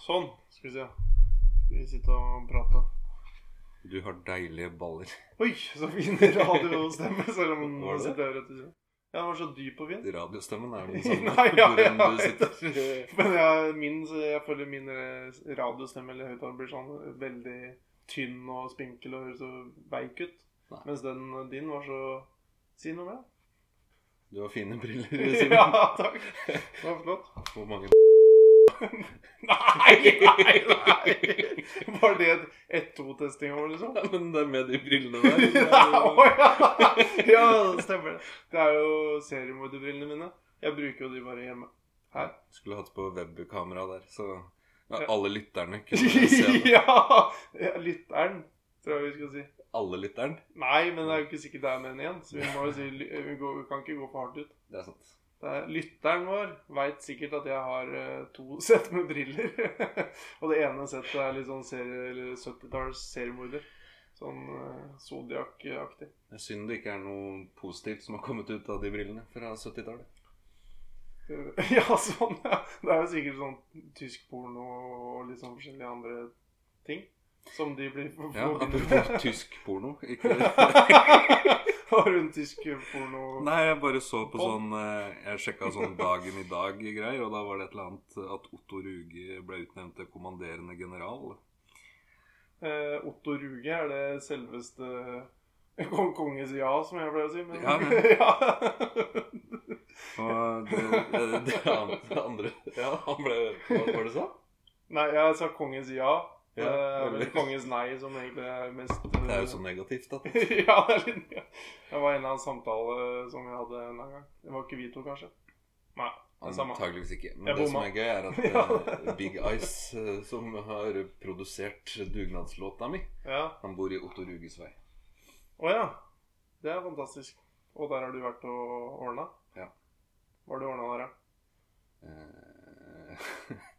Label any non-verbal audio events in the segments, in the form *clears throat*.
Sånn. Skal vi se. Skal vi sitte og prate. Du har deilige baller. Oi, så fin radiostemme. Selv om den nå sitter jeg rett ved slett. Ja, den var så dyp og fin. Radiostemmen er *laughs* den samme Nei, ja, ja, ja, du sitter. Men jeg, min, jeg føler min eh, radiostemme eller høyttaler blir sånn veldig tynn og spinkel og høres så veik ut. Nei. Mens den din var så Si noe mer. Du har fine briller, *laughs* ja, takk. Det var flott. Hvor mange Nei, nei, nei! Var det et 1-2-testing over, liksom? Ja, Men det er med de brillene der. *laughs* Ja, å, ja. ja, det stemmer det. Det er jo seriemorderbrillene mine. Jeg bruker jo de bare hjemme. Her. Skulle hatt på webkamera der, så ja, alle lytterne *laughs* kunne se det. ja! ja! Lytteren, tror jeg vi skal si. Alle lytteren. Nei, men det er jo ikke sikkert det er med en igjen. Så vi må jo si vi, går, vi kan ikke gå for hardt ut. Det er sant. Det er, lytteren vår veit sikkert at jeg har eh, to *laughs* sett med briller. og det ene settet er litt sånn 70-talls seriemorder. Sånn uh, Zodiac-aktig. Det er synd det ikke er noe positivt som har kommet ut av de brillene fra 70-tallet. *laughs* ja, sånn, ja. Det er jo sikkert sånn tysk porno og litt sånn forskjellige andre ting. Som de blir Ja, *laughs* apropos tysk porno. Ikke Har du en tysk porno Nei, jeg bare så på sånn eh, Jeg sjekka sånn Dagen i dag-greier, og da var det et eller annet at Otto Ruge ble utnevnt til kommanderende general. Eh, Otto Ruge, er det selveste kong konges ja, som jeg pleier å si? Men, Ja, *laughs* ja. Og det, det, det andre Ja, han ble Hva var det du sa? Nei, jeg sa kongens ja. Ja, det er vel kongens nei som egentlig er mest eh, Det er jo så negativt, da. *laughs* ja, det er litt ja. Det var en av annen samtale som vi hadde en gang. Det var ikke vi to, kanskje? Nei. Antageligvis ikke. Men Jeg det som er gøy, er at *laughs* eh, Big Ice, eh, som har produsert dugnadslåta mi, Ja. han bor i Otto Ruges vei. Å ja. Det er fantastisk. Og der har du vært og ordna? Ja. Hva har du ordna der, da? Eh, *laughs*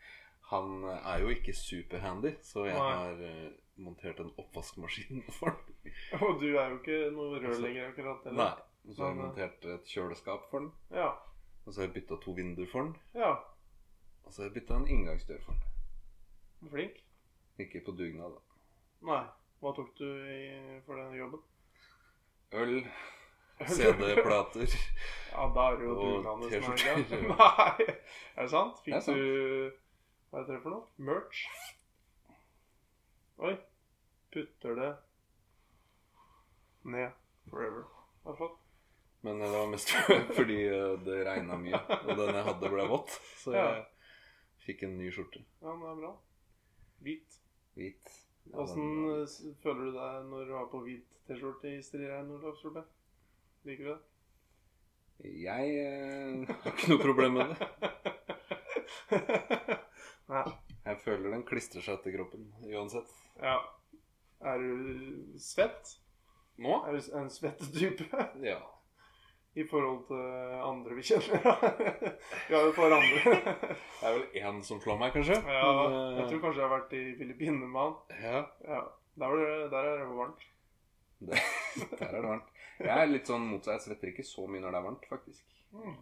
han er jo ikke superhandy, så jeg har eh, montert en oppvaskmaskin *laughs* for den. Og du er jo ikke noe rørlegger akkurat? eller? Nei. Og så har jeg nei. montert et kjøleskap for den. Ja. Og så har jeg bytta to vinduer for den. Ja. Og så har jeg bytta en inngangsdør for den. Flink. Ikke på dugnad, da. Nei. Hva tok du i, for den jobben? Øl, *laughs* CD-plater Ja, da er det jo dugnaden som er greia. *laughs* Nei, er det sant? Fikk Det er sant. du Hva heter det for noe? Merch? Oi. Putter det ned forever. Det er flott. Men det var mest *laughs* fordi eh, det regna mye, og den jeg hadde, ble vått. Så Ja. jeg fikk en ny skjorte. Ja, men det er bra. Hvit. Hvit. Åssen eh, føler du deg når du har på hvit T-skjorte i striregn, Olav Solberg? Liker du det? Jeg eh, *laughs* har ikke noe problem med det. *laughs* Nei. Jeg føler den klistrer seg til kroppen uansett. Ja. Er du svett? Nå? Er du en svettetype? *laughs* Ja. I forhold til andre vi kjenner. *laughs* Vi har jo et par andre. *laughs* Det er vel én som slår meg, kanskje. Ja, Men, eh, jeg tror kanskje jeg har vært i Filippinene med han. ja, Ja, der, det, der er det varmt. det, der er det varmt. Jeg er litt sånn motsatt. Jeg svetter ikke så mye når det er varmt, faktisk. Mm.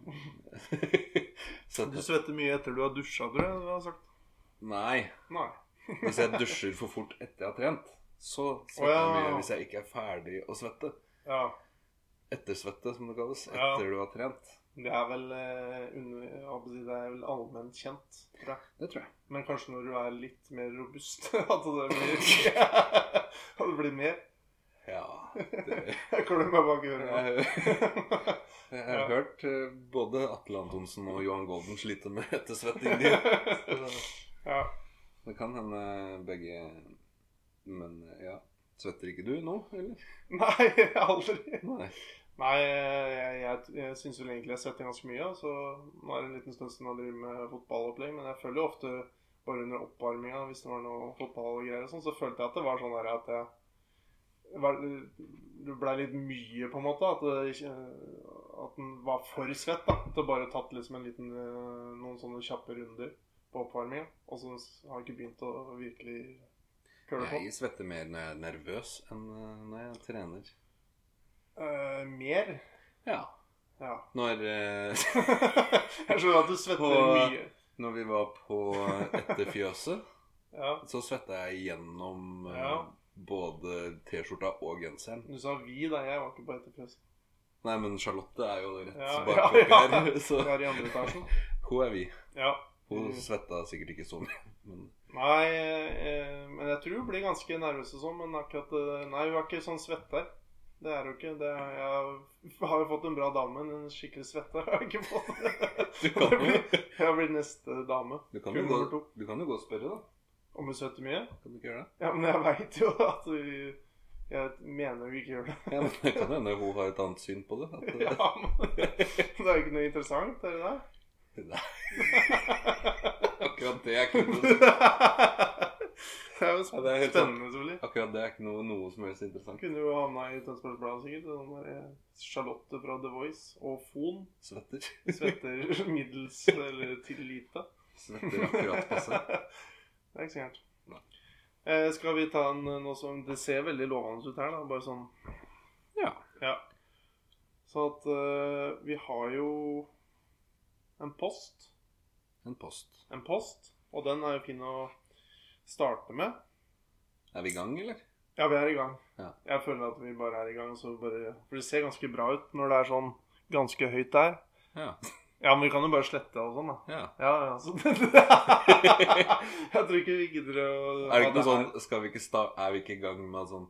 Du svetter mye etter du har dusja, tror jeg du har sagt. Nei. Nei. *laughs* Hvis jeg dusjer for fort etter jeg har trent, så svetter Å, ja. jeg mye hvis jeg ikke er ferdig å svette. Ja, Ettersvette, som det kalles. Ja. Etter du har trent. det er vel eh, jeg det er vel allment kjent, tror jeg. Det tror jeg. Men kanskje når du er litt mer robust, *laughs* at det blir *laughs* At det blir mer. Ja. Det, Jeg klemmer bak øret. jeg, jeg har Ja. hørt eh, både Atle Antonsen og Johan Golden slite med ettersvetting. Ja. Det kan hende begge Men ja. Svetter ikke du nå, eller? *laughs* Nei, aldri. Nei. Nei, jeg, jeg, jeg syns vel egentlig jeg svetter ganske mye. Så nå er det en liten stund siden jeg driver med fotballopplegg, men jeg føler jo ofte bare under oppvarminga, hvis det var noe fotballgreier og sånn, så følte jeg at det var sånn der at jeg Det blei litt mye, på en måte. At, det, at den var for svett. da det bare tatt liksom en liten eh, noen sånne kjappe runder på oppvarminga. Og så har jeg ikke begynt å virkelig køle på. Jeg svetter mer når jeg er nervøs enn eh, når jeg trener. Uh, mer? Ja. Ja. Når, uh... *laughs* jeg skjønner at du svetter På- mye. når vi var på Etter fjøset, *laughs* Ja. så svetta jeg gjennom uh, Ja. både T-skjorta og genseren. Du sa vi, da. Jeg var ikke på etterfjøs. Nei, men Charlotte er jo rett Ja, bak ja, ja. her. *laughs* Så er i andre etasjen. hun er vi. Ja. Hun Mm. svetta sikkert ikke så mye. *laughs* Men Nei, eh, men jeg tror hun blir ganske nervøs og sånn. Men akkurat eh, Nei, hun er ikke sånn svetter. Det er hun ikke. Det er, jeg har *laughs* jo fått en bra dame, men en skikkelig svetter har jeg ikke fått. *laughs* Du kan jo- Jeg blir neste dame. du kan, jo gå, du kan jo gå og spørre, da. Om hun svetter mye? Kan du ikke gjøre det? Ja, men jeg veit jo at hun Jeg mener hun ikke gjør det. Ja, men Det kan hende hun har et annet syn på det. At, Ja, men Det er jo ikke noe interessant, er det det? Nei, akkurat det er ikke noe Det er jo Ja, det er helt spennende, selvfølgelig. Akkurat det er ikke noe, noe som helst interessant. Kunne jo havna i Tønsbergs Blad sikkert. Sånn der eh, Charlotte fra The Voice og Fon Svetter. svetter *laughs* middels eller til lite. Svetter akkurat passe. *laughs* Det er ikke så gærent. Nei. Eh, skal vi ta en eh, som Det ser veldig lovende ut her, da. Bare sånn Ja. Ja. Så at eh, vi har jo en post. En post. En post. Og den er jo fin å starte med. Er vi i gang, eller? Ja, vi er i gang. Ja. Jeg føler at vi bare er i gang. Så bare, for det ser ganske bra ut når det er sånn ganske høyt der. Ja. Ja, men vi kan jo bare slette og sånn, da. ja. Ja, ja, så *laughs* Jeg tror ikke vi gidder å Er det ikke noe sånn Skal vi ikke sta Er vi ikke i gang med sånn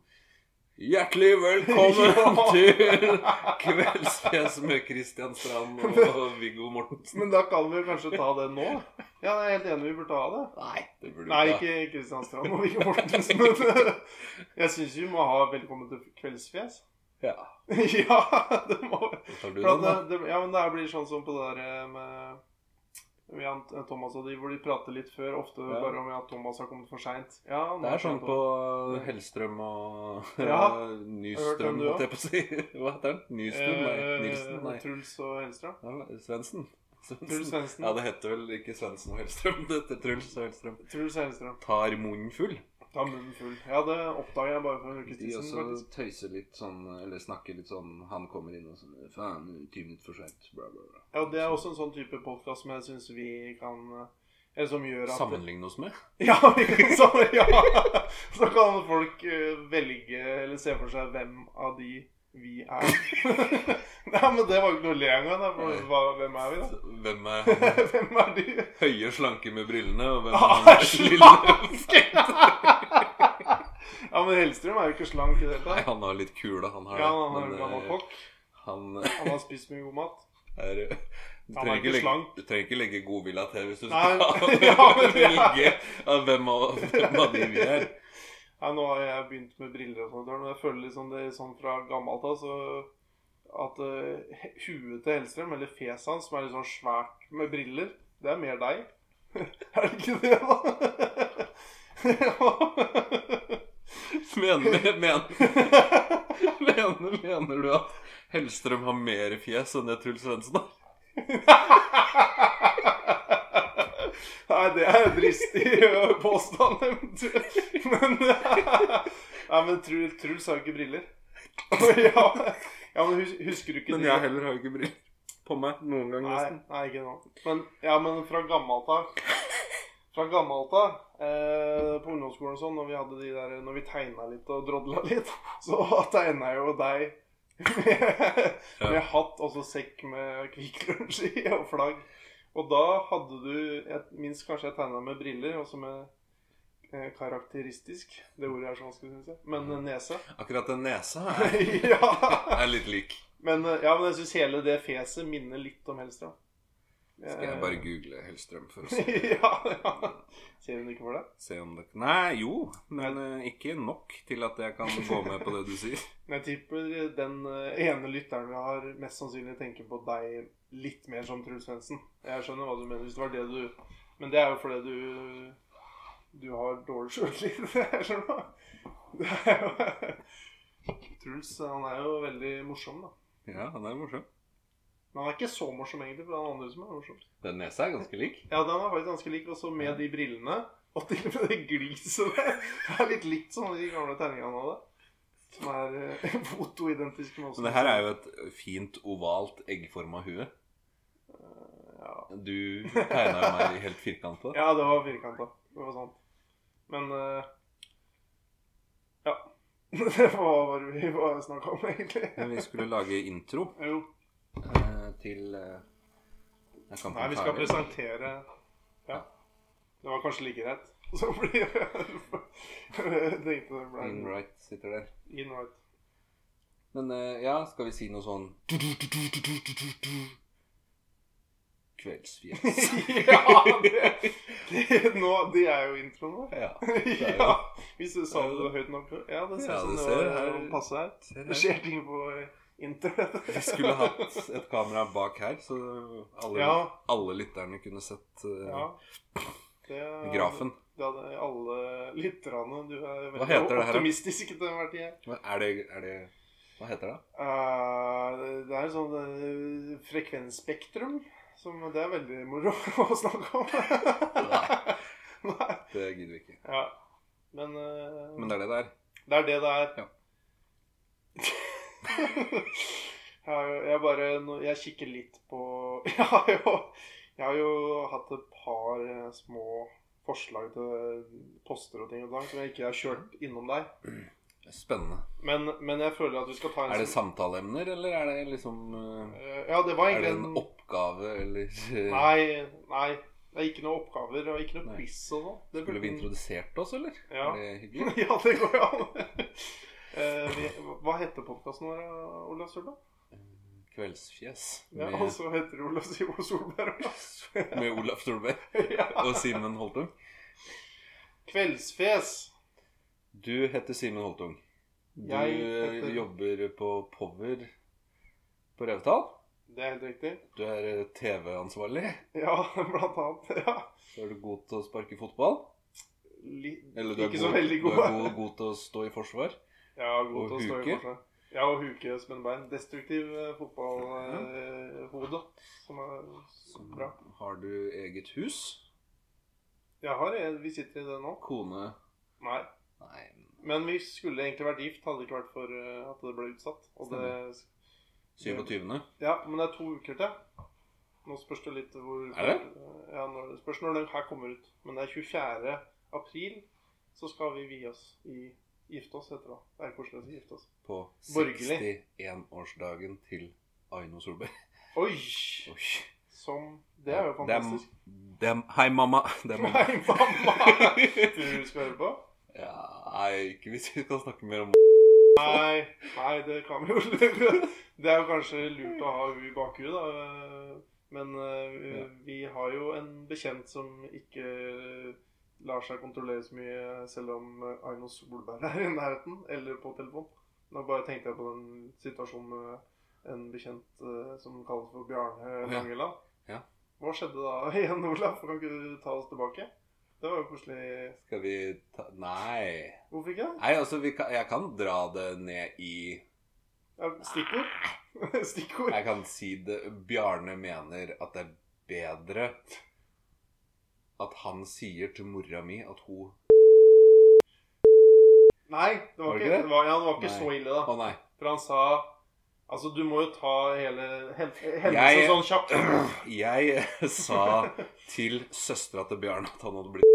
Hjertelig velkommen *laughs* til Kveldsfjes med Christian Strand og Viggo Mortensen. Men da kan vi kanskje ta det nå? Ja, jeg er helt enig, vi burde ta det. Nei, det burde Nei, ikke Kristian Strand og Viggo Mortensen. Men *laughs* jeg syns vi må ha 'Velkommen til kveldsfjes'. Ja. *laughs* Ja, det må det, det, ja, men det blir sånn som på det der med Jan Thomas og de, hvor de prater litt før, ofte Ja. bare om at Thomas har kommet for seint. Ja, Det er sånn på Hellstrøm og Ja. Nystrøm, holdt jeg på å si. *laughs* Hva heter den? Nystrøm? Nei, Eh, Nilsen? Nei. Truls og Hellstrøm. Ja. Svendsen. Ja, det heter vel ikke Svendsen og Hellstrøm. *laughs* Det heter Truls og Hellstrøm. Truls og Hellstrøm. Tar munnen full. Ta munnen full. Ja, det oppdaga jeg bare for en ukes De også tøyser litt sånn, eller snakker litt sånn Han kommer inn og sånn Faen, ti minutter for seint. Bla, bla, bla. Ja, det er også en sånn type podkast som jeg syns vi kan Eller som gjør at Sammenligne oss med? *laughs* Ja, så, ja. *laughs* Så kan folk eh, velge eller se for seg hvem av de vi er. *laughs* Nei, men det var jo ikke noe å le engang. Hvem er vi, da? Hvem er *laughs* Hvem er du? høye, slanke med brillene, og hvem Ah, er slanke? *laughs* Ja, men Hellstrøm er jo ikke slank i det hele Nei, tatt. han har litt kule, han har Ja, han har, men, han, gammel eh, kokk. Han Han har spist mye god mat. er du Han er trenger, ikke legge, slank. du trenger ikke legge godvilja til hvis du skal ja, men velge av hvem av, hvem av de vi er. Ja, nå har jeg begynt med briller og sånt, men jeg føler liksom det er sånn fra gammelt av, så at uh, huet til Hellstrøm, eller fjeset hans, som er litt sånn svært med briller, det er mer deg. *laughs* er det ikke det, da? Mener, mener, mener, mener du at Hellstrøm har mer fjes enn det Truls Svendsen har? *laughs* Nei, det er en dristig ø, påstand, eventuelt. Men, nei, men Truls, Truls har jo ikke briller. *laughs* ja, ja, men husker du ikke Men det? jeg heller har jo ikke briller på meg noen gang Nei, nesten. nei, ikke nå. Men, ja, men fra gammelt av Fra gammelt av eh, på ungdomsskolen og sånn, når vi hadde de der Når vi tegna litt og drodla litt, så tegna jeg jo deg med, med hatt og så sekk med Kvikk Lunsj i og flagg. Og da hadde du Jeg minst kanskje jeg tegna med briller, også med eh, karakteristisk. Det ordet er så vanskelig, syns jeg. Men nese. *laughs* Akkurat den nesa er, *laughs* ja. *laughs* er litt lik. Men, eh, ja, men jeg syns hele det fjeset minner litt om Hellstrøm. Skal jeg Eh, bare google Hellstrøm for å se, ja, ja. Ser hun ikke for det Nei, jo, men eh, ikke nok til at jeg kan gå med på det du sier. Jeg tipper den ene lytteren vi har, mest sannsynlig tenker på deg litt mer som Truls Svendsen. Jeg skjønner hva du mener, hvis det var det du Men det er jo fordi du Du har dårlig sjøltillit. *laughs* Jeg skjønner. Det er jo Truls han er jo veldig morsom, da. Ja, han er morsom. Men han er ikke så morsom, egentlig, for han andre som er morsom. Den nesa er ganske lik. Ja, den er faktisk ganske lik, også med de brillene. Og til og med det gliset der. Det er litt likt som de gamle tegningene han hadde. Som er eh, *laughs* fotoidentiske med oss. Men det her er jo et fint, ovalt, eggforma hue. Du tegna jo meg helt firkanta. Ja, det var firkanta. Det var sant. Men uh, Ja. *laughs* Hva var det vi snakka om, egentlig? Men vi skulle lage intro Jo. Uh, til uh, kampen Nei, vi skal ferdig? presentere Ja. Det var kanskje like greit. *laughs* Så blir det *laughs* det In right sitter der. In right. Men ja, skal vi si noe sånn Kveldsfjes. *laughs* ja, det, det, nå, det er jo introen vår. ja. *laughs* jo- ja, Hvis du sa det høyt nok Ja, det ser Ja, som det det var passe. Ser Det skjer ting på internett. Vi skulle hatt et kamera bak her, så alle, Ja. alle lytterne kunne sett uh, grafen. Det hadde alle lytterne Du er veldig optimistisk til enhver tid. Er det, er det Hva heter det? Uh, det er sånn uh, frekvensspektrum. Som det er veldig moro *laughs* å snakke om. Nei. *laughs* Nei. Det gidder vi ikke. Ja. Men, uh, Men det er det det er? det er det det er. Ja. *laughs* jeg, bare Jeg kikker litt på Jeg har jo, jeg har jo hatt et par eh, små forslag til poster og ting og tang som jeg ikke har kjørt innom deg. Spennende. Men, men jeg føler at vi skal ta en Er det sånn- samtaleemner, eller er det liksom eh, Ja, det var Er det en oppgave, eller Nei, nei. Det er ikke noe oppgaver og ikke noe quiz og sånn. Det Skulle vi introdusert oss, eller? Ja. Er det *laughs* hyggelig? ja, det går jo an. *laughs* uh, hva heter podkasten vår, Olav Solberg? Kveldsfjes Ja, med, og så heter det Olav Sivo Solberg. med Olaf Solberg *laughs* ja. og Simen Holtum. Kveldsfes. Du heter Simen Holtung. Du Jeg eh, heter- jobber på Power på Revetal. Det er helt riktig. Du er eh, TV-ansvarlig. *laughs* Ja, blant annet. Ja. Så er du god til å sparke fotball. Li Eller du er, god, så veldig du er god, god til å stå i forsvar. Ja, god Og til å stå i forsvar. Ja, og huke spennbein. Destruktiv eh, fotballhode. som er så bra. Har du eget hus? Jeg har en, Vi sitter i det nå. Kone? Nei. Nei Men vi skulle egentlig vært gift, hadde det ikke vært for eh, at det ble utsatt. Og det, 27. ja, men det er to uker til. Nå spørs det litt hvor Er det? Ja, når, det spørs når den her kommer ut. Men det er 24. april, så skal vi vie oss i Gifte oss, heter det. Det er koselig å si gifte oss. På 61-årsdagen til Aino Solberg. Oi! Oi. Som Det er jo Det er, fantastisk. det er, hei, mamma. Det er mamma. Hei, mamma! *laughs* Tror du du skal høre på? Ja, nei, ikke hvis vi skal snakke mer om Nei, nei, det kan vi jo Det er jo kanskje lurt å ha henne i bakhuet, da. Men eh, vi har jo en bekjent som ikke lar seg kontrollere så mye, selv om eh, Aino Solberg er i nærheten, eller på telefon. Nå bare tenkte jeg på den situasjonen med en bekjent eh, som kalles for Bjarne ja. Langeland. Ja. Hva skjedde da igjen, Olaf? Kan ikke du ta oss tilbake? Det var jo koselig. Skal vi ta Nei. Hvorfor ikke? Nei, altså, vi kan, jeg kan dra det ned i Ja, stikkord? *laughs* stikkord? Jeg kan si det Bjarne mener at det er bedre at han sier til mora mi at hun Nei, det var, Var ikke, det? det var, ja, det var ikke så ille, da. Å nei. For han sa Altså, du må jo ta hele hen- hendelsen sånn kjapt. *clears throat* Jeg sa til søstera til Bjarne at han hadde blitt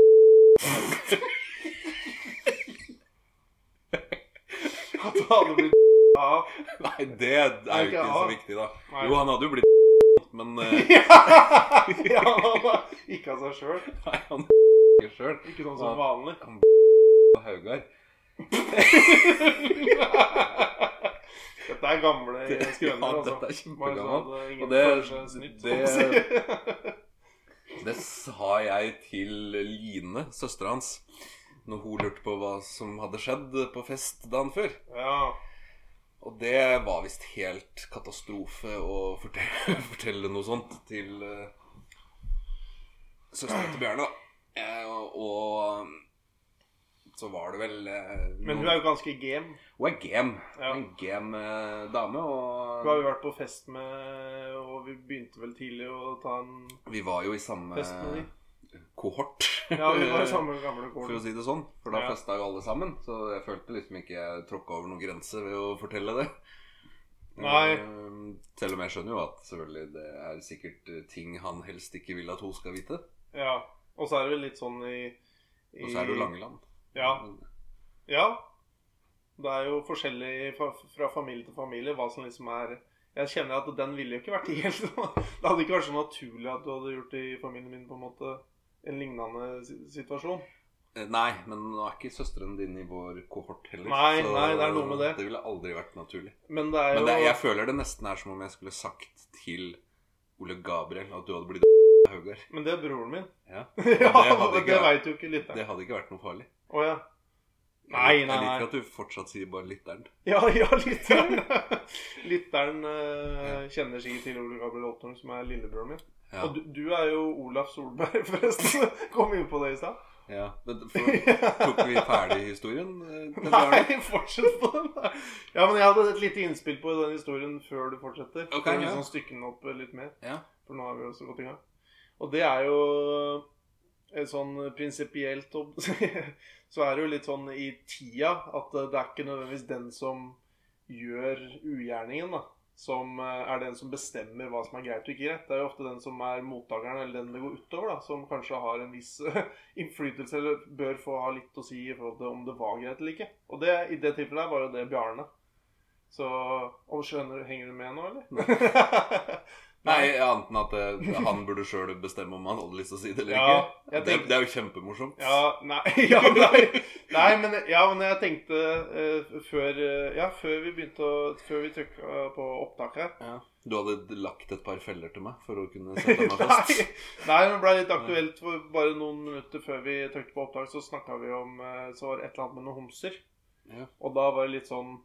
At han hadde blitt *laughs* av. Nei, det er jo ikke så viktig, da. Nei. Jo, han hadde jo blitt *laughs* men *laughs* eh, ja, han var ikke av seg sjøl. Nei, han sjøl. Ikke sånn som vanlig. På Haugar. Dette er gamle Det- skrøner, ja, altså. dette er kjempegammelt. Bare at ingen Og det- føler seg snytt, det-. Det sa jeg til Line, søstera hans, når hun lurte på hva som hadde skjedd på fest dagen før. ja. Og det var visst helt katastrofe å fortelle, *laughs* fortelle noe sånt til uh, søstera til Bjørne. da. Eh, og, og så var det vel noen... Men hun er jo ganske game. Hun er game. Ja. En game dame. Og... Hun har jo vært på fest med Og vi begynte vel tidlig å ta en vi var jo i samme fest med de. kohort. Ja, vi var i samme *laughs* gamle For å si det sånn. For da Ja. festa jo alle sammen. Så jeg følte liksom ikke jeg tråkka over noen grense ved å fortelle det. Nei. Eh, Selv om jeg skjønner jo at selvfølgelig det er sikkert eh, ting han helst ikke vil at hun skal vite. Ja. Og så er det vel litt sånn i, i Og så er det jo Langeland. Ja. Ja. Det er jo forskjellig fra, fra familie til familie hva som liksom er Jeg kjenner at den ville jo ikke vært *laughs* helt Det hadde ikke vært så naturlig at du hadde gjort det i familien min på en måte en lignende situasjon. Eh, Nei, men nå er ikke søsteren din i vår kohort heller. Nei, nei, det er noe med det. Det ville aldri vært naturlig. Men det er jo Men det, jeg føler det nesten er som om jeg skulle sagt til Ole Gabriel at du hadde blitt *laughs* Haugar. Men det er broren min. Ja. *laughs* ja, det det veit jo ikke Det hadde ikke vært noe farlig. Å ja. Nei, Jeg nei, liker at du fortsatt sier bare lytteren. *laughs* Ja, ja, lytteren. *laughs* lytteren uh, kjenner sikkert til Ole Gabriel Ottner, som er lillebroren min. Ja. Og du, du er jo Olaf Solberg, *laughs* forresten. Kom inn på det i stad. ja. Men for, tok vi ferdig historien? eh? Nei, fortsett på den. Ja, men jeg hadde et lite innspill på den historien før du fortsetter. Ok, for ja. liksom stykke den opp litt mer. Ja. For nå har vi også godt i gang. Og det er jo sånn prinsipielt *laughs* Så er det jo litt sånn i tida at eh, det er ikke nødvendigvis den som gjør ugjerningen, da. Som eh, er den som bestemmer hva som er greit og ikke greit. Det er jo ofte den som er mottakeren, eller den det går utover, da, som kanskje har en viss *laughs* innflytelse, eller bør få ha litt å si i forhold til om det var greit eller ikke. Og det, i det tilfellet var jo det Bjarne. Så og skjønner, Henger du med nå, eller? *laughs* Nei, annet enn at eh, han burde sjøl bestemme om han hadde lyst til å si det eller Ja, ikke. jeg Det, det er jo kjempemorsomt. Ja, nei, *laughs* ja, nei, nei men, ja, men jeg tenkte eh, før, eh, ja, før vi begynte å Før vi trykka på opptak her Ja. Du hadde lagt et par feller til meg for å kunne *laughs* sette meg fast. Nei, nei, det ble litt aktuelt for bare noen minutter før vi trykte på opptak, så snakka vi om eh, Så var det et eller annet med noen homser. Ja. Og da var det litt sånn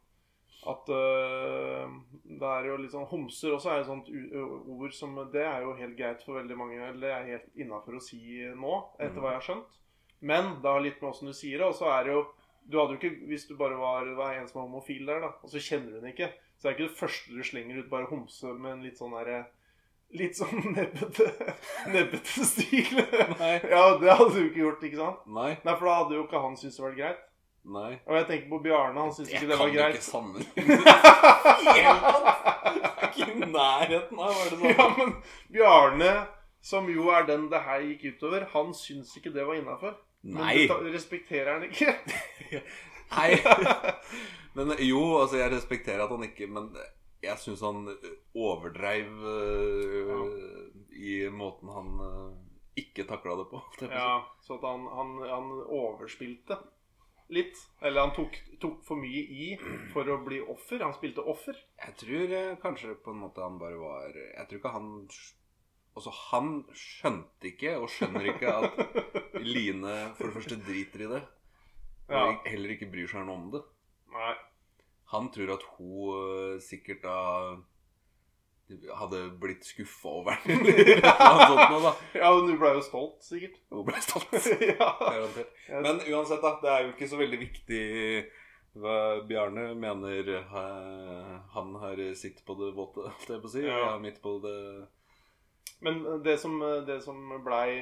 at uh, det er jo litt sånn Homser også er et sånt ord som Det er jo helt greit for veldig mange. Eller det er helt innafor å si nå, etter mm. hva jeg har skjønt. Men det har litt med åssen du sier det. Og så er det jo Du hadde jo ikke Hvis du bare var, var en som var homofil der, da, og så kjenner du den ikke, så er det ikke det første du slenger ut, bare homse med en litt sånn derre Litt sånn *laughs* nebbete, nebbete stil. Nei. ja, det hadde du ikke gjort, ikke sant? Nei. Nei, for da hadde jo ikke han syntes det var greit. Nei. Og jeg tenker på Bjarne, han syntes ikke det kan var jo greit. ikke sammenligne. *laughs* Ikke i nærheten av, var det sånn? Ja, men Bjarne, som jo er den det her gikk utover, han syns ikke det var innafor. Men du respekterer han ikke? *laughs* Nei. *laughs* Men jo, altså, jeg respekterer at han ikke Men jeg syns han overdreiv øh, i måten han øh, ikke takla det på. jeg. Ja, så at han, han, han overspilte litt. Eller han tok, tok for mye i for å bli offer. Han spilte offer. Jeg tror eh, kanskje på en måte han bare var Jeg tror ikke han Altså, han skjønte ikke, og skjønner ikke, at *laughs* Line for det første driter i det. Og Ja. heller ikke bryr seg noe om det. Nei. Han tror at hun øh, sikkert da hadde blitt skuffa over den, eller noe sånt noe, da. Ja, men du ble jo stolt, sikkert. Hun blei stolt. *laughs* ja. Men uansett, da. Det er jo ikke så veldig viktig hva Bjarne mener eh, han har sitt på det våte, holdt jeg på å si. Ja. midt på det Men det som, det som blei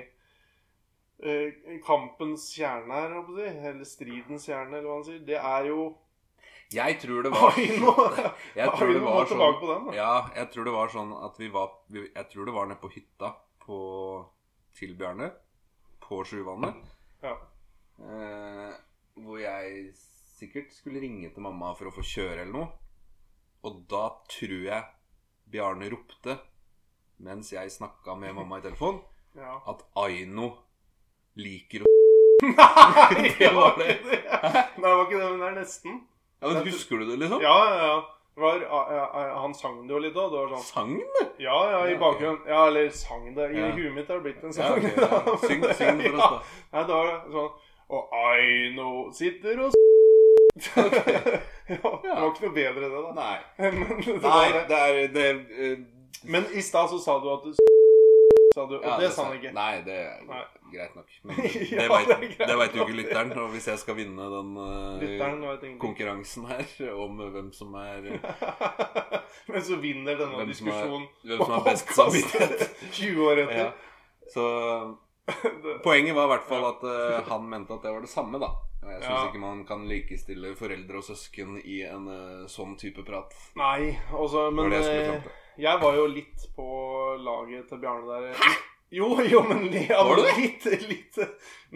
eh, kampens kjerne her, eller stridens kjerne, eller hva han sier, det er jo Jeg tror det *laughs* var Oi, nå Jeg tror det var sånn, på den, da. Ja, jeg tror det var sånn at vi var Jeg tror det var nede på hytta på, til Bjarne. På Sjuvannet. Ja. Eh, hvor jeg sikkert skulle ringe til mamma for å få kjøre eller noe. Og da tror jeg Bjarne ropte, mens jeg snakka med mamma i telefon, *laughs* ja. at Aino liker å *laughs* Nei, Det var ikke det. Nei, det var ikke det, men det er nesten. Ja, men Husker du det, liksom? Ja, ja, var, han sang det jo litt òg. Sånn Sang det? Ja, ja, i bakgrunnen. Ja, eller sang det. I Ja. huet mitt har det blitt en sang. Ja, okay, ok, ja. Syng, syng for oss, da. *laughs* Ja, det var sånn Og Aino sitter og s- *laughs* ja, Det var ikke noe bedre, det, da. Nei. *laughs* Men, det Nei, det. er det, uh... Men i stad så sa du at du sa du, Og ja, det sa sa- han ikke. Nei, det er Nei. greit nok. *laughs* Men Ja, det vet, det det vet jo ikke lytteren. Og hvis jeg skal vinne den ingenting. konkurransen her om hvem som er *laughs* Men så vinner denne Hvem som er- diskusjonen hvem som har best samvittighet. *laughs* 20 år etter. ja. Så Poenget var i hvert fall at uh, han mente at det var det samme, da. Jeg syns Ja. ikke man kan likestille foreldre og søsken i en uh, sånn type prat. Nei, altså, men var det jeg eh, var jo litt på laget til Bjarne der. Jo, jo, men ja, Var det? litt, litt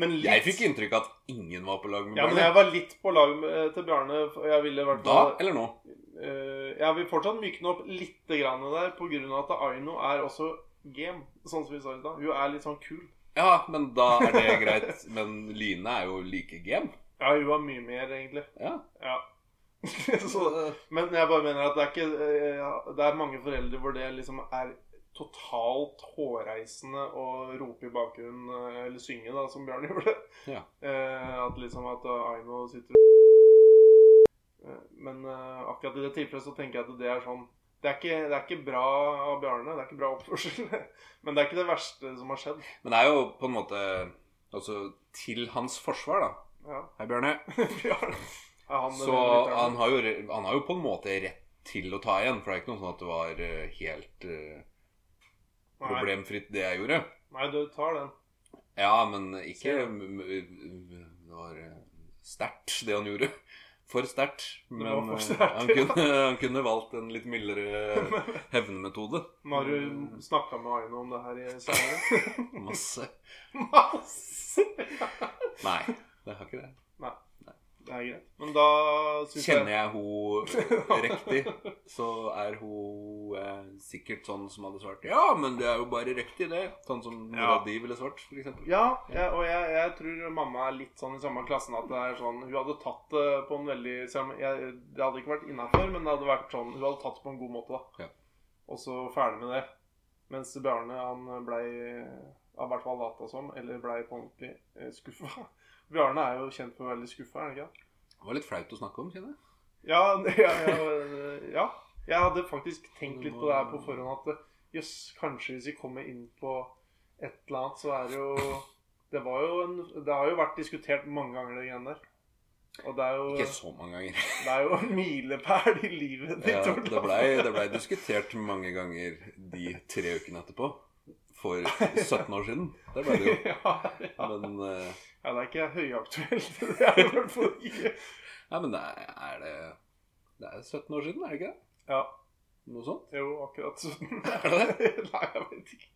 Men litt Jeg fikk inntrykk av at ingen var på lag med Bjarne. Ja, men jeg var litt på lag med, til Bjarne. Jeg ville vært Da med, eller nå? eh, Jeg vil fortsatt mykne opp litt grann der, av at Aino er også game. Sånn som vi sa i stad. Hun er litt sånn kul. Ja, men da er det greit. Men Line er jo like game. Ja, hun er mye mer, egentlig. Ja. Ja. *laughs* Så, men jeg bare mener at det er ikke eh, Det er mange foreldre hvor det liksom er totalt hårreisende å rope i bakgrunnen eh, eller synge, da, som Bjørn *laughs* gjorde. Ja. Eh, at liksom at Aino sitter Men eh, akkurat i det tilfellet så tenker jeg at det er sånn det er, ikke, det er ikke bra av Bjarne. Det er ikke bra oppførsel. *laughs* Men det er ikke det verste som har skjedd. Men det er jo på en måte Altså, til hans forsvar, da. Ja. Hei, Bjarne. Bjarne. Han, Så han har, jo, han har jo på en måte rett til å ta igjen. For det er ikke noe sånn at det var eh, helt uh, problemfritt, det jeg gjorde. Nei, du tar den. Ja, men ikke Det var eh, sterkt, det han gjorde. For sterkt. Men for stert, han, han, ja. kunne, han kunne valgt en litt mildere *laughs* hevnmetode. Har du snakka med Aino om det her i senere. *laughs* Masse. Masse! Nei, det har ikke det. Nei, det er greit. Men da syns Kjenner jeg hun riktig, så er hun eh, sikkert sånn som hadde svart Ja, men det er jo bare riktig, det. Sånn som mora Ja. di ville svart, f.eks. Ja, jeg, og jeg, jeg tror mamma er litt sånn i samme klassen at det er sånn Hun hadde tatt det på en veldig jeg, Det hadde ikke vært innafor, men det hadde vært sånn Hun hadde tatt det på en god måte, da. Ja. Og så ferdig med det. Mens Bjarne han blei i hvert fall lata som, eller blei på ordentlig eh, skuffa. Bjarne er jo kjent for å være veldig skuffa, er han ikke det? Var litt flaut å snakke om, kjenner jeg. *laughs* Ja, ja, ja, ja. Jeg hadde faktisk tenkt litt på det her på forhånd at jøss, kanskje hvis vi kommer inn på et eller annet, så er det jo Det var jo en Det har jo vært diskutert mange ganger, det greiene der. Og det er jo Ikke så mange ganger. *laughs* Det er jo en milepæl i livet ditt. Ja, det blei ble diskutert mange ganger de tre ukene etterpå. For *laughs* 17 år siden. Det ble det jo. Men eh, ja, det er ikke høyaktuelt. *laughs* Det er i hvert fall ikke Nei, men det er, er det Det er 17 år siden, er det ikke det? Ja. Noe sånt? Jo, akkurat sånn. *laughs* Er det det? *laughs* Nei, jeg vet ikke.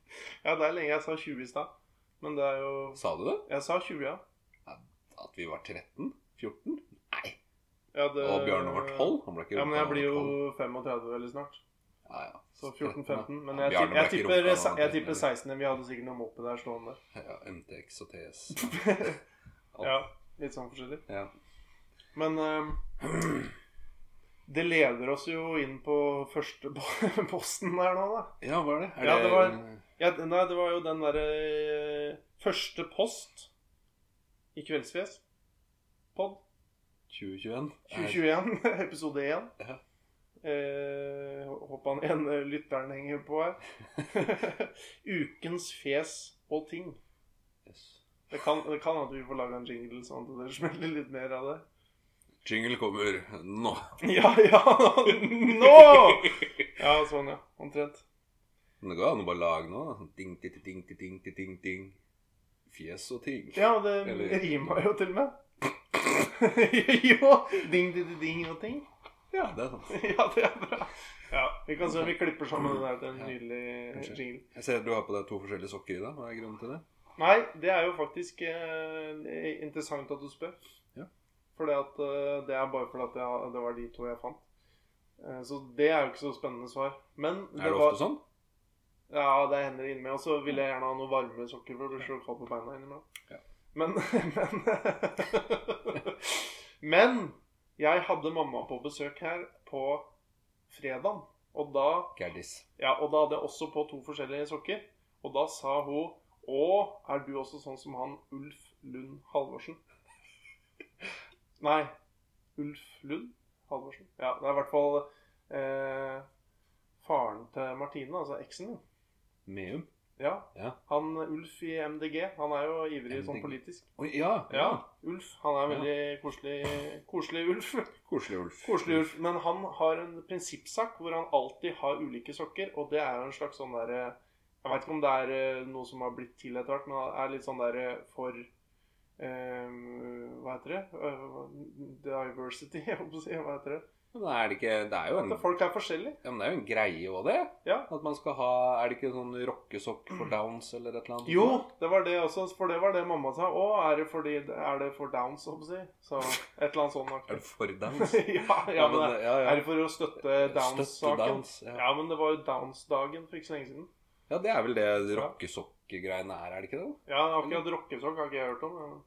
Ja, det er lenge. Jeg sa 20 i stad. Men det er jo Sa du det? Jeg sa 20, ja. At vi var 13? 14? Nei. ja det, Og Bjørn var 12? Han ble ikke Ja, men jeg blir jo 35 veldig snart. 12. Ja, ja. Så 14-15. Men jeg, ja, jeg, tipper, jeg tipper 16. Vi hadde sikkert noe moppe der stående. Ja, MTX og TS. *laughs* Ja, litt sånn forskjellig. Ja. Men um, det leder oss jo inn på første *laughs* posten der nå, da. ja, hva er det? Er Ja, det var- Ja, nei, det var jo den derre eh, første post i Kveldsfjes. Pod 2021? Er- 2021, episode 1. Ja. Eh, Håper han igjen eh, lytteren henger på her. *laughs* Ukens fjes og ting. Yes. Det kan, det kan at vi får laga en jingle sånn at det smeller litt mer av det. Jingle kommer nå. *laughs* Ja, ja! Nå! Ja, sånn, ja. Omtrent. Men det går an å bare lage noe. Ding, ding, ding, ding, ding, ding. Fjes og ting. Ja, det Eller- rima jo til og med. *laughs* jo! Ding, ding, ding, ding og ting. Ja, det er sant. *laughs* Ja, det er bra. Ja, Vi kan se om vi klipper sammen det der til en nydelig Kanskje. jingle. Jeg ser at du har på deg to forskjellige sokker i dag. Hva er grunnen til det? Nei, det er jo faktisk eh, interessant at du spør. Ja. For at, eh, det er bare fordi at jeg, det var de to jeg fant. Eh, så det er jo ikke så spennende svar. Men Er det var, ofte sånn? Ja, det hender innimellom. Og så vil jeg gjerne ha noe varme sokker, for å slå så på beina innimellom. Ja. Men *laughs* Men *laughs* Men jeg hadde mamma på besøk her på fredag. Og da Gerdis. ja, og da hadde jeg også på to forskjellige sokker. Og da sa hun Å, er du også sånn som han Ulf Lund Halvorsen? *laughs* Nei. Ulf Lund Halvorsen? Ja, det er i hvert fall eh, faren til Martine, altså eksen min. Meum. Ja. Ja. Han Ulf i MDG. Han er jo ivrig sånn politisk. Oi, ja. Ja. Ulf. Han er veldig koselig, koselig Ulf. *laughs* Koselig Ulf. Koselig Ulf. Men han har en prinsippsak hvor han alltid har ulike sokker, og det er en slags sånn derre Jeg vet ikke om det er eh, noe som har blitt til etter hvert, men det er litt sånn der eh, for um, Hva heter det? Uh, diversity, *laughs* jeg holdt på å si. Hva heter det? Men er det ikke Det er jo en, At folk er forskjellige. ja, men det er jo en greie òg, det. Ja. At man skal ha Er det ikke sånn rockesokk for downs eller et eller annet? Jo, det var det også. For det var det mamma sa. Å, er det, fordi, er det for downs, holdt på å si? Så et eller annet sånt. *laughs* Er det for downs? *laughs* ja, ja, men ja, ja. er det for å støtte Støtte downs-saken? downs. Ja. Ja, men det var jo downs-dagen for ikke så lenge siden. ja, det er vel det rockesokk-greiene er, er det ikke det? Ja, akkurat rockesokk har ikke jeg hørt om.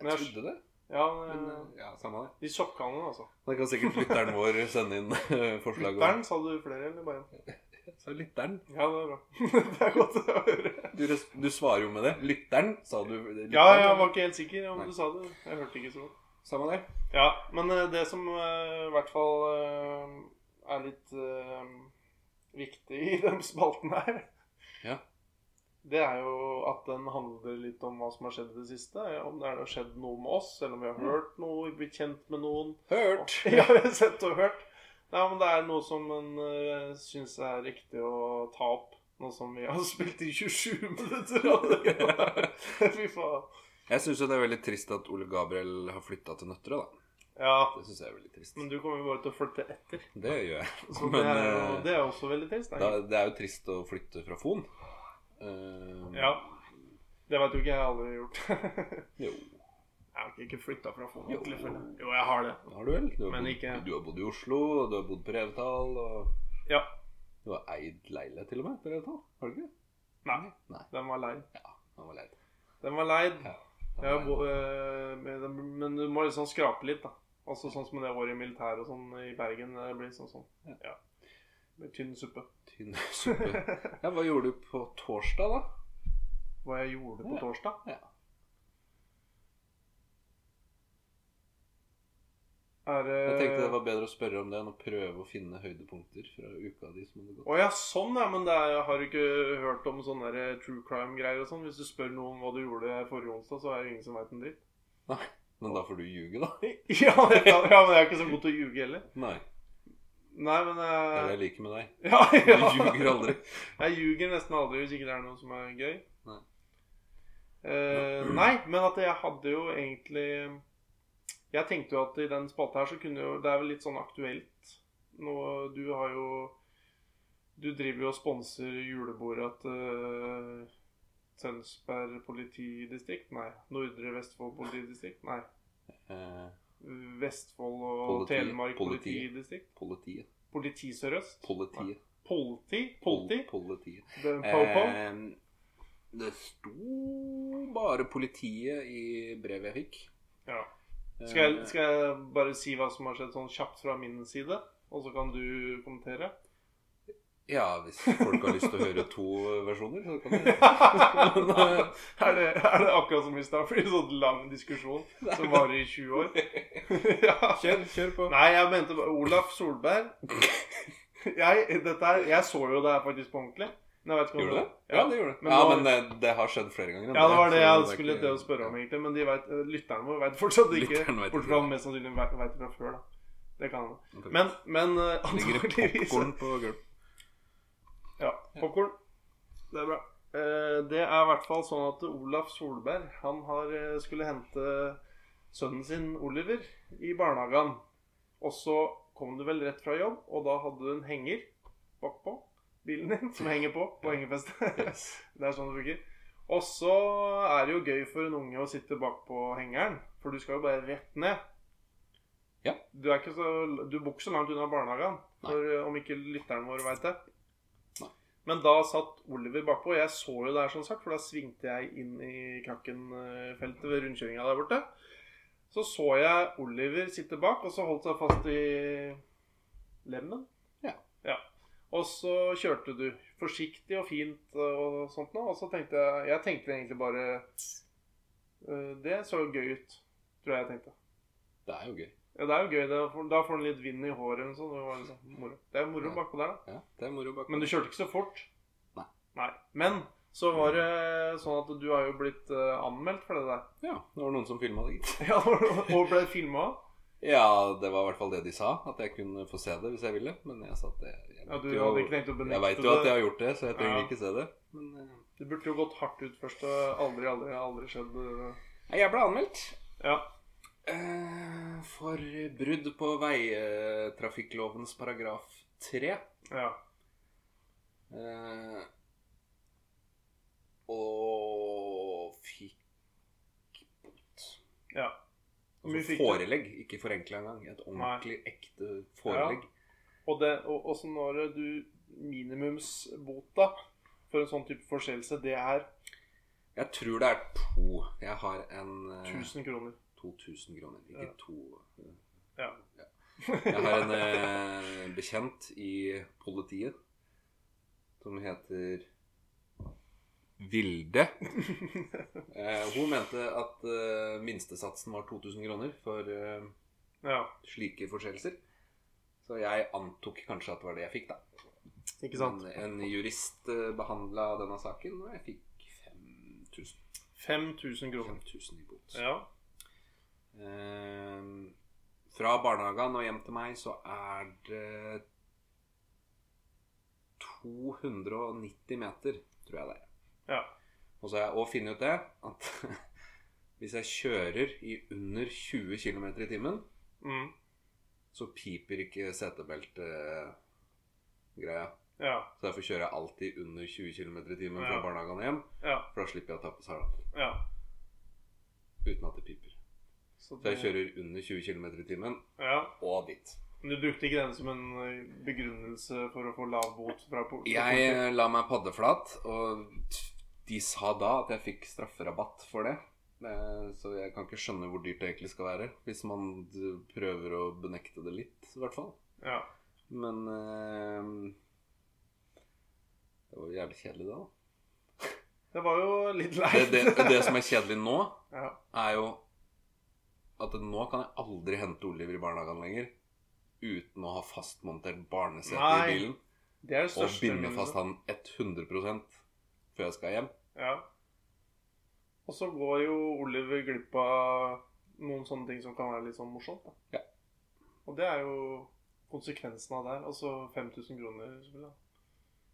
Men jeg- trodde det. Ja, Men men, eh, ja, samme det. de sokkene, altså. Da kan sikkert lytteren *laughs* vår sende inn eh, forslag. Lytteren, sa du flere, eller bare én? Sa lytteren. Ja, det er bra. *laughs* det er godt å høre. Du, du svarer jo med det. Lytteren, sa du. Lytteren, Ja, jeg var ikke helt sikker om Nei. du sa det. Jeg hørte ikke så godt. Samme det. Ja, men eh, det som eh, i hvert fall eh, er litt eh, viktig i den spalten her, Ja. Det er jo at den handler litt om hva som har skjedd i det siste. Om det har skjedd noe med oss, eller om vi har hørt noe, blitt kjent med noen. Hørt. *laughs* Ja, sett og hørt. Nei, men det er noe som en uh, syns er riktig å ta opp. Nå som vi har *laughs* spilt i 27 minutter. *laughs* Fy faen. Jeg syns jo det er veldig trist at Ole Gabriel har flytta til Nøtterøy, da. Ja, Det syns jeg er veldig trist. men du kommer jo bare til å flytte etter. Det gjør jeg. Men det, er jo, eh, det er også veldig trist. da, det er jo trist å flytte fra Fon. Eh, Ja. Det vet jo ikke jeg har aldri gjort. *laughs* Jo, jeg har ikke- flytta fra Fonn. Jo. Jo, jeg har det. har du vel? Du har, Men bodd, ikke- du har bodd i Oslo, og du har bodd på Revetal, og Ja. du har eid leilighet til og med på Revetal. Har du ikke? Nei, Nei. den var leid. Ja, den var leid. Den var leid. Ja, Ja, bo, øh, men men du må liksom skrape litt, da. Altså sånn som det året i militæret og sånn i Bergen. Det blir sånn sånn. Ja. Tynn suppe. Tynn suppe. Ja, hva gjorde du på torsdag, da? Hva jeg gjorde på Ja. torsdag? Ja. Er Jeg tenkte det var bedre å spørre om det enn å prøve å finne høydepunkter fra uka di som hadde gått. Å ja, sånn ja. Men det er, har ikke hørt om sånne der true crime-greier og sånn? Hvis du spør noen hva du gjorde forrige onsdag, så er det ingen som veit en dritt. Men da får du ljuge, da. ja, *laughs* jeg ja, men jeg er ikke så god til å ljuge heller. Nei. Nei, men Det er det eh, jeg liker med deg. ja, *laughs* ja. Du ljuger aldri. Jeg ljuger nesten aldri hvis ikke det er noe som er gøy. Nei. uh, nei, men at jeg hadde jo egentlig Jeg tenkte jo at i den spalta her så kunne jo Det er vel litt sånn aktuelt nå Du har jo Du driver jo og sponser julebordet til Tønsberg politidistrikt? Nei. Nordre Vestfold politidistrikt? Nei. Eh, Vestfold og Politi- Telemark politi. politidistrikt? politiet. Politi Sør-Øst? Politiet. Politi? Politi? Pol- Politiet. Eh, det sto bare politiet i brevet jeg fikk. Ja. Skal jeg, skal jeg bare si hva som har skjedd sånn kjapt fra min side? Og så kan du kommentere? Ja, hvis folk har lyst til å høre to versjoner, så kan de *laughs* er, det, er det akkurat som i stad? For en sånn lang diskusjon som varer i 20 år? *laughs* ja. Kjør, kjør på. Nei, jeg mente Olaf Solberg. Jeg, her, jeg så jo det her faktisk på ordentlig. Gjorde du det? Ja, det gjorde det. Men ja, nå- men det, det har skjedd flere ganger. Ja, det var det jeg skulle til å spørre om, egentlig. Men de vet, eh, lytterne våre vet fortsatt ikke. Bortsett fra mest sannsynlig vet, de det fra før, da. Det kan hende. Men, men eh, Ligger det antageligvis popkorn på gulvet? Ja, popkorn. Det er bra. Eh, Det er i hvert fall sånn at Olaf Solberg Han har eh, skulle hente sønnen sin Oliver i barnehagen. Og så kom du vel rett fra jobb, og da hadde du en henger bakpå bilen din som henger på på hengefestet. *laughs* Yes. Det er sånn det funker. Og så er det jo gøy for en unge å sitte bak på hengeren, for du skal jo bare rett ned. Ja. Du er ikke så Du bor ikke så langt unna barnehagen, for, eh, om ikke lytteren vår veit det. Men da satt Oliver bakpå. Jeg så jo det her, som sagt, for da svingte jeg inn i Krakken-feltet ved rundkjøringa der borte. Så så jeg Oliver sitte bak, og så holdt seg fast i lemmen. Ja. ja. Og så kjørte du forsiktig og fint og sånt noe. Og så tenkte jeg Jeg tenkte egentlig bare øh, Det så gøy ut, tror jeg jeg tenkte. Det er jo gøy. Ja, det er jo gøy. Det, for da får du litt vind i håret eller sånt. Det, var liksom moro. det er moro Ja. bakpå der, da. Ja, det er moro bakpå. Men du kjørte ikke så fort. Nei. Nei. Men så var det sånn at du har jo blitt øh, anmeldt for det der. Ja, det var noen som filma det, gitt. *laughs* Ja, Og ble filma. Ja, det var i hvert fall det de sa. At jeg kunne få se det hvis jeg ville. Men jeg sa at jeg, jeg Ja, du jo, hadde ikke tenkt å benekte jeg vet jo at jeg har gjort det, så jeg trenger Ja. ikke se det. Men uh, Du burde jo gått hardt ut først. og Aldri, aldri, aldri skjedd. eh. Jeg ble anmeldt. Ja. Eh, for brudd på veitrafikklovens paragraf 3. ja. Eh, og fikk bot. ja. Altså forelegg, ikke forenkla engang. Et ordentlig, ekte forelegg. Og det, og, og så når du Minimumsbota for en sånn type forseelse, det er Jeg tror det er to. Jeg har en eh, 1000 kroner. 2000 kroner, ikke Ja. to. Ja. Ja. Jeg har en eh, bekjent i politiet som heter Vilde. Eh, hun mente at eh, minstesatsen var 2000 kroner for eh, Ja, slike forseelser. Så jeg antok kanskje at det var det jeg fikk, da. ikke sant? En, en jurist uh, behandla denne saken, og jeg fikk 5000 5000 kroner. 5000 i bot. Ja. Eh, fra barnehagen og hjem til meg så er det 290 meter, tror jeg det er. Ja. Og så har jeg òg funnet ut det at *laughs* hvis jeg kjører i under 20 km i timen, Mm. så piper ikke setebeltegreia. Ja. Så derfor kjører jeg alltid under 20 km i timen fra Ja. barnehagen hjem. Ja. For da slipper jeg å ta på ja. uten at det piper. Så Så jeg kjører under 20 km i timen Ja. og dit. Men du brukte ikke den som en eh, begrunnelse for å få lav bot fra politiet? Jeg eh, la meg paddeflat, og de sa da at jeg fikk strafferabatt for det. Eh, Så jeg kan ikke skjønne hvor dyrt det egentlig skal være. Hvis man prøver å benekte det litt, i hvert fall. Ja. Men eh, Det var jo jævlig kjedelig, det, da. Det var jo litt Det, leit. det, det som er kjedelig nå, *laughs* ja. er jo at nå kan jeg aldri hente Oliver i barnehagen lenger uten å ha fastmontert barnesete i bilen. Det er det Og binde fast han 100% før jeg skal hjem. Ja. Og så går jo Oliver glipp av noen sånne ting som kan være litt sånn morsomt. Da. Ja. Og det er jo konsekvensen av det. Altså 5000 kroner. da.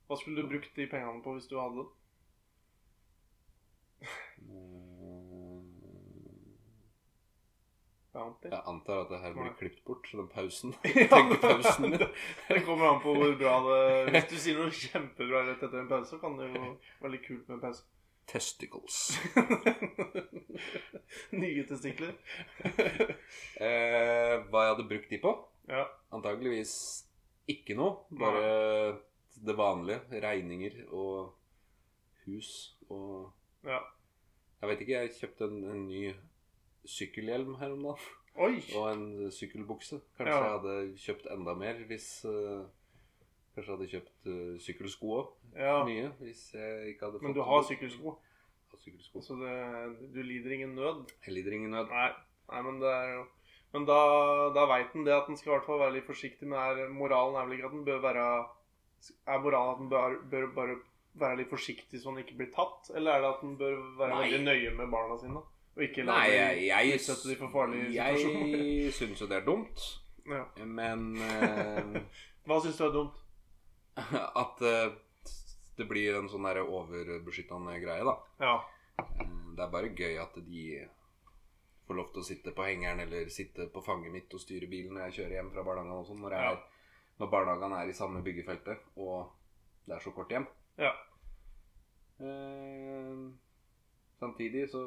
Hva skulle du brukt de pengene på hvis du hadde det? Bounty? Jeg antar at det her blir klippet bort, så den pausen *laughs* *laughs* Tenkepausen min. det kommer an på hvor bra det Hvis du sier noe kjempebra rett etter en pause, så kan det jo være litt kult med en pause. Testicles. *laughs* Nye testikler. Eh, hva jeg hadde brukt de på? Ja. Antageligvis ikke noe. Bare det vanlige. Regninger og hus og ja. Jeg vet ikke, jeg kjøpte en, en ny sykkelhjelm her om dagen. Oi! Og en sykkelbukse. Kanskje Ja. jeg hadde kjøpt enda mer hvis uh, Kanskje jeg hadde kjøpt uh, sykkelsko òg. Ja. Mye. Hvis jeg ikke hadde Men du har sykkelsko, Har sykkelsko. så det, du lider ingen nød. Jeg lider ingen nød. Nei, nei men det er jo Men da, da veit en det at en skal i hvert fall være litt forsiktig. Men er, moralen er vel ikke at en bør være Er moralen at en bør, bør bare være litt forsiktig så en ikke blir tatt? Eller er det at en bør være Nei. veldig nøye med barna sine? Og ikke la Nei, jeg, jeg, utsette dem for farlige situasjoner? *laughs* jeg syns jo det er dumt. Ja. Men eh, *laughs* Hva syns du er dumt? *laughs* at eh, det blir en sånn overbeskyttende greie, da. Ja. Eh, Det er bare gøy at de får lov til å sitte på hengeren eller sitte på fanget mitt og styre bilen når jeg kjører hjem fra barnehagen og sånn. Når, jeg Ja. når barnehagen er i samme byggefeltet, og det er så kort hjem. Ja. Eh, samtidig så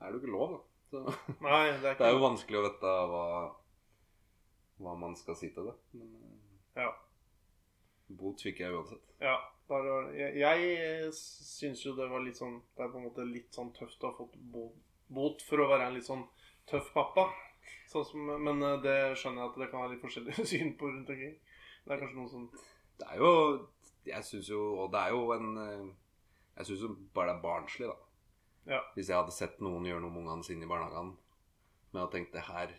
er det jo ikke lov, da. Nei, det er *laughs* det er jo vanskelig å vite hva, hva man skal si til det. Men eh, Ja. bot fikk jeg uansett. Ja. Da er jeg jeg syns jo det var litt sånn Det er på en måte litt sånn tøft å ha fått bot for å være en litt sånn tøff pappa. Sånn som, men eh, det skjønner jeg at det kan være litt forskjellig *laughs* syn på rundt omkring. Det er kanskje noe som Det er jo Jeg syns jo Og det er jo en eh, Jeg syns jo bare det er barnslig, da. Ja. Hvis jeg hadde sett noen gjøre noe med ungene sine i barnehagen, men hadde tenkt det her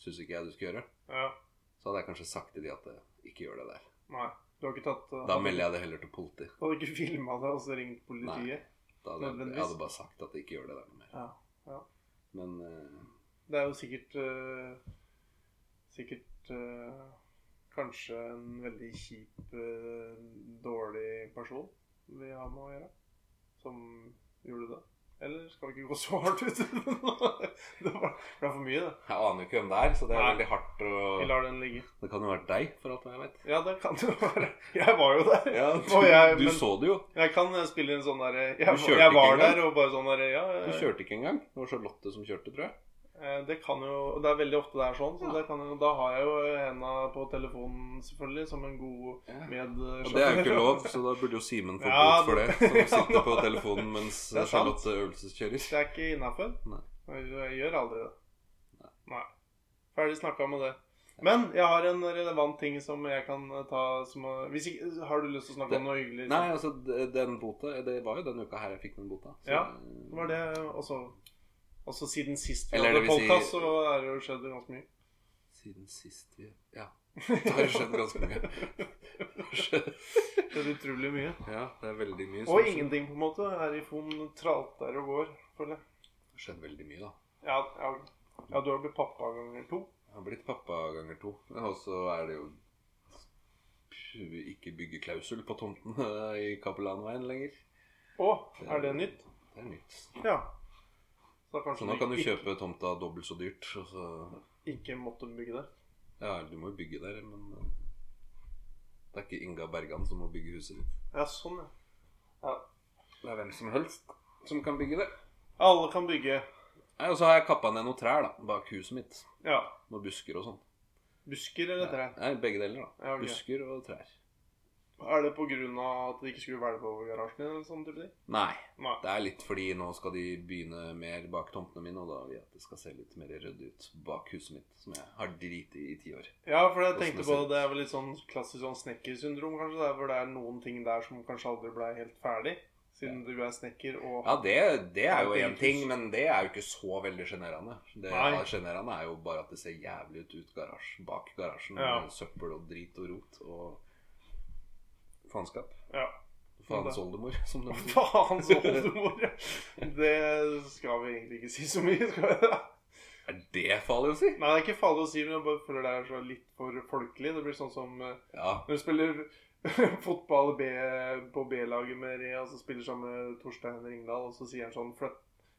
syns ikke jeg du skal gjøre, Ja. så hadde jeg kanskje sagt til de at det ikke gjør det der. Nei. Du har ikke tatt uh, Da melder jeg det heller til politi. Du hadde ikke filma det og så ringt politiet? Da hadde jeg, jeg hadde bare sagt at ikke gjør det der noe mer. Ja. ja. Men uh, Det er jo sikkert uh, sikkert eh, kanskje en veldig kjip, eh, dårlig person vi har med å gjøre. Som gjorde det. Eller skal vi ikke gå så hardt ut? *laughs* det ble for mye, det. Jeg aner jo ikke hvem det er, så det er Nei. veldig hardt. Vi lar den ligge. Det kan jo være deg, for alt jeg vet. Ja, det kan det være. Jeg var jo der. Ja, du, jeg- du så det jo. Jeg kan eh, spille en sånn derre jeg, Du kjørte jeg var der og bare sånn derre Ja, Du eh, kjørte ikke engang. Det var Charlotte som kjørte, tror jeg. Eh, det kan jo Det er veldig ofte det er sånn, så Ja. det kan da har jeg jo henda på telefonen, selvfølgelig, som en god Ja. medsjåfør. Og det er jo ikke lov, så da burde jo Simen få Ja, bot for det. Som sitter på *laughs* telefonen mens. Charlotte øvelseskjører. Det er ikke innafor. Nei. Jeg, gjør aldri det. Nei. Ferdig snakka med det. Men jeg har en relevant ting som jeg kan ta som hvis ikke, Har du lyst til å snakke Det- om noe hyggelig? Nei, altså, den bota Det var jo den uka her jeg fikk den bota. Så, Ja, var det også Også siden sist vi Eller hadde podkast, si- så er det jo skjedd ganske mye. Siden sist vi Ja. Det har skjedd ganske mye. *laughs* Det er utrolig mye. Ja, det er veldig mye. Og ingenting, på en måte. Her i Fon tralter og går, føler jeg. Det har skjedd veldig mye, da. Ja, ja, ja, du har blitt pappa ganger to. Jeg har blitt pappa ganger to. Og så er det jo ikke byggeklausul på tomten *laughs* i Kapellanveien lenger. Å, er det nytt? Det er nytt. Ja. Så, kanskje Så nå kan du ikke, kjøpe tomta dobbelt så dyrt. Og så ikke måtte bygge det. Ja, du må jo bygge der, men eh, det er ikke Inga Bergan som må bygge huset ditt. Ja, sånn, ja. ja. Det er hvem som helst som kan bygge det. Alle kan bygge. Nei, Og så har jeg kappa ned noen trær da, bak huset mitt. Ja. Noen busker og sånn. Busker eller trær? Nei, begge deler, da. Ja, okay. Busker og trær. Er det på av at det ikke skulle være over garasjen din? eller sånn type ting? Nei. Nei. Det er litt fordi nå skal de begynne mer bak tomtene mine, og da vil jeg at det skal se litt mer ryddig ut bak huset mitt, som jeg har drit i i ti år. Ja, for jeg tenkte på det, det er vel litt sånn klassisk sånn snekkersyndrom, kanskje. Der, hvor det er noen ting der som kanskje aldri ble helt ferdig. Siden du er snekker og Ja, det, det er jo én ting, men det er jo ikke så veldig sjenerende. Det sjenerende er jo bare at det ser jævlig ut ut garasj, bak garasjen. Ja. Med søppel og drit og rot og faenskap. Ja. Faens oldemor, som det betyr. Faens oldemor. ja. Det skal vi egentlig ikke si så mye. skal vi det? Er det farlig å si? Nei, det er ikke farlig å si, men jeg bare føler det er så litt for folkelig. Det blir sånn som eh, Ja. når du spiller *laughs* fotball B, på B-laget med Rea, og så spiller sammen med Torstein Ringdal, og så sier han sånn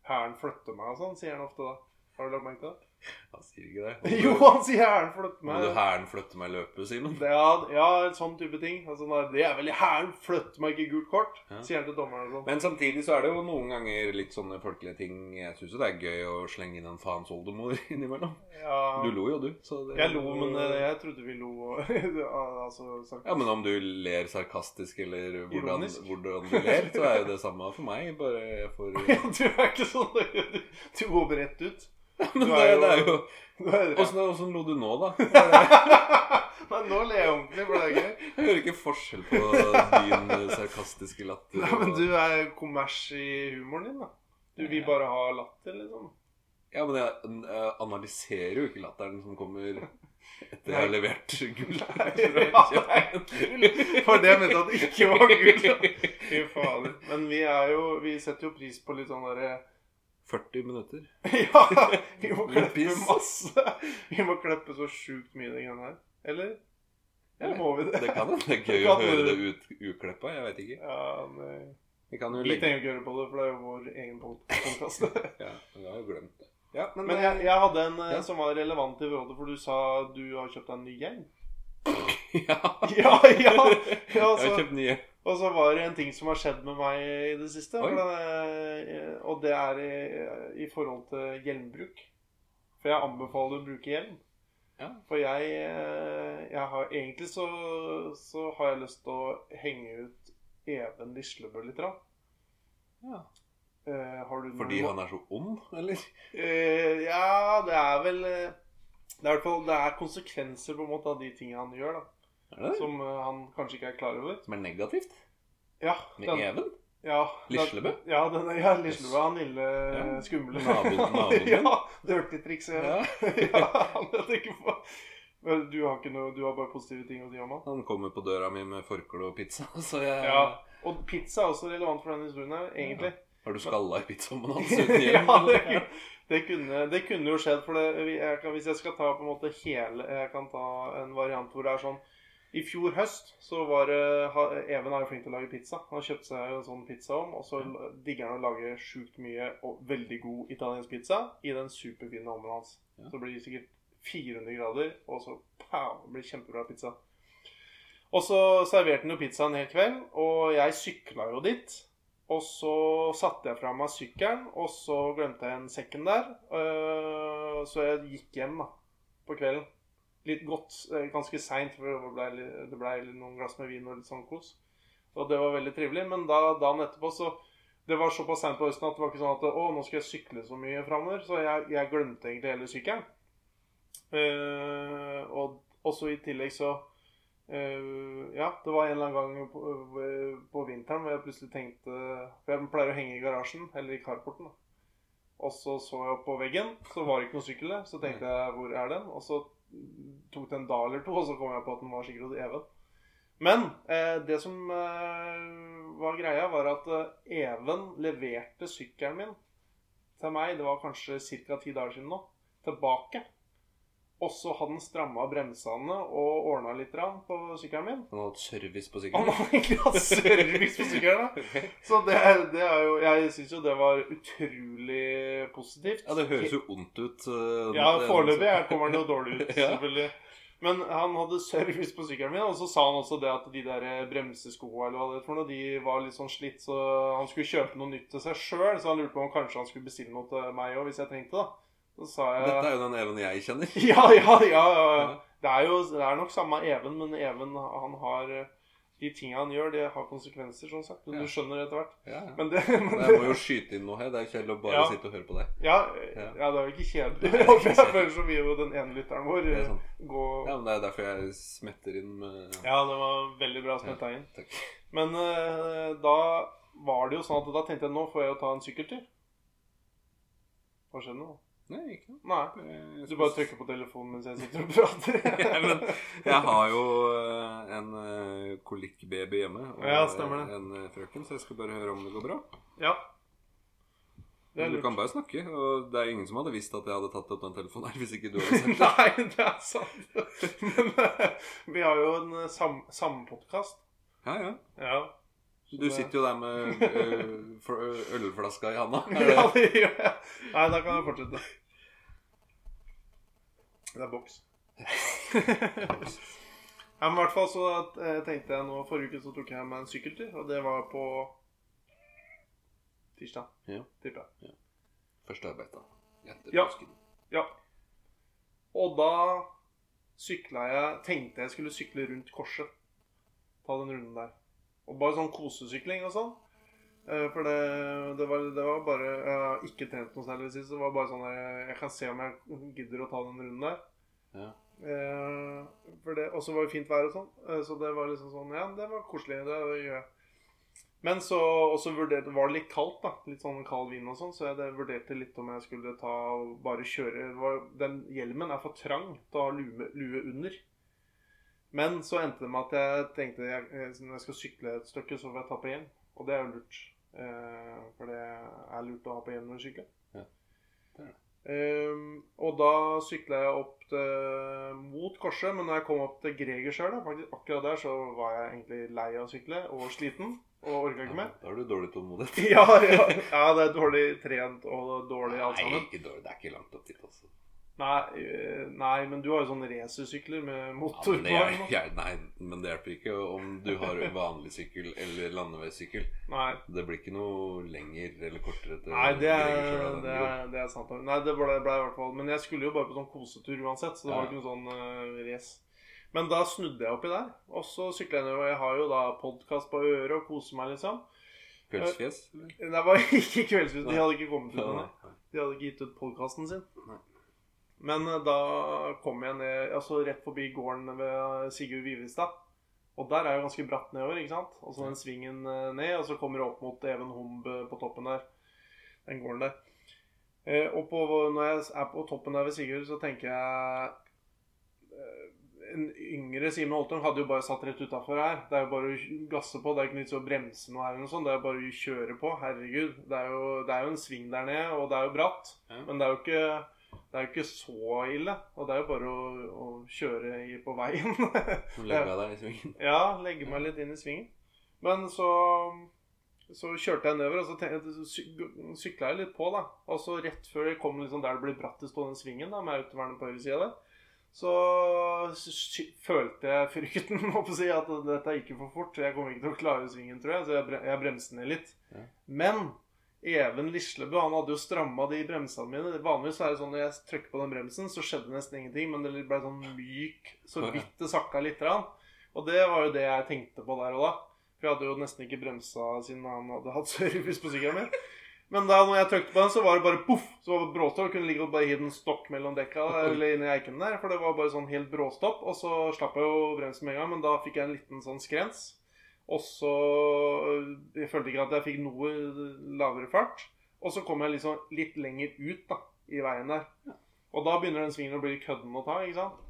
'Hæren flytter meg' og sånn, sier han ofte da. Har du lagt merke til det? Han sier ikke det. *laughs* Jo, han sier 'Hæren flytter Må du meg'. hæren flytte meg løpe, Simen? Ja, ja, sånn type ting. Altså, det er vel hæren flytter meg ikke gult kort, Ja. sier han til dommeren. Sånn. Men samtidig så er det jo noen ganger litt sånne folkelige ting Jeg syns jo det er gøy å slenge inn en faens oldemor *laughs* innimellom. Ja, Du lo jo, du. Så det, jeg lo, men eh, jeg trodde vi lo *laughs* altså. Ja, men om du ler sarkastisk eller hvordan, hvordan du ler, så er jo det samme for meg. Bare jeg får du er ikke sånn du går rett ut. Men Du det, jo- det er jo Åssen åssen lo du nå, da? *laughs* Nei, nå ler jeg ordentlig, for det er gøy. Jeg hører ikke forskjell på din eh, sarkastiske latter Nei, men du er kommers i humoren din, da. Du vil bare ha latter, liksom. Ja, men jeg, analyserer jo ikke latteren som kommer etter jeg har levert *laughs* gull. For det mente at det ikke var gull. Fy fader. Men vi er jo Vi setter jo pris på litt sånn derre 40 minutter. *laughs* Ja! Vi må klippe masse. Vi må kleppe så sjukt mye, den her. Eller? Eller må vi det? Det kan hende det er gøy å høre det. ut, ukleppa. Jeg vet ikke. Ja, nei. Vi kan jo Vi legge trenger ikke høre på det, for det er jo vår egen podkast. *laughs* Ja, men jeg har jo glemt det. Ja, men, Men jeg, jeg hadde en eh, Ja. som var relevant i rådet, for du sa du har kjøpt deg en ny gjeng. *laughs* ja. Ja, ja! ja Jeg har kjøpt ny nye. Og så var det en ting som har skjedd med meg i det siste. Det, og det er i, i forhold til hjelmbruk. For jeg anbefaler å bruke hjelm. Ja. For jeg, jeg har Egentlig så, så har jeg lyst til å henge ut Even Lislebø litt. da. Ja. Eh, har du noen- Fordi han er så ond, eller? Eh, ja, det er vel eh, Det er i hvert fall Det er konsekvenser på en måte av de tingene han gjør, da. Som eh, han kanskje ikke er klar over. Som er negativt? Ja, Med den- Even? Ja, Lislebø? Ja, den, ja Lislebø. Han lille Ja. skumle *laughs* Naboen- ja, dirty triks. Ja. Ja. *laughs* ja, han jeg tenker på. Men du har, noe, du har bare positive ting å si om han. Han kommer på døra mi med forkle og pizza, *laughs* så jeg Ja. Og pizza er også relevant for denne historien her, egentlig. Har du skalla i pizzaen hans uten ja, det, kunne, det, kunne, det kunne jo skjedd. For det, jeg kan, hvis jeg skal ta på en måte hele Jeg kan ta en variant hvor det er sånn I fjor høst så var det Even er jo flink til å lage pizza. Han kjøpte seg en sånn pizza om, og så digger han å lage sjukt mye og veldig god italiensk pizza i den superfine ovnen hans. Ja. Så blir det sikkert 400 grader, og så pow, det kjempebra pizza. Og så serverte han jo pizza en hel kveld, og jeg sykla jo dit. Og så satte jeg fra meg sykkelen, og så glemte jeg en sekken der. øh, så jeg gikk hjem da, på kvelden. Litt godt, øh, ganske seint, for det ble, ble noen glass med vin og litt sånn kos. Og det var veldig trivelig. Men da, dagen etterpå så Det var såpass seint på høsten at det var ikke sånn at Å, nå skal jeg sykle så mye framover. Så jeg, jeg glemte egentlig hele sykkelen. Uh, og også i tillegg så uh, Ja, det var en eller annen gang på, på vinteren hvor jeg plutselig tenkte For jeg pleier å henge i garasjen, eller i carporten. da. Og så så jeg opp på veggen, så var det ikke noen sykkel der. Så tenkte jeg hvor er den? Og så tok det en dag eller to, og så kom jeg på at den var sikkert hos Even. Men eh, det som eh, var greia, var at eh, Even leverte sykkelen min til meg, det var kanskje ca. ti dager siden nå, tilbake. Og så hadde han stramma bremsene og ordna litt på sykkelen min. Han har hatt service på Han sykkelen? har egentlig hatt service på sykkelen. *laughs* Så det, det er jo Jeg syns jo det var utrolig positivt. Ja, det høres jo ondt ut. Uh, Ja, foreløpig er- kommer den jo dårlig ut, *laughs* selvfølgelig. Men han hadde service på sykkelen min, og så sa han også det at de der bremseskoa eller hva det for noe, de var litt sånn slitt, så han skulle kjøpe noe nytt til seg sjøl. Så han lurte på om kanskje han skulle bestille noe til meg òg, hvis jeg trengte det. Så sa jeg Dette er jo den Even jeg kjenner. *laughs* Ja, ja, ja. Det er jo det er nok samme Even, men Even han har De tinga han gjør, det har konsekvenser, sånn sagt. Men Ja. du skjønner etter hvert. Ja, ja. Men det, men det Jeg må jo skyte inn noe her. Det er kjedelig å bare sitte og høre på deg. ja, det er jo ikke kjedelig. *laughs* Ikke Jeg føler så mye jo den ene lytteren vår sant. gå Ja, men Det er derfor jeg smetter inn med Ja, det var veldig bra smetta inn. Takk. Men uh, da var det jo sånn at da tenkte jeg nå får jeg jo ta en sykkeltur. Hva skjedde nå? Nei, ikke noe. Nei. Du bare trykker på telefonen mens jeg sitter og prater. *laughs* Ja, men jeg har jo øh, en øh, kolikkbaby hjemme. Og Ja, en frøken, så jeg skal bare høre om det går bra. ja. Du kan bare snakke. Og det er ingen som hadde visst at jeg hadde tatt opp den telefonen her hvis ikke du hadde *laughs* sagt det. Nei, det er sant. *laughs* Men eh, vi har jo en eh, sam sampodkast. Ja, ja. Ja. Du sitter jo der med *laughs* ølflaska i handa. *laughs* Ja, det- det gjør jeg. Nei, da kan jeg fortsette. Det er boks. *laughs* ja, men i hvert fall så eh, tenkte jeg nå Forrige uke så tok jeg meg en sykkeltur, og det var på tirsdag. Ja. Tipper jeg. Første arbeid, da. Etter Ja. påsken. Ja. Og da sykla jeg Tenkte jeg skulle sykle rundt korset. Ta den runden der. Og bare sånn kosesykling og sånn. Eh, For det, det, var, det var bare Jeg har ikke trent noe særlig sist. Det var bare sånn jeg, jeg kan se om jeg gidder å ta den runden der. Ja. Eh, Og så var det fint vær og sånn. Eh, så det var liksom sånn Ja, det var koselig. Det gjør jeg. Men så også vurderte, var det litt kaldt, da. Litt sånn kald vind og sånn. Så jeg vurderte litt om jeg skulle ta og bare kjøre Den hjelmen er for trang til å ha lue, lue under. Men så endte det med at jeg tenkte jeg, eh, når jeg skal sykle et stykke, så får jeg ta på hjelm. Og det er jo lurt. Eh, for det er lurt å ha på hjelm når du sykler. Ja, det det. Ehm, og da sykla jeg opp til, mot korset, men når jeg kom opp til Gregersjøl, faktisk akkurat der, så var jeg egentlig lei av å sykle og sliten. Og orka ikke Ja, mer. da har du dårlig tålmodighet. *laughs* Ja, ja, ja, det er dårlig trent og dårlig alt sammen. Nei, ikke dårlig. Det er ikke langt opp dit, altså. Nei, øh, nei, men du har jo sånne racersykler med motor på. *laughs* ja, nei, men det hjelper ikke om du har vanlig sykkel eller landeveissykkel. Nei, Det blir ikke noe lenger eller kortere til nei det, er, det, er, det er sant. Nei, det ble, ble i hvert fall Men jeg skulle jo bare på sånn kosetur uansett, så det Ja. var ikke noe sånn uh, race. Men da snudde jeg oppi der, og så sykla jeg ned. Og jeg har jo da podkast på øret og koser meg, liksom. Kveldsfjes? Nei, Det var *laughs* ikke Kveldsfjes. De hadde ikke kommet ut med det. De hadde ikke gitt ut podkasten sin. Nei. Men eh, da kom jeg ned altså rett forbi gården ved Sigurd Vivestad. Og der er jo ganske bratt nedover, ikke sant? Og så den svingen eh, ned, og så kommer du opp mot Even Humb eh, på toppen der. Den gården der. Eh, og på, når jeg er på toppen der ved Sigurd, så tenker jeg eh, en yngre Simen Holtung hadde jo bare satt rett utafor her. Det er jo bare å gasse på. Det er ikke nytt å bremse noe her. eller noe sånt. Det er bare å kjøre på. Herregud. Det er, jo, det er jo en sving der nede, og det er jo bratt. Men det er jo ikke det er jo ikke så ille. Og det er jo bare å, å kjøre i, på veien. *laughs* legge deg i svingen. ja, legge meg litt inn i svingen. Men så så kjørte jeg nedover, og så tenkte så sykla jeg litt på. da Og så rett før jeg kom liksom der det ble brattest på den svingen, da med autovernet på høyre side der, så følte jeg frykten *laughs* å si, at dette gikk jo for fort. Jeg kommer ikke til å klare svingen, tror jeg, så jeg, bre jeg bremste ned litt. Men Even Lislebø han hadde jo stramma de bremsene mine. Vanligvis er det sånn når jeg trykker på den bremsen, så skjedde nesten ingenting, men det ble sånn myk så vidt det sakka litt. grann. Og det var jo det jeg tenkte på der og da. For jeg hadde jo nesten ikke bremsa siden han hadde hatt *laughs* service på sykkelen min. Men da når jeg trykte på den, så var det bare poff! Så var det bråstopp. Kunne ligge og bare gi den stokk mellom dekka eller inni eiken der. For det var bare sånn helt bråstopp. Og så slapp jeg jo bremsen med en gang, men da fikk jeg en liten sånn skrens. Og så Jeg følte ikke at jeg fikk noe lavere fart. Og så kom jeg liksom litt lenger ut da, i veien der. Og da begynner den svingen å bli kødden å ta, ikke sant?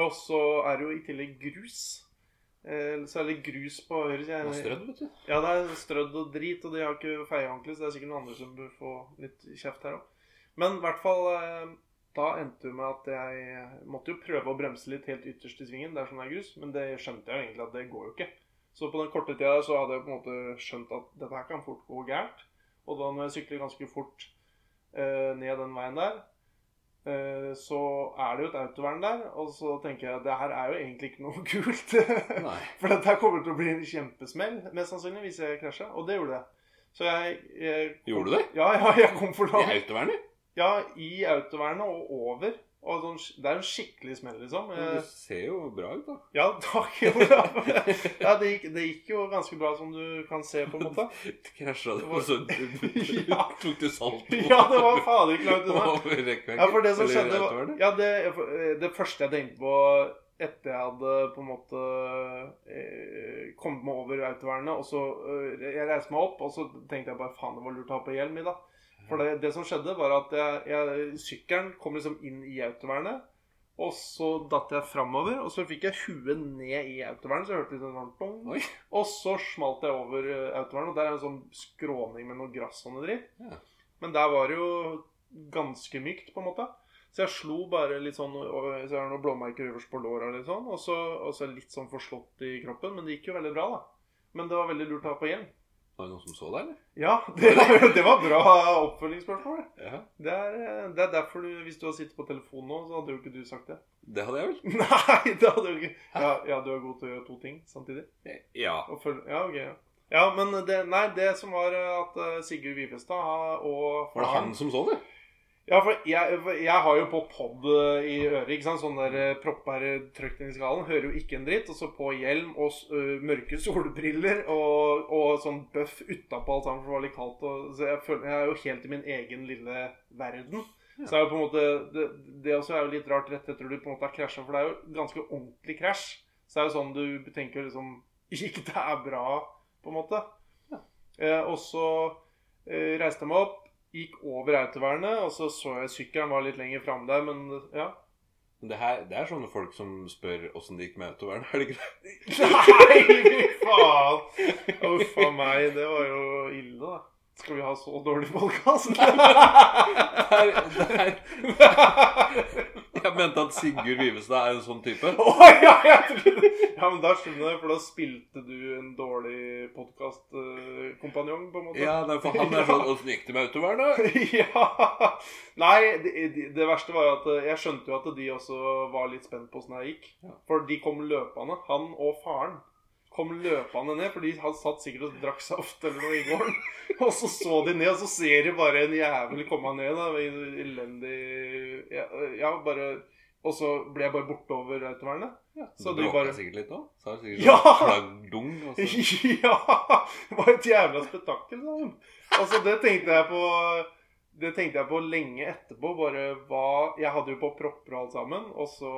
Og så er det jo i tillegg grus. Eh, så er det grus på høyre Det er strødd, vet du. Ja, det er strødd og drit, og de har ikke feiehåndkle, så det er sikkert noen andre som bør få litt kjeft her òg. Men i hvert fall eh, da endte det med at jeg måtte jo prøve å bremse litt helt ytterst i svingen dersom det er grus, men det skjønte jeg jo egentlig at det går jo ikke. Så på den korte tida så hadde jeg på en måte skjønt at dette her kan fort gå gærent. Og da når jeg sykler ganske fort eh, ned den veien der, eh, så er det jo et autovern der, og så tenker jeg at det her er jo egentlig ikke noe *laughs* kult. For dette her kommer til å bli en kjempesmell, mest sannsynlig, hvis jeg krasjer. Og det gjorde det. Så jeg, jeg kom, Gjorde du det? Ja, ja, jeg kom for I langt. autovernet? Ja, i autovernet og over. Og sånn, det er en skikkelig smell, liksom. Men Du ser jo bra ut, da. ja, *laughs* takk. Ja, det gikk, det gikk jo ganske bra, som du kan se, på en måte. *laughs* Krasja Det og så *laughs* Ja. tok du salt Ja, det var fader ikke langt unna. Ja, for det som skjedde var, ja, det, det første jeg tenkte på etter jeg hadde på en måte eh, kommet meg over autovernet, og så eh, Jeg reiste meg opp, og så tenkte jeg bare faen, det var lurt å ha på hjelm i, da. For det, det som skjedde, var at jeg, jeg, sykkelen kom liksom inn i autovernet. Og så datt jeg framover, og så fikk jeg huet ned i autovernet. Så jeg hørte litt sånn bong. Og så smalt jeg over eh, autovernet, og der er en sånn skråning med noe gress og noe dritt. Ja. Men der var det jo ganske mykt, på en måte. Så jeg slo bare litt sånn og Så jeg har noen blåmerker øverst på låra sånn. Og så, og så litt sånn forslått i kroppen. Men det gikk jo veldig bra, da. Men det var veldig lurt å ha på hjelm. Var det noen som så deg, eller? Ja, *laughs* det var, det var bra oppfølgingsspørsmål. Ja. Det er, det er derfor du Hvis du har sittet på telefonen nå, så hadde jo ikke du sagt det. Det hadde jeg vel? *laughs* Nei, det hadde du ikke. Ja, ja, du er god til å gjøre to ting samtidig. Ja. Følge, ja, ok. Ja. ja, men det, nei, det som var eh, at eh, Sigurd Vivestad og Var det han som så det? Ja, for jeg, jeg har jo på pod eh, i øret, ikke sant? Sånn der eh, propper eh, trykt inn i skallen. Hører jo ikke en dritt. Og så på hjelm og uh, mørke *laughs* solbriller og, og sånn bøff utapå alt sammen, for det var litt kaldt. Og, så jeg, føler, jeg er jo helt i min egen lille verden. Så er jo på en måte Det, det også er jo litt rart rett etter du på en måte har krasja, for det er jo ganske ordentlig krasj. Så det er jo sånn du tenker liksom *laughs* Ikke det er bra, på en måte. Eh, og så eh, reiste jeg meg opp, gikk over autovernet, og så så jeg sykkelen var litt lenger fram der, men ja. Men det, her, det er sånne folk som spør åssen det gikk med autovernet, er det ikke det? *laughs* Nei, fy faen! Uff a meg, det var jo ille, da. Skal vi ha så dårlig podkast? *laughs* Der, der. *laughs* Jeg mente at Sigurd Vivestad er en sånn type. *laughs* Å ja, Ja, men da skjønner jeg, for da spilte du en dårlig podkastkompanjong, på en måte. Ja, for han er sånn Åssen gikk det med autovernet? *laughs* ja. Nei, det, det, det verste var jo at eh, jeg skjønte jo at de også var litt spent på åssen det gikk. For de kom løpende, han og faren. Kom løpende ned, for de hadde satt sikkert og drakk saft eller noe i gården. *laughs* Og så så de ned, og så ser de bare en jævel komme ned. da, i Elendig ja, ja, bare Og så ble jeg bare borte over autovernet. Ja, Så du bråka bare sikkert litt òg? Sa du sikkert Ja! sånn klagdung? og så- *laughs* Ja! Det var et jævla spetakkel. Altså, det tenkte jeg på Det tenkte jeg på lenge etterpå. Bare hva Jeg hadde jo på propper og alt sammen. Og så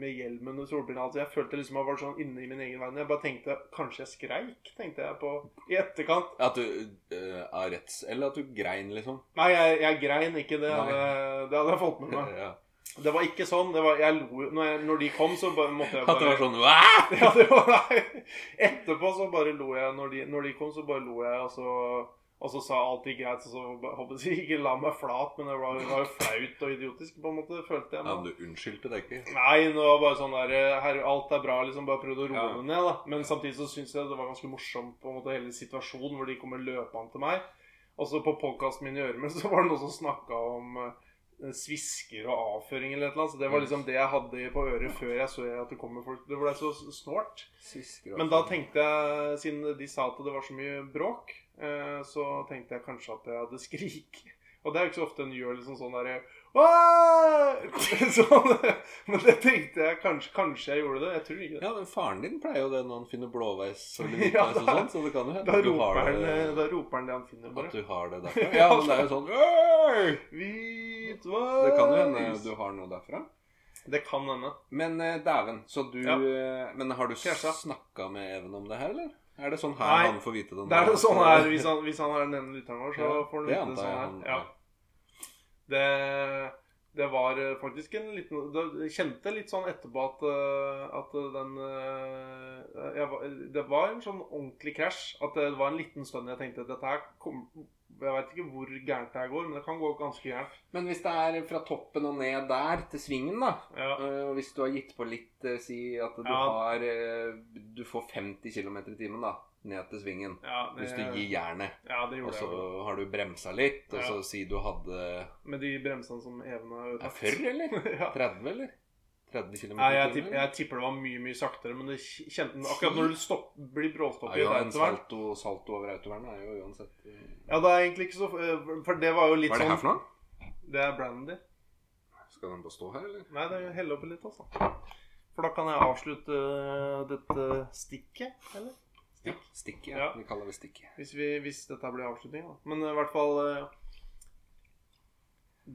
med hjelmen og solbrillene. Altså, jeg følte liksom jeg var sånn inne i min egen verden. Jeg bare tenkte Kanskje jeg skreik, tenkte jeg på i etterkant. At du uh, Av retts... Eller at du grein, liksom? Nei, jeg, jeg grein ikke. Det hadde, det hadde jeg fått med meg. *laughs* Ja. Det var ikke sånn. Det var, jeg lo når, jeg, når de kom, så bare måtte jeg bare At det var sånn Wah! *laughs* Ja, det var nei. Etterpå så bare lo jeg. Når de, når de kom, så bare lo jeg, og så, og så sa alt gikk greit. Så, så håper jeg ikke la meg flat, men det var, var jo flaut og idiotisk, på en måte, følte jeg. Ja, Men. du unnskyldte deg ikke? Nei, det var bare sånn der her, Alt er bra, liksom. Bare prøvde å roe Ja. ned, da. Men samtidig så syns jeg det var ganske morsomt, på en måte, hele situasjonen hvor de kommer løpende til meg. Og så på podkasten min i Øremel *laughs* så var det noen som snakka om eh, svisker og avføring eller annet. Så det var liksom det jeg hadde på øret før jeg så at det kommer folk. Det ble så snålt. Men da tenkte jeg, siden de sa at det var så mye bråk, eh, så tenkte jeg kanskje at jeg hadde *laughs* skrik. Og det er jo ikke så ofte en gjør liksom sånn derre *laughs* sånn, Men det tenkte jeg kanskje, kanskje jeg gjorde det. Jeg tror ikke det. Ja, men faren din pleier jo det når han finner blåveis *laughs* Ja, og sånn, så det kan jo hende Da du roper, han, det da roper han det han finner, At du har det derfra. Ja, men det er jo sånn Hvitveis! Det kan jo hende du har noe derfra. Det kan hende. Men eh, dæven, så du Ja. eh, Men har du snakka med Even om det her, eller? Er det sånn her Nei, han får vite det? Det er det sånn her, hvis han, hvis han er den ene lytteren vår, så Ja, får han vite det sånn her. han- Ja. Det, det var eh, faktisk en liten Det kjente litt sånn etterpå at, eh, at den eh, jeg, Det var en sånn ordentlig krasj. At det var en liten stund jeg tenkte at dette her kom, Jeg veit ikke hvor gærent det her går, men det kan gå ganske gærent. Men hvis det er fra toppen og ned der til svingen, da Ja. Og hvis du har gitt på litt Si at du Ja. har Du får 50 km i timen, da. Ned til svingen. Ja, det, Hvis du gir jernet. ja, Og så jeg. har du bremsa litt, og Ja. så si du hadde Med de bremsene som Even har ja, ødelagt. 40, eller? *laughs* 30, eller? 30 km jeg, i tipp, timen? jeg tipper det var mye mye saktere, men det kjente Akkurat når du stopp, blir bråstopp Ja, ja, en salto, salto over autovernet er jo uansett eh, Ja, det er egentlig ikke så eh, For det var jo litt Hva er det her sånn for noe? Det er brandy. Skal den bare stå her, eller? Nei, det er helle oppi litt, altså. For da kan jeg avslutte eh, dette stikket, eller? Ja, stikk Ja. Vi kaller det stikk. Hvis, vi, hvis dette blir avslutning, da. Men eh, i hvert fall eh,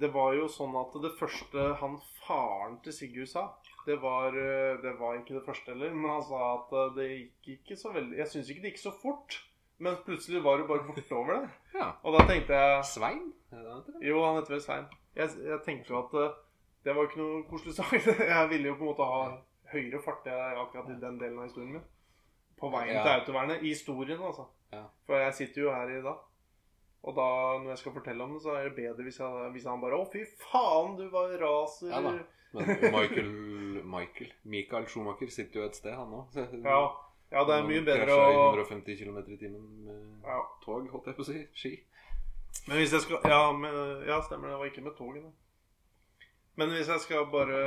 Det var jo sånn at det første han faren til Sigurd sa det var, eh, det var ikke det første heller, men han sa at det gikk ikke så veldig Jeg syns ikke det gikk så fort, men plutselig var du bare bortover det. *laughs* Ja. Og da tenkte jeg Svein? Jo, han heter vel Svein. Jeg, jeg tenkte jo at det var ikke noe koselig *laughs* sak. Jeg ville jo på en måte ha høyere fart jeg, akkurat i den delen av historien min. På veien Ja. til autovernet. I historien, altså. Ja. For jeg sitter jo her i dag. Og da, når jeg skal fortelle om det, så er det bedre hvis, jeg, hvis han bare Å, fy faen, du var raser. Ja da. Men Michael Michael Michael Schumacher sitter jo et sted, han òg. Ja, ja, det er mye bedre å 150 km i timen med ja. tog, holdt jeg på å si. Ski. Men hvis jeg skal Ja, med, ja stemmer det. var ikke med toget. da. Men hvis jeg skal bare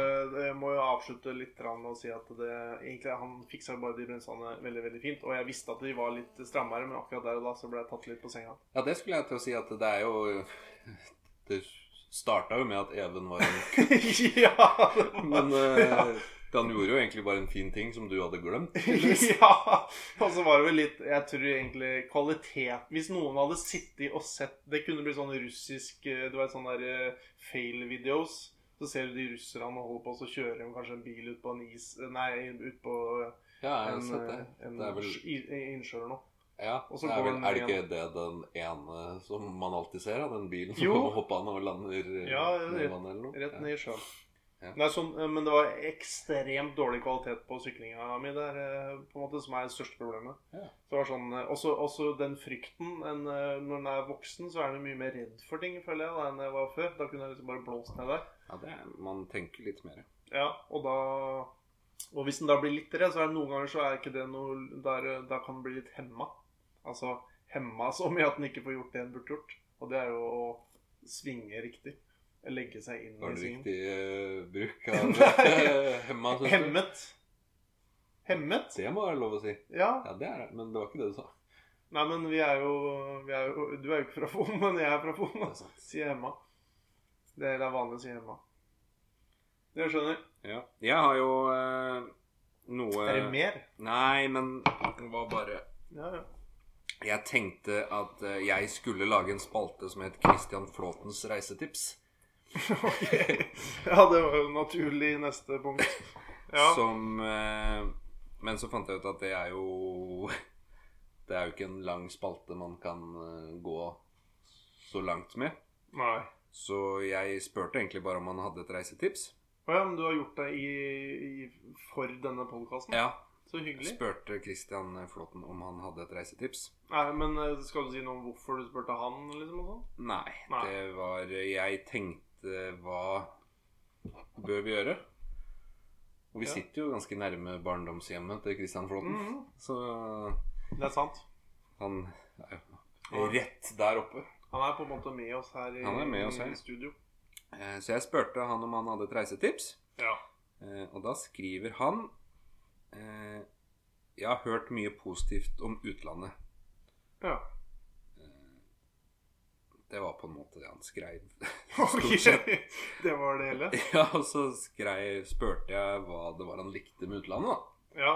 Jeg må jo avslutte litt og si at det egentlig Han fiksa bare de bremsene veldig veldig fint. Og jeg visste at de var litt strammere, men akkurat der og da så ble jeg tatt litt på senga. Ja, det skulle jeg til å si at det er jo Det starta jo med at Even var en *laughs* ja! Men uh, Ja. han gjorde jo egentlig bare en fin ting som du hadde glemt. *laughs* ja! Og så var det vel litt Jeg tror egentlig kvalitet Hvis noen hadde sittet og sett Det kunne blitt sånn russisk eh, Du vet sånne der eh, fail videos. Så ser du de russerne holder på så kjører de kanskje en bil ut på en is Nei, ut på Ja, en, eh, en vel innsjø eller noe. Ja, Og så det er, vel, er det igjen. ikke det den ene som man alltid ser? Da? Den bilen som hopper an og lander eh, Ja, rett-? Rett ned i sjøen. Ja. Nei, sånn, eh, men det var ekstremt dårlig kvalitet på syklinga mi der, på en måte, som er det største problemet. Ja. Så det var sånn, også, også den frykten en, Når en er voksen, så er en mye mer redd for ting, føler jeg, da, enn jeg var før. Da kunne jeg liksom bare blåst ned der. Ja, det er, man tenker litt mer. Ja, og da Og hvis en da blir litt redd, så er det noen ganger så er ikke det noe der, Da kan en bli litt hemma. Altså hemma så mye at en ikke får gjort det en burde gjort. Og det er jo å svinge riktig. Legge seg inn Var i det svingen. riktig uh, bruk av *laughs* *laughs* hemma? synes? Hemmet. Hemmet? Det må være lov å si. Ja. Ja, det er det. Men det var ikke det du sa. Nei, men vi er jo, vi er jo Du er jo ikke fra Fon, men jeg er fra Fon. Det er. Sier hemma. Det er vanlig å si hjemme. Jeg skjønner? Ja. Jeg har jo eh, noe Er det mer? Nei, men det var bare Ja, ja. Jeg tenkte at eh, jeg skulle lage en spalte som het Christian Flåtens reisetips. Ok. *laughs* Ja, det var jo naturlig neste punkt. Ja. Som eh, Men så fant jeg ut at det er jo Det er jo ikke en lang spalte man kan eh, gå så langt med. Nei. Så jeg spurte egentlig bare om han hadde et reisetips. Å ja, men du har gjort det i, i, for denne podkasten? Ja. Så hyggelig. Spurte Christian Flåten om han hadde et reisetips. Nei, men eh, Skal du si noe om hvorfor du spurte han? liksom sånn? Nei, Nei. det var Jeg tenkte hva bør vi gjøre? Og vi Ja. sitter jo ganske nærme barndomshjemmet til Christian Flåten. -hmm. Så Det er sant. han er jo rett der oppe. Han er på en måte med oss her i, oss her. i studio. Eh, Så jeg spurte han om han hadde et reisetips. Ja. Eh, Og da skriver han eh, Jeg har hørt mye positivt om utlandet. ja. Det var på en måte det han skrev. *laughs* Ok, det var det hele? *laughs* Ja, og så skrev, spurte jeg hva det var han likte med utlandet, da. Ja.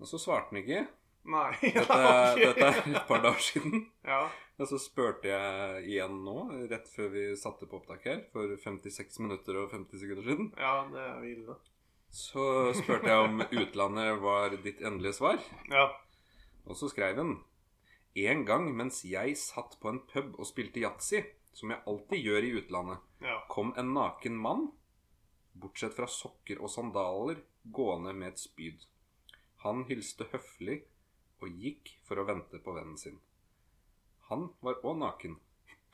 Og så svarte han ikke. Nei. *laughs* Dette, Ja, ok. dette er et par dager siden. Ja. Og så spurte jeg igjen nå, rett før vi satte på opptak her, for 56 minutter og 50 sekunder siden. ja, det er ille. Så spurte jeg om utlandet var ditt endelige svar. Ja. Og så skrev han En gang mens jeg satt på en pub og spilte yatzy, som jeg alltid gjør i utlandet, Ja. kom en naken mann, bortsett fra sokker og sandaler, gående med et spyd. Han hilste høflig og gikk for å vente på vennen sin. Han var òg naken,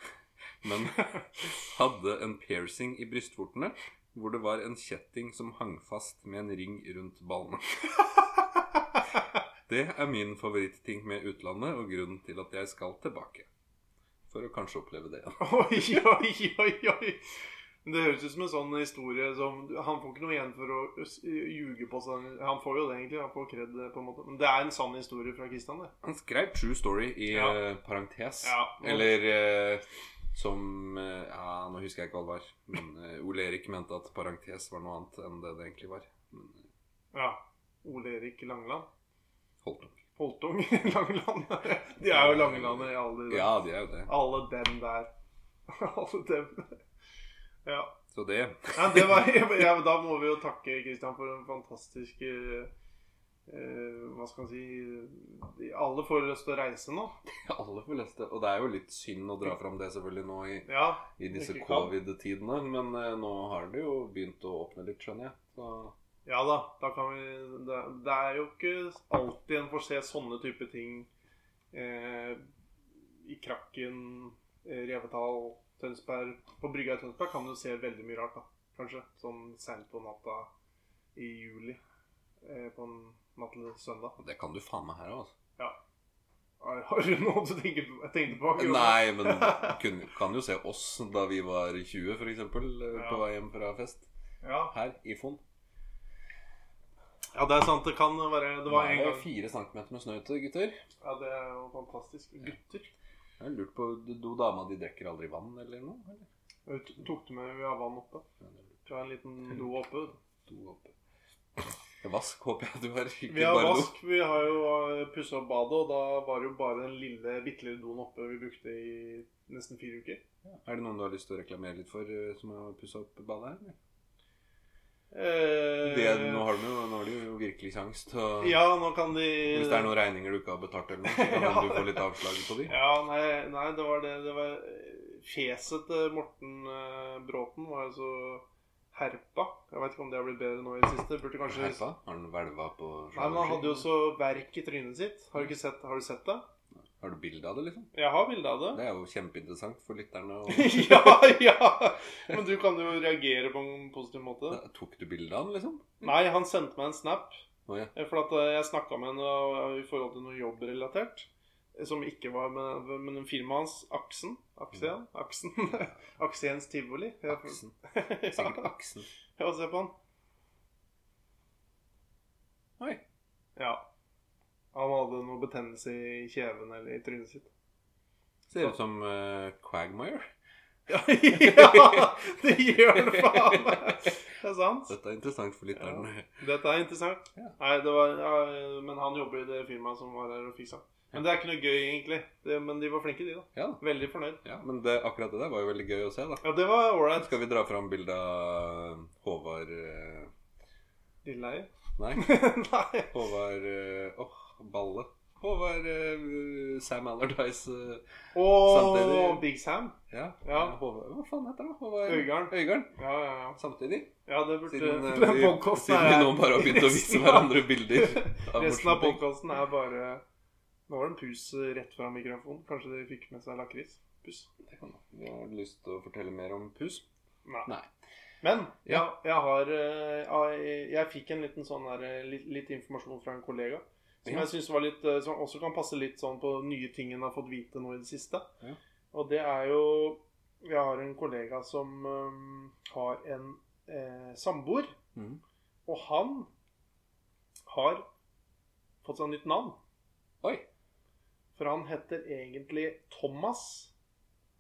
*laughs* men hadde en piercing i brystvortene, hvor det var en kjetting som hang fast med en ring rundt ballene. Det er min favorittting med utlandet, og grunnen til at jeg skal tilbake. For å kanskje oppleve det igjen. Oi, oi, oi, oi. Det høres ut som en sånn historie som Han får ikke noe igjen for å ljuge på seg. Han får jo det, egentlig. Han får kred, på en måte. Men det er en sann historie fra Kristian, det. Han skrev 'true story' i Ja. eh, parentes. Ja. Eller eh, som eh, Ja, nå husker jeg ikke hva det var. Men eh, Ole Erik mente at parentes var noe annet enn det det egentlig var. Men Ja. Ole Erik Langeland. Holtung. Holtung *laughs* Langeland. De er jo Langelandet i alle de Ja, de er jo det. Alle dem der. *laughs* Alle dem. Ja. Så det ja, det var, *laughs* ja da må vi jo takke Kristian for en fantastisk eh, eh, Hva skal man si Alle får lyst til å reise nå. *laughs* Alle får lyst til Og det er jo litt synd å dra fram det selvfølgelig nå i, Ja. i disse covid-tidene. Men eh, nå har det jo begynt å åpne litt, skjønner jeg. Så Ja da, da kan vi Det, det er jo ikke alltid en får se sånne type ting eh, i Krakken, eh, Revetal, Tønsberg På brygga i Tønsberg kan du se veldig mye rart, da. Kanskje. Sånn seint på natta i juli. Eh, på en natt til søndag. det kan du faen meg her òg, altså. Ja. Har du noe du tenker på, jeg tenkte på? akkurat? Nei, men du *laughs* kun, kan jo se oss da vi var 20, f.eks. Ja. På vei hjem fra fest. Ja. Her i Fon. ja, det er sant. Det kan være Det var en gang fire centimeter med snø ute, gutter. Ja, det er jo fantastisk. Gutter. Jeg har lurt på Do dama di drikker aldri vann eller noe? Eller? Jeg Tok du med Vi har vann oppe. Ja, det har en liten do oppe. *laughs* Do oppe. Vask håper jeg du har. Ikke Vi har bare do. vask. Vi har jo pussa opp badet, og da var det jo bare den lille, bitte lille doen oppe vi brukte i nesten fire uker. Er det noen du har lyst til å reklamere litt for, eh, som har pussa opp badet her? eller? Eh, Det, nå, har de, nå har de jo virkelig kjangs til å Ja, nå kan de Hvis det er noen regninger du ikke har betalt, eller noe, så kan *laughs* Ja. du få litt avslag på de. Ja, nei, nei, det var det. Det var Fjeset til Morten uh, Bråten var jo så herpa. Jeg vet ikke om det har blitt bedre nå i det siste. Burde kanskje Herpa? Har han hvelva på Nei, men Han hadde jo så verk i trynet sitt. Har du ikke sett, har du sett det? Har du bilde av det, liksom? Jeg har bilde av det. Det er jo kjempeinteressant for lytterne. Og... *laughs* ja, ja! Men du kan jo reagere på en positiv måte. Tok du bilde av den, liksom? Nei, han sendte meg en snap. Oh, ja. eh, For at eh, jeg snakka med henne eh, i forhold til noe jobbrelatert. Som ikke var med, med den firmaet hans, Aksen. Aksen? *laughs* Aksen. Aksens tivoli. Aksen. Sikkert *laughs* Aksen. ja, se på han. Oi. Ja. Han hadde noe betennelse i kjeven eller i trynet sitt. Ser ut som uh, Quagmire. Ja, *laughs* ja, det gjør det faen meg! Det er sant. Dette er interessant for lytterne. Dette er interessant. Ja. Nei, det var, ja, men han jobber i det firmaet som var her og fiksa. Men det er ikke noe gøy, egentlig. Det, men de var flinke, de, da. Ja, Veldig fornøyd. ja men det, akkurat det der var jo veldig gøy å se, da. Ja, det var ålreit. Skal vi dra fram bilde av Håvard uh... Lilleheie? Nei, *laughs* Nei. Håvard eh, Åh, på Håvard eh, Sam Allardyce Og Samtidig- Big Sam. Ja. Ja. Håvard, hva faen heter han? Håvard Øygarden. Øygarden. Ja, ja, ja. Samtidig. Ja, det burde Siden, *laughs* uh, vi, siden vi nå bare har begynt å vise *laughs* hverandre bilder. *laughs* Resten av podkasten er bare Nå var det en pus rett fra mikrofonen. Kanskje de fikk med seg lakris? Pus. Det kan. Vi har lyst til å fortelle mer om pus. Nei. Nei. Men ja, jeg, jeg har jeg, fikk en liten sånn der, litt, litt informasjon fra en kollega. Som jeg synes var litt eh, Som også kan passe litt sånn på nye ting en har fått vite nå i det siste. Ja. Og det er jo Jeg har en kollega som um, har en eh, samboer. Mm. Og han har fått seg nytt navn. Oi. For han heter egentlig Thomas.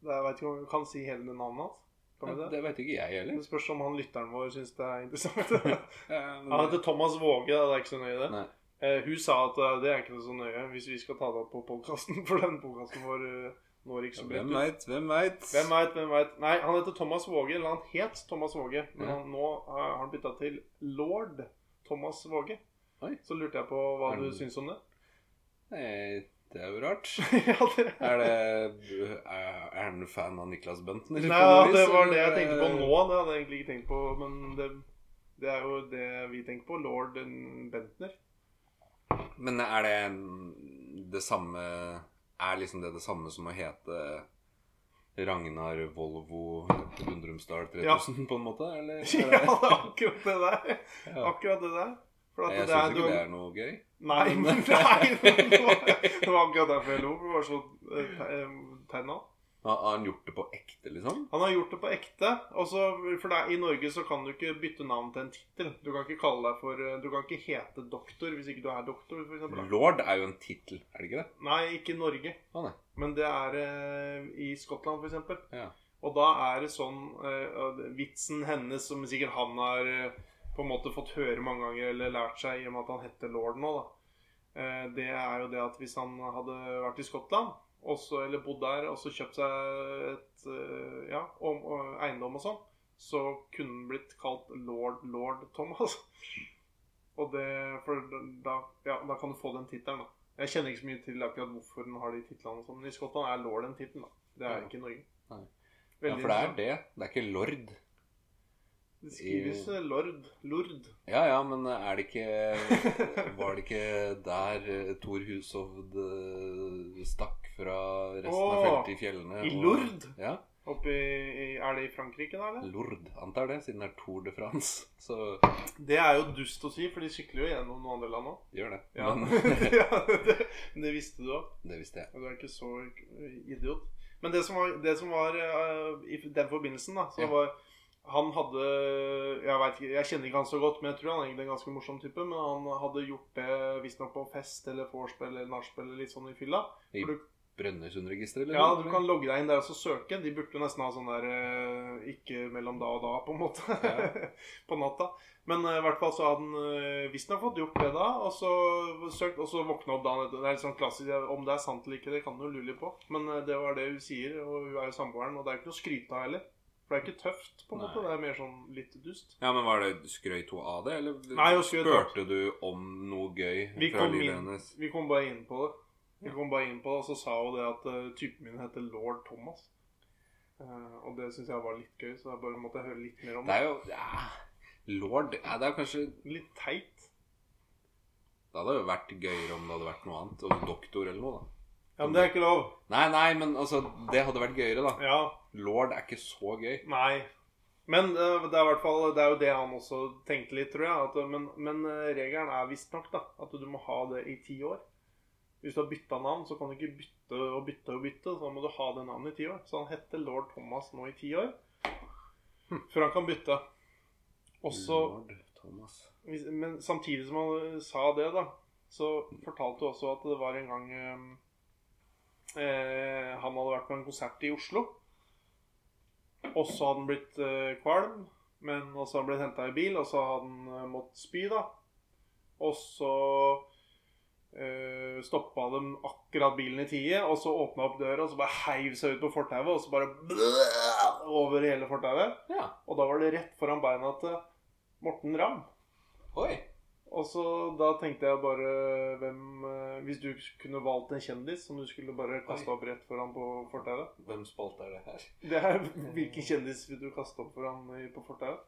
Jeg vet ikke om vi kan si hele navnet hans. Kan vi det? Det vet ikke jeg heller. Det spørs om han lytteren vår syns det er interessant. *laughs* Ja, men- Han heter Thomas Våge, det er ikke så nøye det. Nei. Eh, hun sa at eh, det er ikke så nøye hvis vi skal ta det opp på podkasten, *laughs* for den podkasten vår eh, når ikke så bredt Hvem ut. veit? Hvem veit? Hvem veit, hvem veit. Nei, han heter Thomas Våge, eller han het Thomas Våge. Men han, nå har han bytta til lord Thomas Våge. Oi. Så lurte jeg på hva Er du det- syns om det. Nei, det er jo rart. *laughs* ja, det Er det Er han fan av Niklas Bentner? Nei, ja, det var det jeg tenkte på nå. Det hadde jeg egentlig ikke tenkt på. Men det, det er jo det vi tenker på. Lord Bentner. Men er det det samme Er liksom det det samme som å hete Ragnar Volvo Lundrumsdal 3000, Ja. på en måte? Eller? *laughs* Ja, det er akkurat det der. Akkurat det der. Jeg det syns ikke det er noe gøy. Nei, *laughs* men nei, det var, det var akkurat derfor jeg lo. For det var så eh, te- eh, tegna. Har har han gjort det på ekte, liksom? Han har gjort det på ekte. Også, for det er, I Norge så kan du ikke bytte navn til en tittel. Du kan ikke kalle deg for eh, Du kan ikke hete doktor hvis ikke du er doktor, for eksempel. Lord er jo en tittel, er det ikke det? Nei, ikke i Norge. Ah. Men det er eh, i Skottland, eksempel. Ja. Og da er det sånn eh, Vitsen hennes, som sikkert han har eh, på en måte fått høre mange ganger eller lært seg i og med at han heter lord nå, da. Eh, det er jo det at hvis han hadde vært i Skottland, også, eller bodd der, og så kjøpt seg et eh, ja, om, eiendom og sånn, så kunne han blitt kalt lord, lord Thomas. *laughs* Og det For da, ja, da kan du få den tittelen, da. Jeg kjenner ikke så mye til akkurat hvorfor den har de titlene, sånn, men i Skottland er lord en tittel. Det er Ja. ikke i Norge. Nei. Veldig Ja, for det er det. Det er ikke lord. Det skrives I... lord. Lord. Ja ja, men er det ikke *laughs* Var det ikke der eh, Thor Hushovd eh, stakk fra resten av feltet i fjellene? i og- Lourdes? Ja. Oppe i- er det i Frankrike, da? eller? Lourdes, antar det, siden det er Tour de France. Så Det er jo dust å si, for de sykler jo gjennom noen andre land òg. gjør det. Ja. Men *laughs* ja, det, det visste du òg. det visste jeg. Du er ikke så idiot. Men det som var, det som var uh, i den forbindelsen, da så Ja. var Han hadde jeg, vet ikke, jeg kjenner ikke han så godt, men jeg tror han er egentlig en ganske morsom type. Men han hadde gjort det visstnok på fest eller vorspiel eller nachspiel eller litt sånn i fylla. I Brønnøysundregisteret, eller? ja, du kan logge deg inn der og så søke. De burde jo nesten ha sånn der eh, Ikke mellom da og da, på en måte. Ja. *laughs* på natta. Men eh, i hvert fall så hadde han uh, visstnok fått gjort det da. Og så søkt, og så våkna opp dagen etter. Det er litt sånn klassisk. Om det er sant eller ikke, det kan du lure på. Men eh, det var det hun sier, og hun er jo samboeren. Og det er ikke noe å skryte av heller. For det er ikke tøft, på en Nei. måte. Det er mer sånn litt dust. Ja, men var det skrøyt hun av det, eller Nei, spurte du om noe gøy Vi fra livet hennes? vi kom bare inn på det. Vi kom bare inn på det, Og så sa hun det at uh, typen min heter lord Thomas. Uh, og det syns jeg var litt gøy, så jeg bare måtte høre litt mer om Det det. er jo ja, Lord ja, Det er kanskje Litt teit. Det hadde jo vært gøyere om det hadde vært noe annet. Og doktor eller noe, da. Ja, men det er ikke lov. Nei, nei, men altså Det hadde vært gøyere, da. Ja, Lord er ikke så gøy. Nei. Men uh, det er hvert fall Det er jo det han også tenkte litt, tror jeg. At, men, men regelen er visstnok at du må ha det i ti år. Hvis du har bytta navn, så kan du ikke bytte og bytte og bytte. Så da må du ha det navnet i ti år. Så han heter lord Thomas nå i ti år. Hm, Før han kan bytte. Også, Lord Thomas. men samtidig som han sa det, da, så fortalte du også at det var en gang eh, eh, Han hadde vært på en konsert i Oslo. Og så hadde han blitt eh, kvalm, men også hadde han blitt henta i bil, og så hadde han eh, måttet spy, da. Og så eh, stoppa dem akkurat bilen i tide, og så åpna opp døra, og så bare heiv seg ut på fortauet, og så bare over hele fortauet. Ja. Og da var det rett foran beina til Morten Ramm. Oi. Og så da tenkte jeg bare hvem eh, Hvis du kunne valgt en kjendis som du skulle bare kaste opp rett foran på fortauet Hvem spalte er det her? Det er Hvilken kjendis vil du kaste opp foran på fortauet?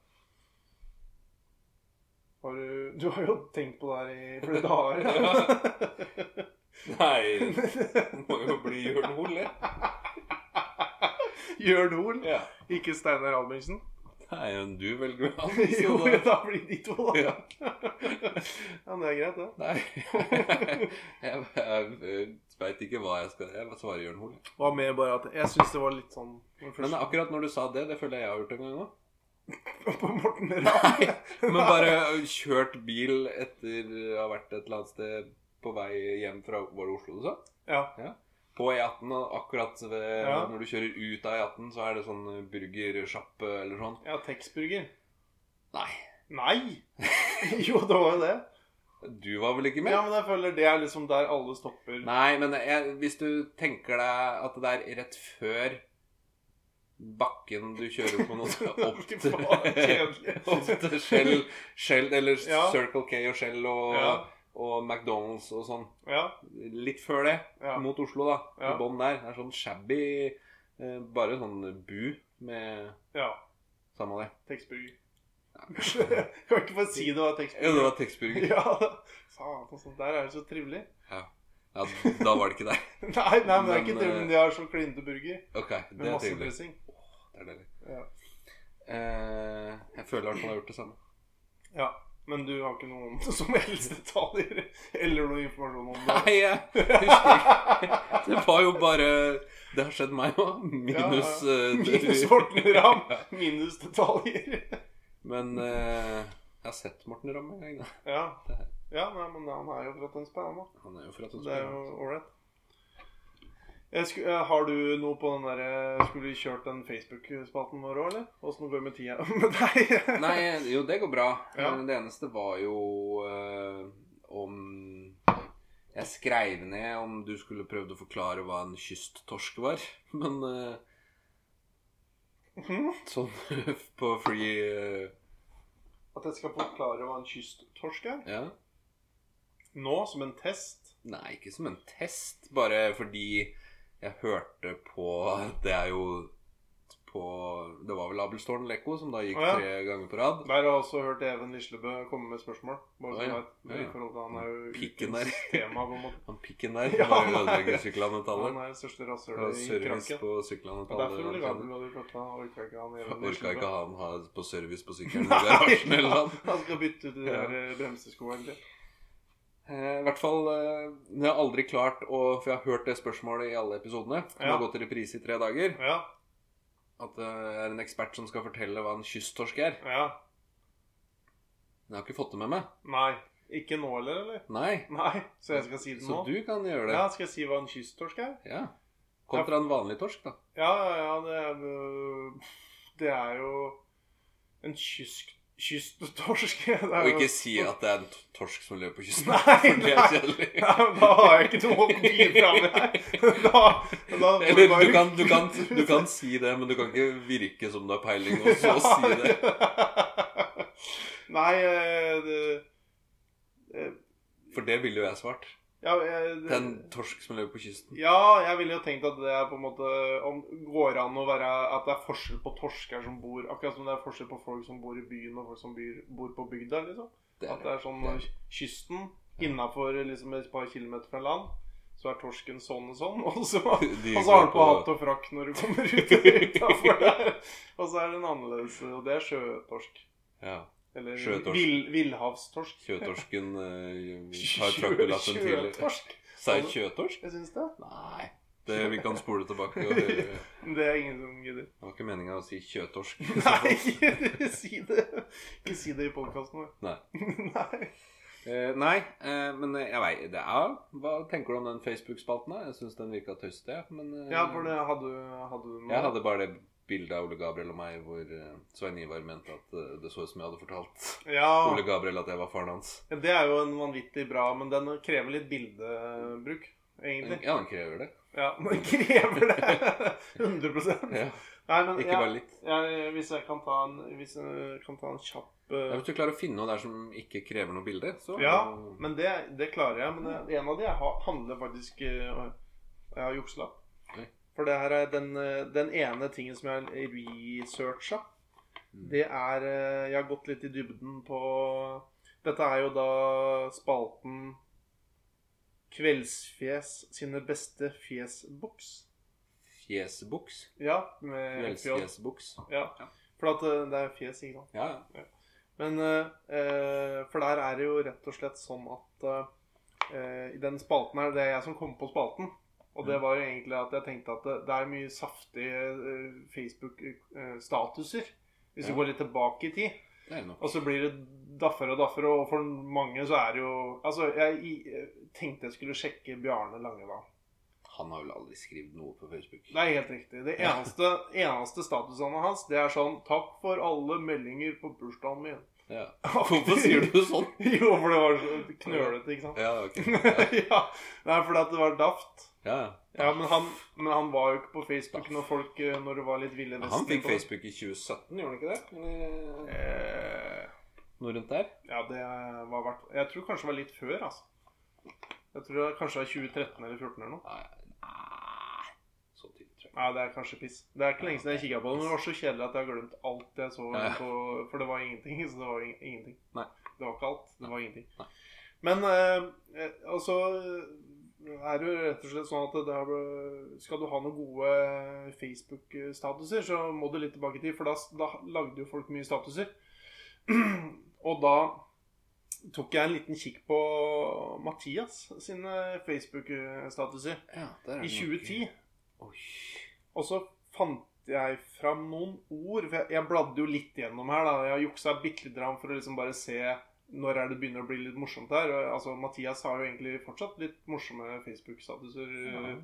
Har du Du har jo tenkt på det her i flere dager. *laughs* Nei, det *laughs* må jo bli Jørn Hoel, det. Jørn Hoel, Ja. ikke Steinar Albrigtsen. Nei, men du velger han. *laughs* Jo, da- da blir de to, da. Ja. Ja, men det er greit, det. Nei. Jeg, jeg veit ikke hva jeg skal Jeg svarer Jørn Hoel. Var med bare at Jeg syns det var litt sånn Men akkurat når du sa det, det føler jeg jeg har gjort en gang òg. På Morten Ramm. Men bare kjørt bil etter å ha vært et eller annet sted på vei hjem fra Var det Oslo du sa? Ja. På E18, og akkurat ved, Ja. når du kjører ut av E18, så er det sånn burgersjappe eller sånn. ja Texburger. Nei. Nei! *laughs* Jo, det var jo det. Du var vel ikke med? Ja, men jeg føler det er liksom der alle stopper. Nei, men jeg, hvis du tenker deg at det er rett før bakken du kjører på noe *laughs* opp til, *laughs* opp til Shell, Shell eller *laughs* Ja. Circle K og Shell og, Ja. og McDonald's og sånn. Ja. Litt før det, mot Oslo, da. Ja. I bånn der. Det er sånn shabby eh, Bare sånn bu med ja. Samme det. Texburger. kan ikke bare si det var Ja, det var Texburger. Ja, faen, og der er det så trivelig. Ja. ja, da var det ikke deg. Nei, nei, men det er ikke Men, trivelig. eh, De har så klinete burger okay, med det masse dressing. Er deilig. Ja. Eh, jeg føler i hvert fall jeg har gjort det samme. ja. Men du har ikke noen *laughs* som helst detaljer eller noe informasjon om det? Nei, jeg husker ikke. Det var jo bare Det har skjedd meg òg. Minus Ja, ja. eh, *laughs* Minus Morten Ramm. Minus detaljer. Men eh, jeg har sett Morten Ramm en gang. Ja. ja, nei, men han er jo fra Tønsberg, han òg. Han er jo fra Så det er jo Tønsberg. ålreit. Sku- eh, Har du noe på den der Skulle vi kjørt den Facebook-spaten vår òg, eller? Åssen går det med tida *laughs* med deg? *laughs* Nei, jo, det går bra. Ja. Men Det eneste var jo eh, om Jeg skrev ned om du skulle prøvd å forklare hva en kysttorsk var. *laughs* Men eh, Mhm. sånn på free eh, At jeg skal forklare hva en kysttorsk er? Ja. Nå, som en test? Nei, ikke som en test. Bare fordi jeg hørte på Det er jo på Det var vel Abelstårn Lekko som da gikk ja. tre ganger på rad. Der har jeg også hørt Even Lislebø komme med spørsmål. Bare Å, så ja. du vet, Ja, ja. i forhold til Han er jo Pikken der. tema, på en måte. *laughs* Han pikken der *laughs* Ja, bare er- ødelegger sykkelanmetallet. Han er den største rasshølet i krakken. på Og derfor ble og de fløtta orka ikke han Even Orka ikke Lislebø. han ha på service på sykkelen i *laughs* garasjen eller noe. Han skal bytte ut de der bremseskoene. Eh, I hvert fall eh, Jeg har aldri klart å For jeg har hørt det spørsmålet i alle episodene. Som Ja. har gått i reprise i tre dager. Ja, At det er en ekspert som skal fortelle hva en kysttorsk er. ja. Men jeg har ikke fått det med meg. Nei. Ikke nå heller, eller? Nei. Nei, så jeg skal si det nå? Så du kan gjøre det. Ja, Skal jeg si hva en kysttorsk er? Ja. Kontra en vanlig torsk, da. Ja, ja, ja, det er Det er jo en kysk, kysttorsk. *laughs* Og ikke si at det er en torsk som lever på kysten. Nei, nei. *laughs* Ja, da har jeg ikke noe å bidra med her. *laughs* Da, da Eller du kan, du, kan, du kan si det, men du kan ikke virke som du har peiling, og så si det. Nei, det, det, eh, For det ville jo jeg svart. Ja, jeg, Det er en torsk som lever på kysten. ja, jeg ville jo tenkt at det er på en måte om, Går an å være At det er forskjell på torsker som bor Akkurat som det er forskjell på folk som bor i byen, og folk som byr, bor på bygda, liksom. Det At det er sånn det er- kysten innafor liksom et par kilometer fra land. Så er torsken sånn og sånn, *laughs* og så, *laughs* og så har den på hatt og frakk når du kommer ut *laughs* utafor der. Og så er den annerledes, og det er sjøtorsk. Ja. Eller vill, villhavstorsk. Sjøtorsken eh, *laughs* tar traktolappen til Sjøtorsk? jeg kjøtorsk? Jeg syns det. Nei. Det, vi kan spole tilbake. Det *laughs* Det er ingen som gidder. var ikke meninga å si kjøtorsk. *laughs* Nei, ikke si det. Ikke si det i podkasten vår. Nei. Nei. Eh, nei, eh, men jeg veit det er Hva tenker du om den Facebook-spalten? Jeg syns den virka tøysete. Men eh, Ja, for det hadde, hadde du noe jeg hadde bare det bildet av Ole Gabriel og meg hvor eh, Svein Ivar mente at eh, det så ut som jeg hadde fortalt Ja, Ole Gabriel at jeg var faren hans. det er jo en vanvittig bra, men den krever litt bildebruk, egentlig. Ja, den krever det. Ja, *laughs* den krever det. *laughs* 100 Ja. Nei, men Ikke bare litt. hvis jeg kan ta en, kan ta en kjapp Ja, hvis du klarer å finne noe der som ikke krever noe bilde, så Ja, men det, det klarer jeg. Men det, en av de jeg har, handler faktisk eh, Jeg har jukselapp. For det her er den, eh, den ene tingen som jeg researcha. Det er eh, Jeg har gått litt i dybden på Dette er jo da spalten Kveldsfjes sine beste fjesboks. Fjesboks? Ja, med Kveldsfjesboks. Ja. For at eh, det er fjes, ikke sant. Ja, ja. Men For der er det jo rett og slett sånn at eh, i den spalten her Det er jeg som kommer på spalten. Og det var jo egentlig at jeg tenkte at det, det er mye saftige eh, Facebook-statuser. Hvis Ja. du går litt tilbake i tid. Og så blir det daffere og daffere, og for mange så er det jo Altså, jeg jeg tenkte jeg skulle sjekke Bjarne Langevang. Han har vel aldri skrevet noe på Facebook. Det er helt riktig. Det eneste, eneste statusene hans, det er sånn 'Takk for alle meldinger på bursdagen min'. Ja. *laughs* Hvorfor sier du sånn? *laughs* jo, for det var så knølete, ikke sant? Ja, ok. *laughs* ja. Nei, fordi at det var daft. Ja, ja. Ja, men han, men han var jo ikke på Facebook når folk eh, Når det var litt ville Han fikk. Facebook i 2017, gjorde han ikke det? Eller Eh, noe rundt der? ja, det var verdt Jeg tror kanskje det var litt før, altså. Jeg tror det kanskje var 2013 eller 2014 eller noe. Nei. Ja, det er kanskje piss. Det er ikke lenge siden jeg kikka på det, men det var så kjedelig at jeg har glemt alt jeg så på For det var ingenting. Så det var ingenting. Nei. Det var ikke alt. Det var ingenting. Nei. Men eh, eh, altså eh, er det jo rett og slett sånn at det er, skal du ha noen gode Facebook-statuser, så må du litt tilbake i tid. For da, da lagde jo folk mye statuser. *clears throat* Og da tok jeg en liten kikk på Mathias sine Facebook-statuser Ja, i det nok- 2010. Oi. Og så fant jeg fram noen ord. For jeg, jeg bladde jo litt gjennom her. da Jeg har juksa bitte litt for å liksom bare se når er det begynner å bli litt morsomt her. Altså, Mathias har jo egentlig fortsatt litt morsomme Facebook-statuser. Ja.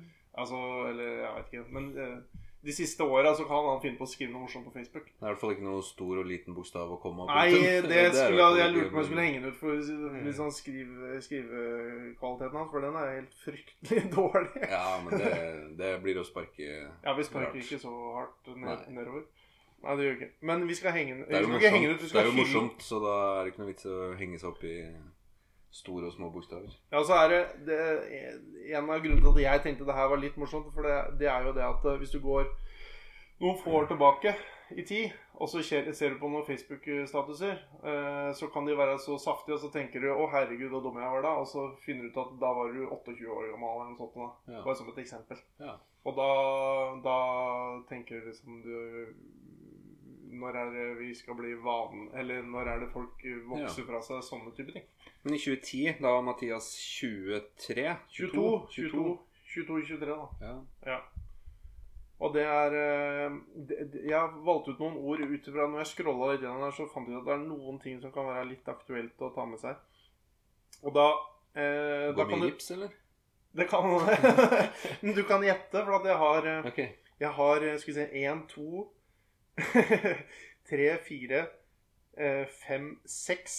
Altså, eller jeg vet ikke. Men eh, de siste åra så kan han finne på å skrive noe morsomt på Facebook. Det er i hvert fall ikke noe stor og liten bokstav å komme Nei, det, *laughs* det skulle, jeg lurte på om jeg skulle henge den ut for hvis han skriver skrivekvaliteten hans, for den er helt fryktelig *laughs* dårlig. Ja, men det, det blir å sparke Ja, vi sparker ikke så hardt ned, Nei. nedover. Nei, det gjør vi ikke. Men vi skal henge den ut. Det er jo morsomt så da er det ikke noe vits å henge seg opp i store og små bokstaver. Ja, så er det, det En av grunnene til at jeg tenkte det her var litt morsomt, for det, det er jo det at eh, hvis du går noen få år tilbake i tid, og så ser, ser du på noen Facebook-statuser, eh, så kan de være så saftige, og så tenker du 'Å, herregud, så dum jeg var da', og så finner du ut at da var du 28 år gammel eller noe sånt. da. Ja. Bare som et eksempel. Ja. Og da, da tenker du liksom du Når er det vi skal bli vanen Eller når er det folk vokser fra seg sånne type ting? Men i 2010, da var Mathias 23 22, 22, 22, 23, da. Ja. Ja. Og det er eh, det, Jeg valgte ut noen ord ut ifra Når jeg scrolla litt gjennom der, så fant jeg at det er noen ting som kan være litt aktuelt å ta med seg. Og da eh, mye du, gips, eller? Det kan *laughs* Men du kan gjette, for at jeg har okay. Jeg har eh, Skal vi se Én, to, *laughs* tre, fire, eh, fem, seks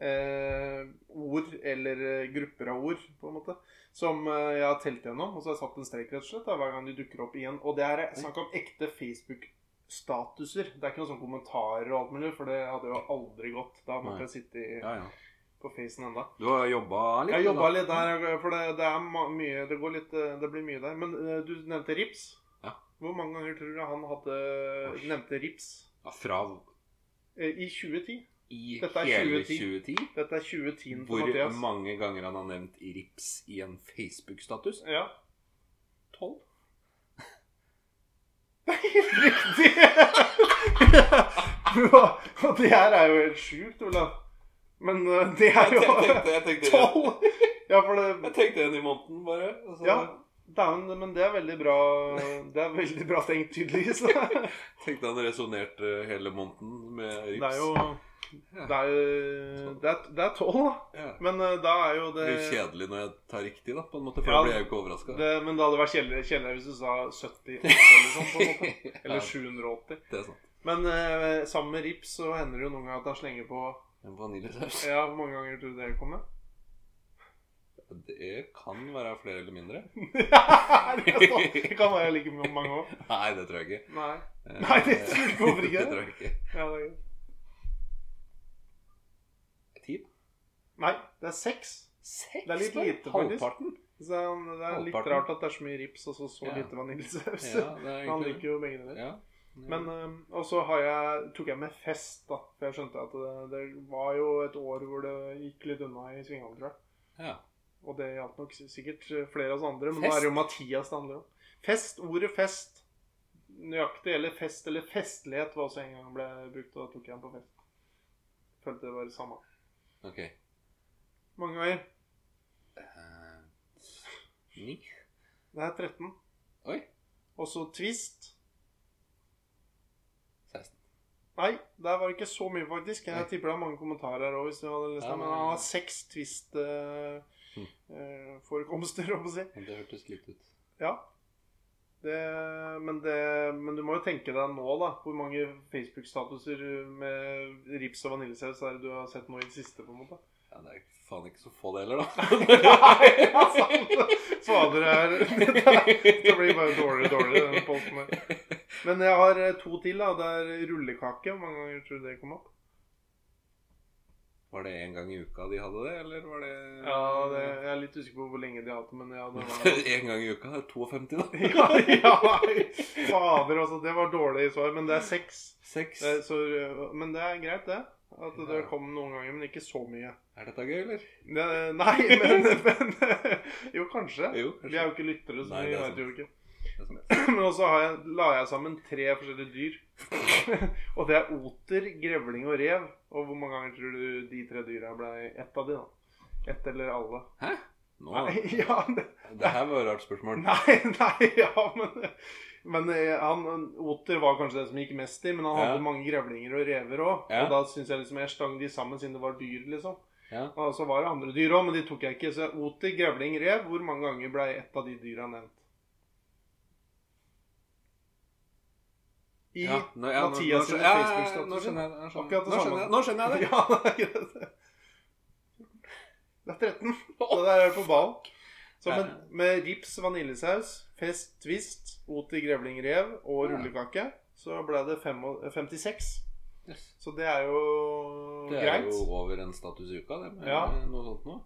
eh, ord, eller eh, grupper av ord, på en måte, som jeg har telt gjennom. Og så har jeg satt en strek, rett og slett, hver gang de dukker opp igjen. Og det er snakk om ekte Facebook-statuser. Det er ikke noen sånn kommentarer og alt mulig, for det hadde jo aldri gått. Da måtte jeg sitte i, Ja, ja. på facen enda. Du har jobba litt? Jeg jobba litt der, for det, det er mye Det går litt Det blir mye der. Men du nevnte Rips. Hvor mange ganger tror du han hadde nevnte Rips? Ja, fra Eh, I 2010. i Dette er hele 2010. 2010? Dette er 2010 til Hvor Mathias. mange ganger han har nevnt rips i en Facebook-status? Ja. Tolv. Det er helt riktig! *laughs* Og det her er jo helt sjukt, Olav. Men eh, det er jo Jeg tenkte, jeg tenkte, *laughs* tolv! *laughs* Ja, det Jeg tenkte en i måneden, bare. og så Ja. Dæven, men det er veldig bra Det er veldig bra tenkt, tydeligvis. *laughs* Tenkte han resonnerte hele måneden med rips. er jo Det er, det er, det er tolv, da. ja. Men eh, da er jo Det det blir kjedelig når jeg tar riktig, da, på en måte, for Ja, da blir jeg jo ikke overraska. Det, men det hadde vært kjedelig, kjedelig hvis du sa 78 eller sånn. på en måte *laughs* Eller Ja. 780. Det er sant. Men eh, sammen med rips så hender det jo noen ganger at han slenger på En vaniljesaus. Ja, hvor mange ganger tror du det kommer? Det kan være flere eller mindre. *laughs* det kan være like mange òg. Nei, det tror jeg ikke. Nei. Eh, Nei, det hvorfor ikke? *laughs* det tror jeg ikke. Ja, det er... Ti? Nei, det er seks. Seks? Det er litt lite, faktisk. Halvparten? Så det er litt rart at det er så mye rips og så, så Ja. lite vaniljesaus. Ja, Han liker jo begge deler. Ja. Men Og så har jeg, tok jeg med fest, da. For jeg skjønte at det, det var jo et år hvor det gikk litt unna i svingene, tror jeg. ja. Og det gjaldt nok sikkert flere av oss andre, men nå er det jo Mathias det handler om. Fest, ordet fest. Nøyaktig eller fest eller festlighet var også en gang ble brukt, og da tok jeg den på fest. Følte det var det samme. Ok. Mange veier? Eh, Ni? Det er 13. Oi. Og så twist. 16. Nei, der var det ikke så mye, faktisk. Jeg tipper det er mange kommentarer her òg, hvis du hadde lest Ja. Men han har seks Hm. Twist-forekomster, om å si. Men Det hørtes litt ut. Ja. Det, men, det, men du må jo tenke deg nå, da. Hvor mange Facebook-statuser med rips og vaniljesaus er det du har sett nå i det siste? på en måte? Ja, det er faen ikke så få *laughs* det heller, da. Nei, ja, sant. Fader, det *laughs* Det blir bare dårligere og dårligere, den posten her. Men jeg har to til. da Det er rullekake. Hvor mange ganger tror du det kom opp? Var det en gang i uka de hadde det, eller var det Ja, det, Jeg er litt usikker på hvor lenge de har hatt men ja, det var *laughs* En gang i uka? Det er 52, da. *laughs* ja, ja. Fader, altså. Det var dårlig svar. Men det er seks. Seks. Er, så, men det er greit, det. At det Ja. kom noen ganger, men ikke så mye. Er dette gøy, eller? Ne, nei, *laughs* men, men Jo, kanskje. Jo, kanskje. Vi er jo ikke lyttere, så Nei, vi vet jo ikke. *clears throat* Men også har jeg, la jeg sammen tre forskjellige dyr. *laughs* og det er oter, grevling og rev. Og hvor mange ganger tror du de tre dyra ble ett av de, da? Ett eller alle? Hæ? Nå, Nei, *laughs* ja, det, det her var et rart spørsmål. *laughs* nei, nei, ja, men Men eh, han, oter var kanskje det som gikk mest i, men han Ja. hadde mange grevlinger og rever òg. Ja. Og da syns jeg liksom jeg stang de sammen siden det var dyr, liksom. Ja. Og så var det andre dyr òg, men de tok jeg ikke. Så oter, grevling, rev. Hvor mange ganger ble ett av de dyra nevnt? I Ja, nå, ja, Mathias Facebook-status. nå skjønner jeg det. Akkurat det samme. nå skjønner jeg det. *laughs* Ja, det er greit. Det er 13. Så *laughs* der er det på ballen. Så med, med rips, vaniljesaus, fest, twist, oter, grevling, rev og rullekake, så ble det fem 56. Yes. Så det er jo greit. Det er greit. jo over en status i uka, det. Med Ja. noe sånt nå.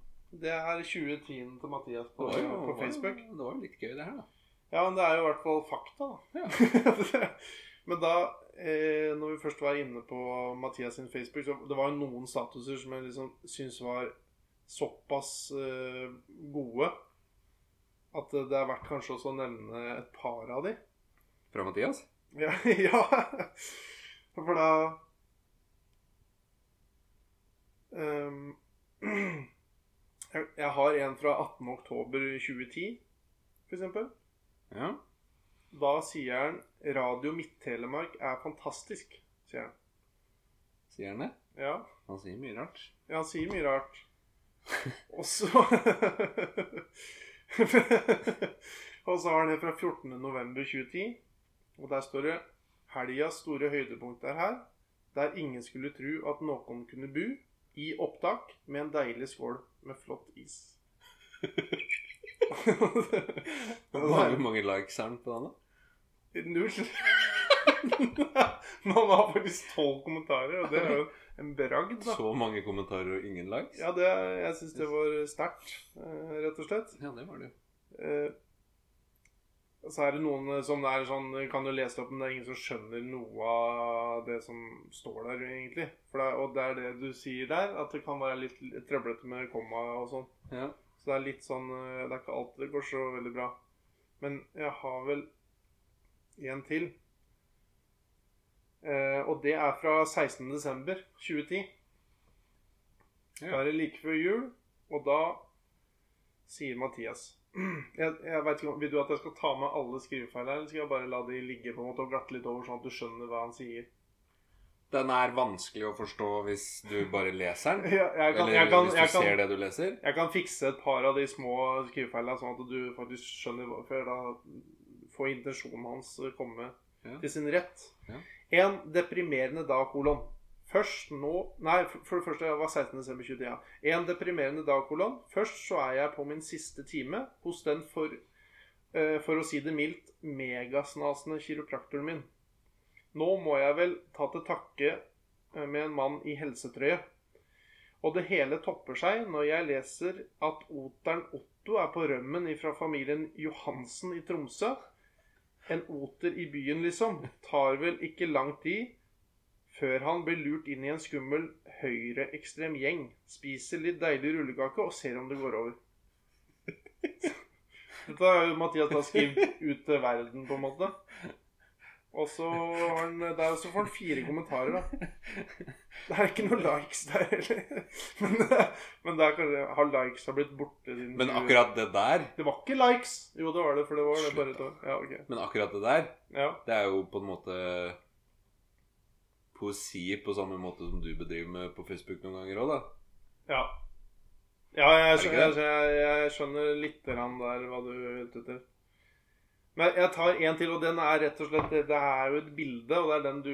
Det er 2010 til Mathias på, det jo på Facebook. Det var jo litt gøy, det her, da. Ja, men det er jo i hvert fall fakta, da. Ja. *laughs* men da, eh, når vi først var inne på Mathias sin Facebook, så det var jo noen statuser som jeg liksom syns var såpass eh, gode at det er verdt kanskje også å nevne et par av de. Fra Mathias? Ja, *laughs* ja. For da *clears throat* um, jeg, har en fra 18. oktober 2010, for eksempel. Ja. Da sier han 'Radio Midt-Telemark er fantastisk', sier han. Sier han det? Ja, Han sier mye rart. ja han sier mye rart. *laughs* Og så *laughs* Og så har han det fra 14. november 2010, og der står det 'Helgas store høydepunkt er her', der ingen skulle tro at noen kunne bo, i opptak med en deilig skål med flott is. *laughs* Hvor mange, mange likes er han på den, da? Null. Man *laughs* har faktisk tolv kommentarer, og det er jo en bragd, da. Så mange kommentarer og ingen likes? Ja, det, jeg syns det var sterkt, eh, rett og slett. Ja, det var det. Eh, Så er det noen som er sånn Kan du lese det opp, men det er ingen som skjønner noe av det som står der, egentlig. For det, og det er det du sier der, at det kan være litt trøblete med komma og sånn. Ja. Så det er litt sånn eh, Det er ikke alltid det går så veldig bra. Men jeg har vel en til. Eh, og det er fra 16.12.2010. Ja. Da er det like før jul, og da sier Mathias *clears throat* jeg, jeg vet ikke, om- Vil du at jeg skal ta med alle skrivefeil her, eller skal jeg bare la de ligge på en måte og glatte litt over, sånn at du skjønner hva han sier? Den er vanskelig å forstå hvis du bare leser den. *laughs* Ja, jeg, kan, Eller jeg, kan, hvis du jeg, ser det du leser. jeg kan fikse et par av de små skrivefeilene, sånn at du faktisk skjønner hva- Før da får intensjonen hans komme Ja. til sin rett. Ja. En deprimerende dag, kolon. Først nå Nei, for for det første jeg var 16.12.23. Ja. En deprimerende dag, kolon. Først så er jeg på min siste time hos den for, eh, for å si det mildt, megasnasende kiropraktoren min. Nå må jeg vel ta til takke eh, med en mann i helsetrøye. Og det hele topper seg når jeg leser at oteren Otto er på rømmen fra familien Johansen i Tromsø. En oter i byen, liksom. Tar vel ikke lang tid før han blir lurt inn i en skummel høyreekstrem gjeng. Spiser litt deilig rullekake og ser om det går over. *laughs* Dette har jo Mathias da skrevet ut til verden, på en måte. Og så han Der så får han fire kommentarer, da. Det er ikke noen likes der heller. *laughs* Men, men det er kanskje Har likes har blitt borte din, Men akkurat det der Det var ikke likes! Jo, det var det, for det var det bare et. Ja, okay. Men akkurat det der, Ja. det er jo på en måte poesi på samme måte som du bedriver med på Facebook noen ganger òg, da. Ja, ja jeg, jeg, jeg, jeg skjønner litt grann der hva du er ute etter. Men jeg tar en til, og den er rett og slett Det er jo et bilde, og det er den du,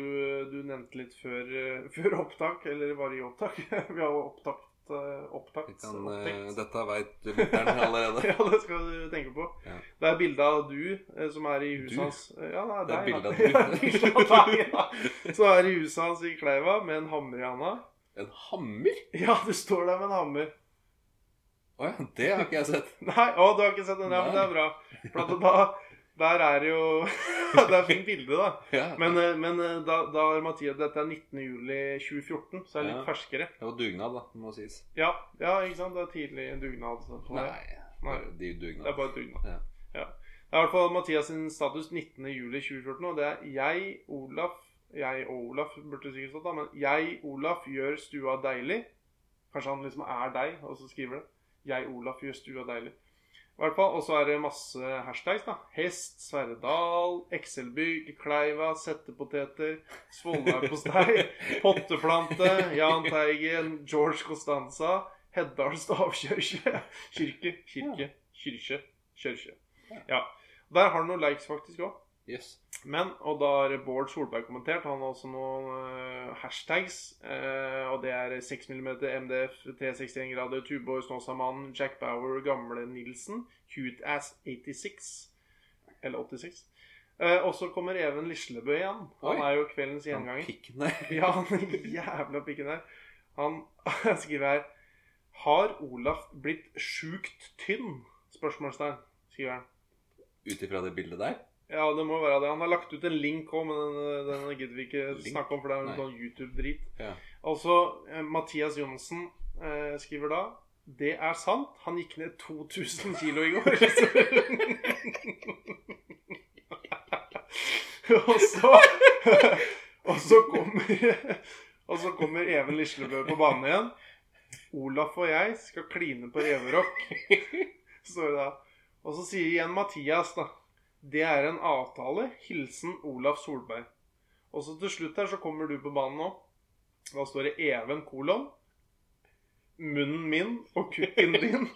du nevnte litt før, eh, *laughs* før opptak. Eller var det i opptak? *laughs* Vi har jo opptakt, eh, opptakt, kan, eh, opptekt. dette veit lytteren *laughs* allerede. Ja, det skal du tenke på. Ja. Det er bilde av du eh, som er i huset hans. Ja, det er Det er deg. bilde av du. Ja, deg. Så er i huset hans i Kleiva med en hammer i handa. En hammer? Ja, du står der med en hammer. Å ja, det har ikke jeg sett. Nei, å, du har ikke sett den? Ja, men det er bra. For da, der er det jo *laughs* Det er fint bilde, da. *laughs* Ja, Men, eh, men eh, da, da har Mathias Dette er 19. juli 2014, så det er litt Ja. ferskere. Det var dugnad, da, må sies. Ja, ja, ikke sant? Det er tidlig dugnad. Så. Nei, Nei. Det, Det dugnad. er bare dugnad. Ja. Ja. Det er i hvert fall Mathias sin status 19. juli 2014, og det er jeg, Olaf Jeg og Olaf burde sikkert stått, da, men jeg, Olaf, gjør stua deilig. Kanskje han liksom er deg, og så skriver det. Jeg, Olaf, gjør stua deilig. I hvert fall, Og så er det masse hashtags. da Hest, Sverdal, Excel-bygg, Kleiva, settepoteter, Svolværpostei, *laughs* potteplante, Jahn Teigen, George Costanza, Heddal stavkirke, kirke, kirke, kirke, kirke. Ja. Der har du noen likes faktisk òg. Yes. Men, og da har Bård Solberg kommentert. Han har også noen eh, hashtags. eh, og det er 6 mm MDF, 361 grader, Tuborg, Snåsamannen, Jack Bauer, Gamle Nilsen, Cute Ass 86. Eller 86. Eh, og så kommer Even Lislebø igjen. Han Oi. er jo kveldens Han gjenganger. pikken der. *laughs* Ja, han jævla pikken der. Han *laughs* skriver her Har Olaf blitt sjukt tynn? Spørsmålstegn, skriver han. Ut ifra det bildet der? Ja, det må være det. Han har lagt ut en link òg, men den, den gidder vi ikke snakke om, for det er en sånn YouTube-drit. Ja. Altså, eh, Mathias Johnsen eh, skriver da Det er sant. Han gikk ned 2000 kilo i går. *laughs* og så *laughs* Og så kommer *laughs* Og så kommer Even Lislebø på banen igjen. Olaf og jeg skal kline på reverock. Står det da. Og så sier igjen Mathias, da. Det er en avtale. Hilsen Olaf Solberg. Og så til slutt her så kommer du på banen nå. Da står det Even kolon. Munnen min og kukken din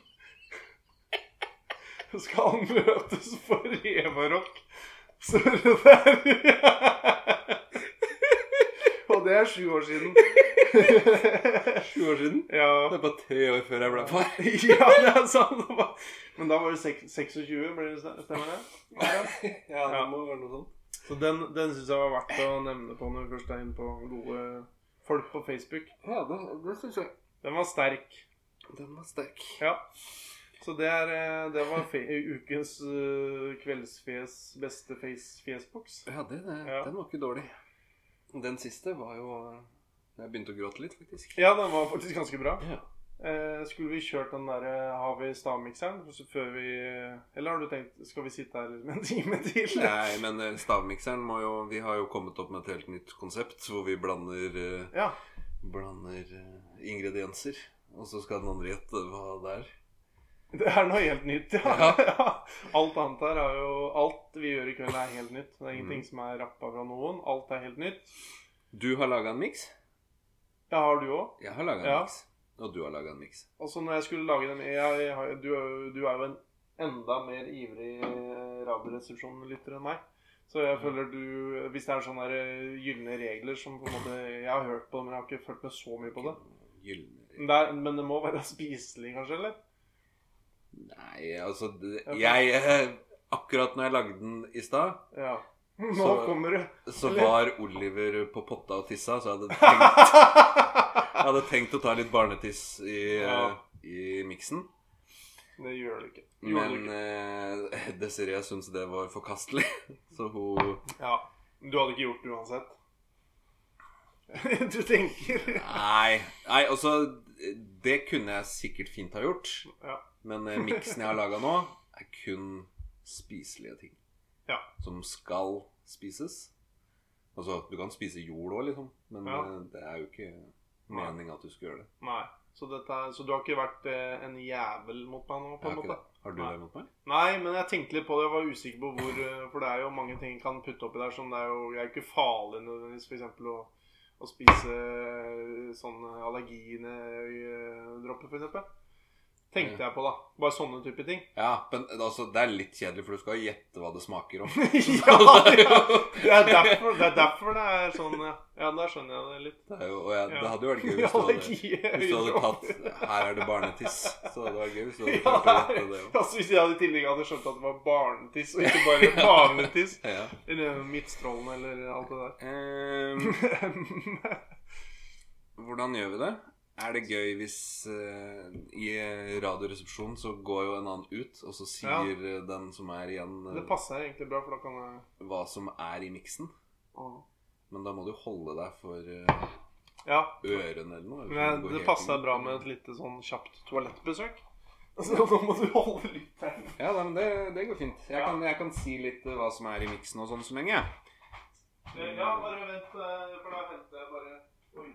*laughs* skal møtes for Eva-rock. Så det der. *laughs* Og det er sju år siden. *laughs* Sju år siden? Ja. Det er bare tre år før jeg ble far. *laughs* ja, det er sant. Men da var det 26, blir det stemmer det? Ja. *laughs* Ja, det må være noe sånt. Så den, den syns jeg var verdt å nevne på når vi først er inne på gode folk på Facebook. Ja, det, det syns jeg. Den var sterk. Den var sterk. Ja. Så det, er, eh, det var ukens uh, kveldsfjes beste face fjesboks. Ja, det, det, Ja. den var ikke dårlig. Den siste var jo Jeg begynte å gråte litt, faktisk. Ja, den var faktisk ganske bra. Ja. Eh, skulle vi kjørt den der eh, Har vi stavmikseren før vi Eller har du tenkt Skal vi sitte her en time til? Nei, men eh, stavmikseren må jo Vi har jo kommet opp med et helt nytt konsept hvor vi blander eh, Ja. Blander eh, ingredienser. Og så skal den andre gjette hva det er. Det er noe helt nytt, ja. *laughs* Ja. Alt annet her er jo Alt vi gjør i kveld, er helt nytt. Det er ingenting Mm. som er rappa fra noen. Alt er helt nytt. Du har laga en miks. Ja, har du òg? Jeg har laga en Ja. miks. Og du har laga en miks. Altså, når jeg skulle lage den jeg, jeg, du, du er jo en enda mer ivrig eh, Radioresepsjon-lytter enn meg. Så jeg føler du Hvis det er sånne eh, gylne regler som på en måte Jeg har hørt på det, men jeg har ikke følt med så mye på det. Gylne Men det, er, men det må være spiselig, kanskje? eller? Nei, altså det, Jeg eh, Akkurat når jeg lagde den i stad, Ja. *laughs* Nå Så- kommer det. så Eller? var Oliver på potta og tissa, så jeg hadde tenkt *laughs* Jeg hadde tenkt å ta litt barnetiss i, Ja. i miksen. Det gjør det ikke. Gjorde Men ikke. eh, *laughs* Desiree syntes det var forkastelig, så hun Ja. Du hadde ikke gjort det uansett? du tenker Nei, nei, altså Det kunne jeg sikkert fint ha gjort. Ja. Men eh, miksen jeg har laga nå, er kun spiselige ting. Ja. Som skal spises. Altså, du kan spise jord òg, liksom. Men Ja. eh, det er jo ikke meninga at du skal gjøre det. Nei. Så, dette, er- så du har ikke vært eh, en jævel mot meg nå, på en har, ikke måte? det. har du Nei. det mot meg? Nei, men jeg tenkte litt på det. Jeg var usikker på hvor eh, For det er jo mange ting jeg kan putte oppi der som det er jo Jeg er ikke farlig nødvendigvis, f.eks. Å, å spise eh, sånn allergidropper, f.eks. Tenkte jeg på, da. Bare sånne type ting. Ja, men altså, det er litt kjedelig, for du skal gjette hva det smaker om. *laughs* ja, ja! Det er, derfor, det er derfor det er sånn ja. Ja, da skjønner jeg det litt. Det, jo, Ja. det hadde jo vært gøy *laughs* hvis du hadde, hvis du hadde tatt Her er det barnetiss. Så hadde det vært gøy hvis du hadde klart å gjette det òg. altså Hvis jeg i tillegg hadde skjønt at det var barnetiss, og ikke bare barnetiss. *laughs* Eller Midtstrålen eller alt det der. Um, hvordan gjør vi det? Er det gøy hvis uh, i Radioresepsjonen så går jo en annen ut, og så sier ja. den som er igjen, uh, Det passer egentlig bra, for da kan jeg hva som er i miksen? Ah. Men da må du holde deg for uh, Ja. ørene eller noe. Men det, det passer bra med et lite sånn kjapt toalettbesøk. *laughs* Altså, nå må du holde litt her. Ja, da, men det, det går fint. Jeg, Ja. kan, jeg kan si litt eh, hva som er i miksen og sånn så lenge. Ja, bare vent, eh, for da henter jeg bare Oi.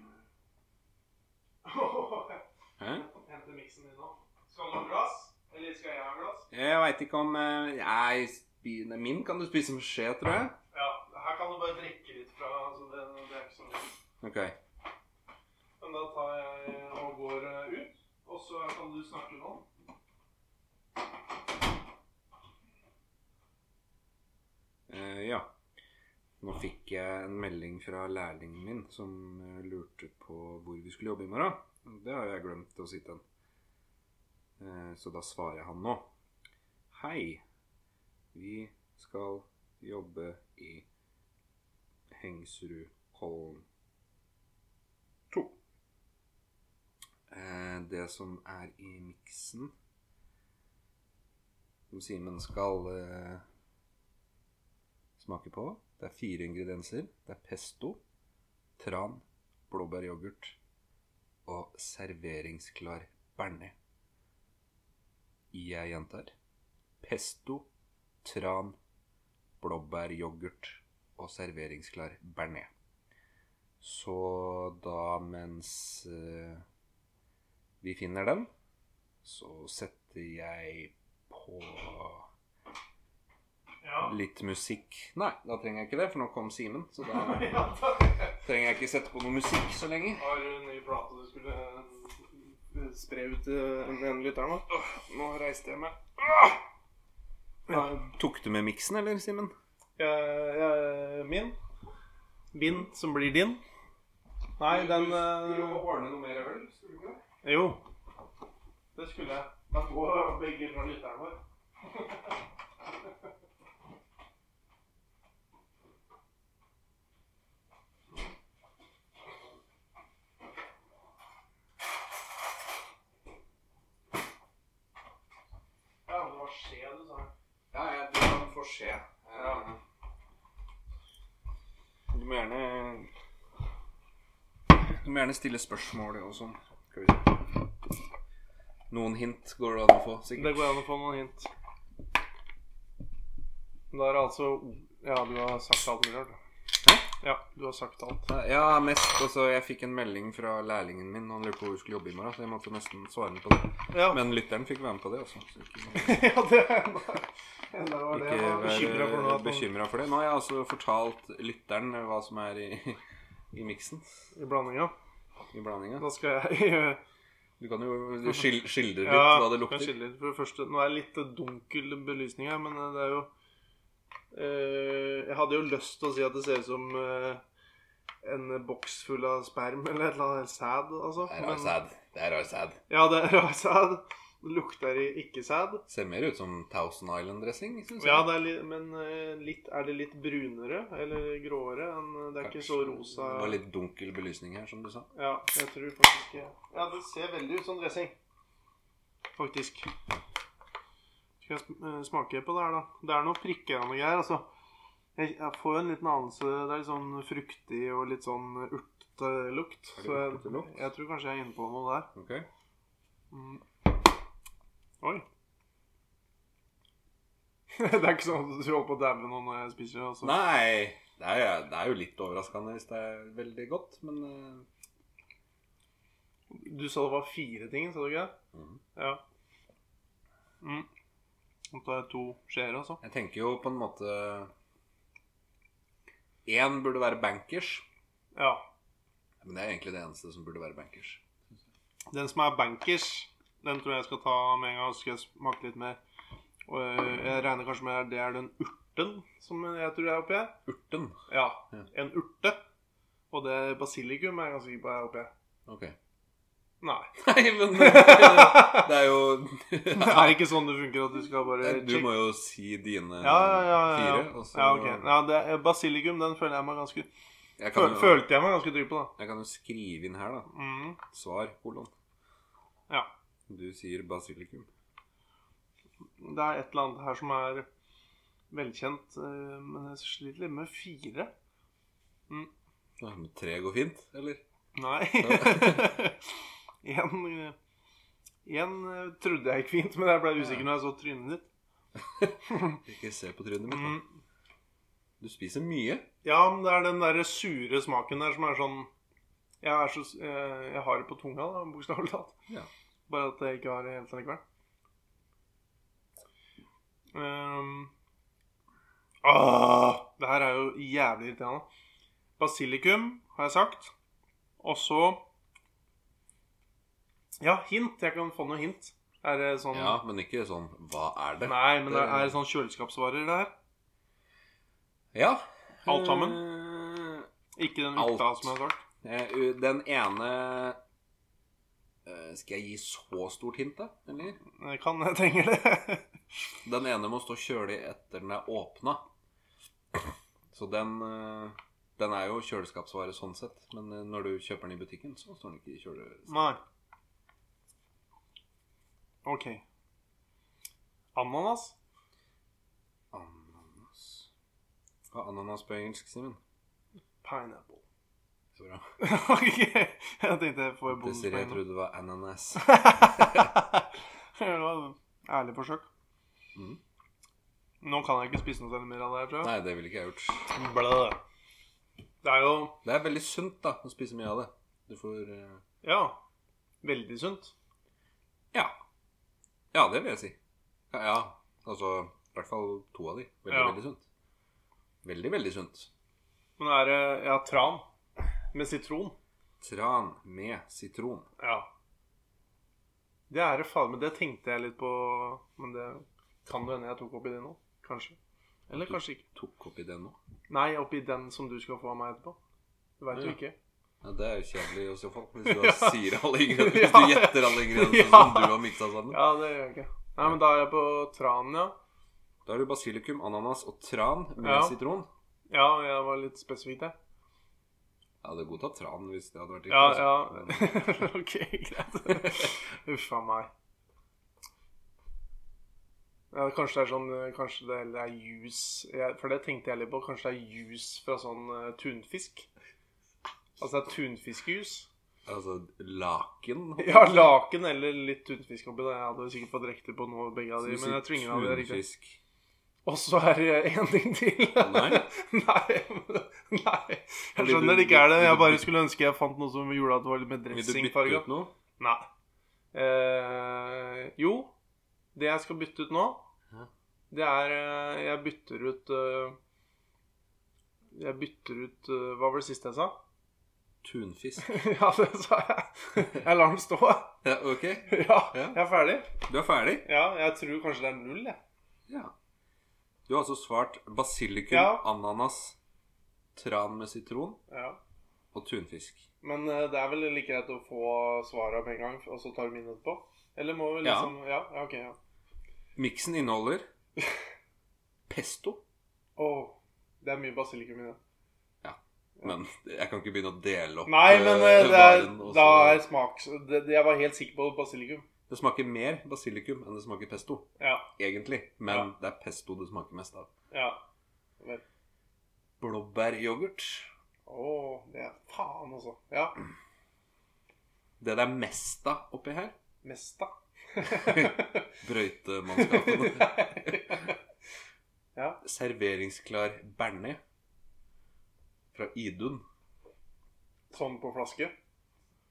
Hæ? Henter miksen din nå. Skal du ha glass? Eller skal jeg ha glass? Jeg veit ikke om eh, nei, Min kan du spise med skje, tror jeg. Ja, her kan du bare drikke litt fra. Altså det, det er ikke så mye. Ok. Men da tar jeg og går eh, ut, og så kan du snakke nå. Uh, ja. Nå fikk jeg en melding fra lærlingen min som eh, lurte på hvor vi skulle jobbe i morgen. Det har jeg glemt å si til han. Eh, så da svarer jeg han nå. Hei. Vi skal jobbe i Hengsrudkollen 2. Eh, det som er i miksen Som Simen skal smake på. Det er fire ingredienser. Det er pesto, tran, blåbæryoghurt og serveringsklar bearnés. Jeg gjentar. Pesto, tran, blåbæryoghurt og serveringsklar bearnés. Så da mens eh, vi finner den, så setter jeg på Ja. litt musikk. Nei, da trenger jeg ikke det, for nå kom Simen. Så da *laughs* *laughs* trenger jeg ikke sette på noe musikk så lenge. Har du en ny plate du skulle eh, spre ut til den lytteren? da? Nå reiste jeg meg. Ja, Tok du med miksen, eller, Simen? jeg, jeg, min. Min som blir din. Nei, den eh, ordne noe mer øl? Skulle du ikke det? Jo. Det skulle jeg. Da går begge fra lytteren vår. *laughs* Ja, det var skje du sa. Ja, ja, du kan. Ja. Du må gjerne Du må gjerne stille spørsmål og sånn. Noen hint går det an å få, sikkert. Det går an å få noen hint. Da er det altså Ja, du har sagt alt mulig rart. Ja, du har sagt alt. Ja, mest Altså, jeg fikk en melding fra lærlingen min. Han lurte på hvor vi skulle jobbe i morgen, så jeg måtte nesten svare på det. Ja, Men lytteren fikk være med på det, også. Ikke, *laughs* ja det er enda var det ikke jeg bekymra for vær bekymra for det. Nå har jeg altså fortalt lytteren hva som er i, i miksen. I blandinga. I blandinga. Da skal jeg *laughs* Du kan jo skil- skildre litt Ja, hva det kan lukter. litt. For det første, nå er det litt dunkel belysning her, men det er jo Eh, jeg hadde jo lyst til å si at det ser ut som eh, en boks full av sperm eller et eller annet sæd, altså. Det er rar sæd. Det er rar sæd. Ja, det er rar sæd. Lukter ikke sæd. Ser mer ut som Thousand Island-dressing. Ja, det litt, men eh, litt, er det litt brunere eller gråere? Det er ikke så rosa. Det var litt dunkel belysning her, som du sa. Ja, jeg tror faktisk Ja, det ser veldig ut som dressing. Faktisk. Skal jeg eh, smake på det her, da? Det er noe prikkende greier, altså. Jeg, jeg får en liten anelse Det er litt sånn fruktig og litt sånn urtelukt. Så jeg, jeg tror kanskje jeg er inne på noe der. Ok Oi. *laughs* det er ikke sånn at du holder på å daue nå når jeg spiser det. Altså. Nei, det er, det er jo litt overraskende hvis det er veldig godt, men eh, Du sa det var fire ting, sa du ikke det? Mhm. Ja. Mm. Nå det jeg to skjeer, altså. jeg tenker jo på en måte Én burde være bankers, Ja. men det er egentlig det eneste som burde være bankers. Den som er bankers, den tror jeg jeg skal ta med en gang. Så skal jeg smake litt mer. Og øh, jeg regner kanskje med at det er den urten som jeg tror er oppi her. Urten. Ja, en urte. Og det basilikum er jeg ganske sikker på er oppi her. Ok. Nei. Nei, men eh, det er jo *laughs* Det er ikke sånn det funker at du skal bare Du må jo si dine ja, ja, ja, fire. Og så ja, ok. ja, det Basilikum, den føler jeg meg ganske jeg, kan jo, Følte jeg meg ganske trygg på, da. jeg kan jo skrive inn her, da. Mm. Svar, kolon. Ja. Du sier basilikum. Det er et eller annet her som er velkjent, øh, men jeg sliter litt med fire. Men tre går fint, eller? Nei. *laughs* *laughs* en, øh, øh, trodde jeg gikk fint, men jeg ble usikker når jeg så trynet ditt. *laughs* Ikke se på trynet mitt. Mm. da. Du spiser mye. Ja, men det er den der sure smaken der som er sånn Jeg, er så, jeg, jeg har det på tunga, da, bokstavelig talt. Ja. Bare at jeg ikke har det helt likevel. Um, ah, det her er jo jævlig irriterende. Basilikum, har jeg sagt. Og så Ja, hint. Jeg kan få noe hint. Er det sånn Ja, men ikke sånn Hva er det? Nei, men det er det sånn kjøleskapsvarer, det her? Ja. Alt sammen? Eh, Ikke den lukta som jeg har sagt? eh, Den ene eh, Skal jeg gi så stort hint, da? Eller? Jeg kan, jeg trenger det. *laughs* Den ene må stå kjølig etter den er åpna. Så den Den er jo kjøleskapsvare sånn sett. Men når du kjøper den i butikken, så står den ikke i kjøleskapet. Ok. Ananas? Ananas Hva er ananas på engelsk, Simen? Pineapple. Så bra. *laughs* ok. Jeg tenkte jeg får Desiree jeg trodde det var ananas. *laughs* *laughs* det var et ærlig forsøk. Mm. Nå kan jeg ikke spise noe særlig mer av det her, tror jeg. Nei, det ville ikke jeg gjort. Blæ. Det er jo Det er veldig sunt da å spise mye av det. Du får eh, Ja. Veldig sunt. Ja. Ja, det vil jeg si. Ja, ja. altså i hvert fall to av de. Veldig, Ja. veldig sunt. Veldig, veldig sunt. Men er det Ja, tran. Med sitron. Tran med sitron. Ja. Det er det faen, men det tenkte jeg litt på Men det kan jo hende jeg tok oppi det nå. Kanskje. Eller kanskje ikke. Tok oppi den nå. Nei, oppi den som du skal få av meg etterpå. Du veit jo Ja. ikke. Ja, det er jo kjedelig i så fall. Hvis du *laughs* ja. sier alle ingrediensene *laughs* Hvis du gjetter alle ingrediensene *laughs* Ja. som du har miksa sammen. Ja, det gjør jeg ikke. Nei, men da er jeg på tran, ja. Da er du basilikum, ananas og tran med Ja. sitron. Ja, jeg var litt spesifikk der. Jeg hadde godtatt tran hvis det hadde vært Ja, riktig, ja. altså. ok, greit. Uff a meg. Ja, kanskje det er sånn Kanskje det heller er juice For det tenkte jeg litt på. Kanskje det er juice fra sånn eh, tunfisk? Altså det er tunfiskjus? Altså laken. Ja, laken eller litt tunfisk oppi der. Jeg hadde sikkert fått riktig på noe begge av de, men jeg tror ingen av de er riktig. Og så er det én ting til. Nei. *laughs* nei, nei. Jeg skjønner det ikke er det. Jeg bare skulle ønske jeg fant noe som gjorde at det var litt mer Vil du bytte ut noe? Nei. Eh, jo, det jeg skal bytte ut nå, det er eh, Jeg bytter ut eh, Jeg bytter ut eh, Hva var det siste jeg sa? Tunfisk. *laughs* ja, det sa jeg. Jeg lar den stå. Ja, ok. Ja, Ja. jeg er ferdig. Du er ferdig? Ja, jeg tror kanskje det er null, jeg. Ja. Du har altså svart basilikum, Ja. ananas, tran med sitron Ja. og tunfisk. Men eh, det er vel like greit å få svaret med en gang, og så tar vi minnet på? Eller må vi liksom Ja, ja ok. ja. Miksen inneholder *laughs* pesto. Åh, det er mye basilikum i det. Men jeg kan ikke begynne å dele opp Nei, men eh, eh, det er, varen, da er smak det, Jeg var helt sikker på basilikum. Det smaker mer basilikum enn det smaker pesto, Ja. egentlig. Men Ja. det er pesto det smaker mest av. ja. Vel. Blåbæryoghurt. Åh, det er faen, altså. Ja. Det det er mest av oppi her, Mesta. *laughs* brøytemannskapene. *laughs* ja. Serveringsklar bearnés fra Idun. Sånn på flaske.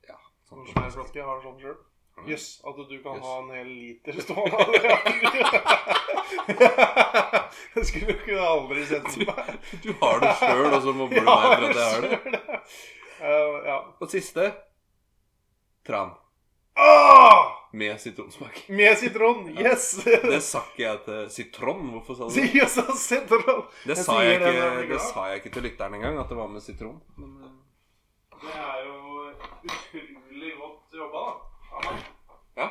Ja, sånn Sånn på flaske. flaske. Har sånn sjøl. Jøss, yes, at du kan yes. ha en hel liter stående av det. *laughs* Det skulle du aldri sett for meg. *laughs* Du har det sjøl, og så mobber du *laughs* meg for at jeg har det. Uh, ja. Og siste tran. Ah! Med sitronsmak. Med sitron. Yes! Det sa ikke jeg til sitron. Hvorfor sa du *laughs* det? Så sitron. Det sa jeg jeg ikke, det sa jeg ikke til lytteren engang, at det var med sitron. Men, uh... Det er jo utrolig godt jobba, da. Ja. ja.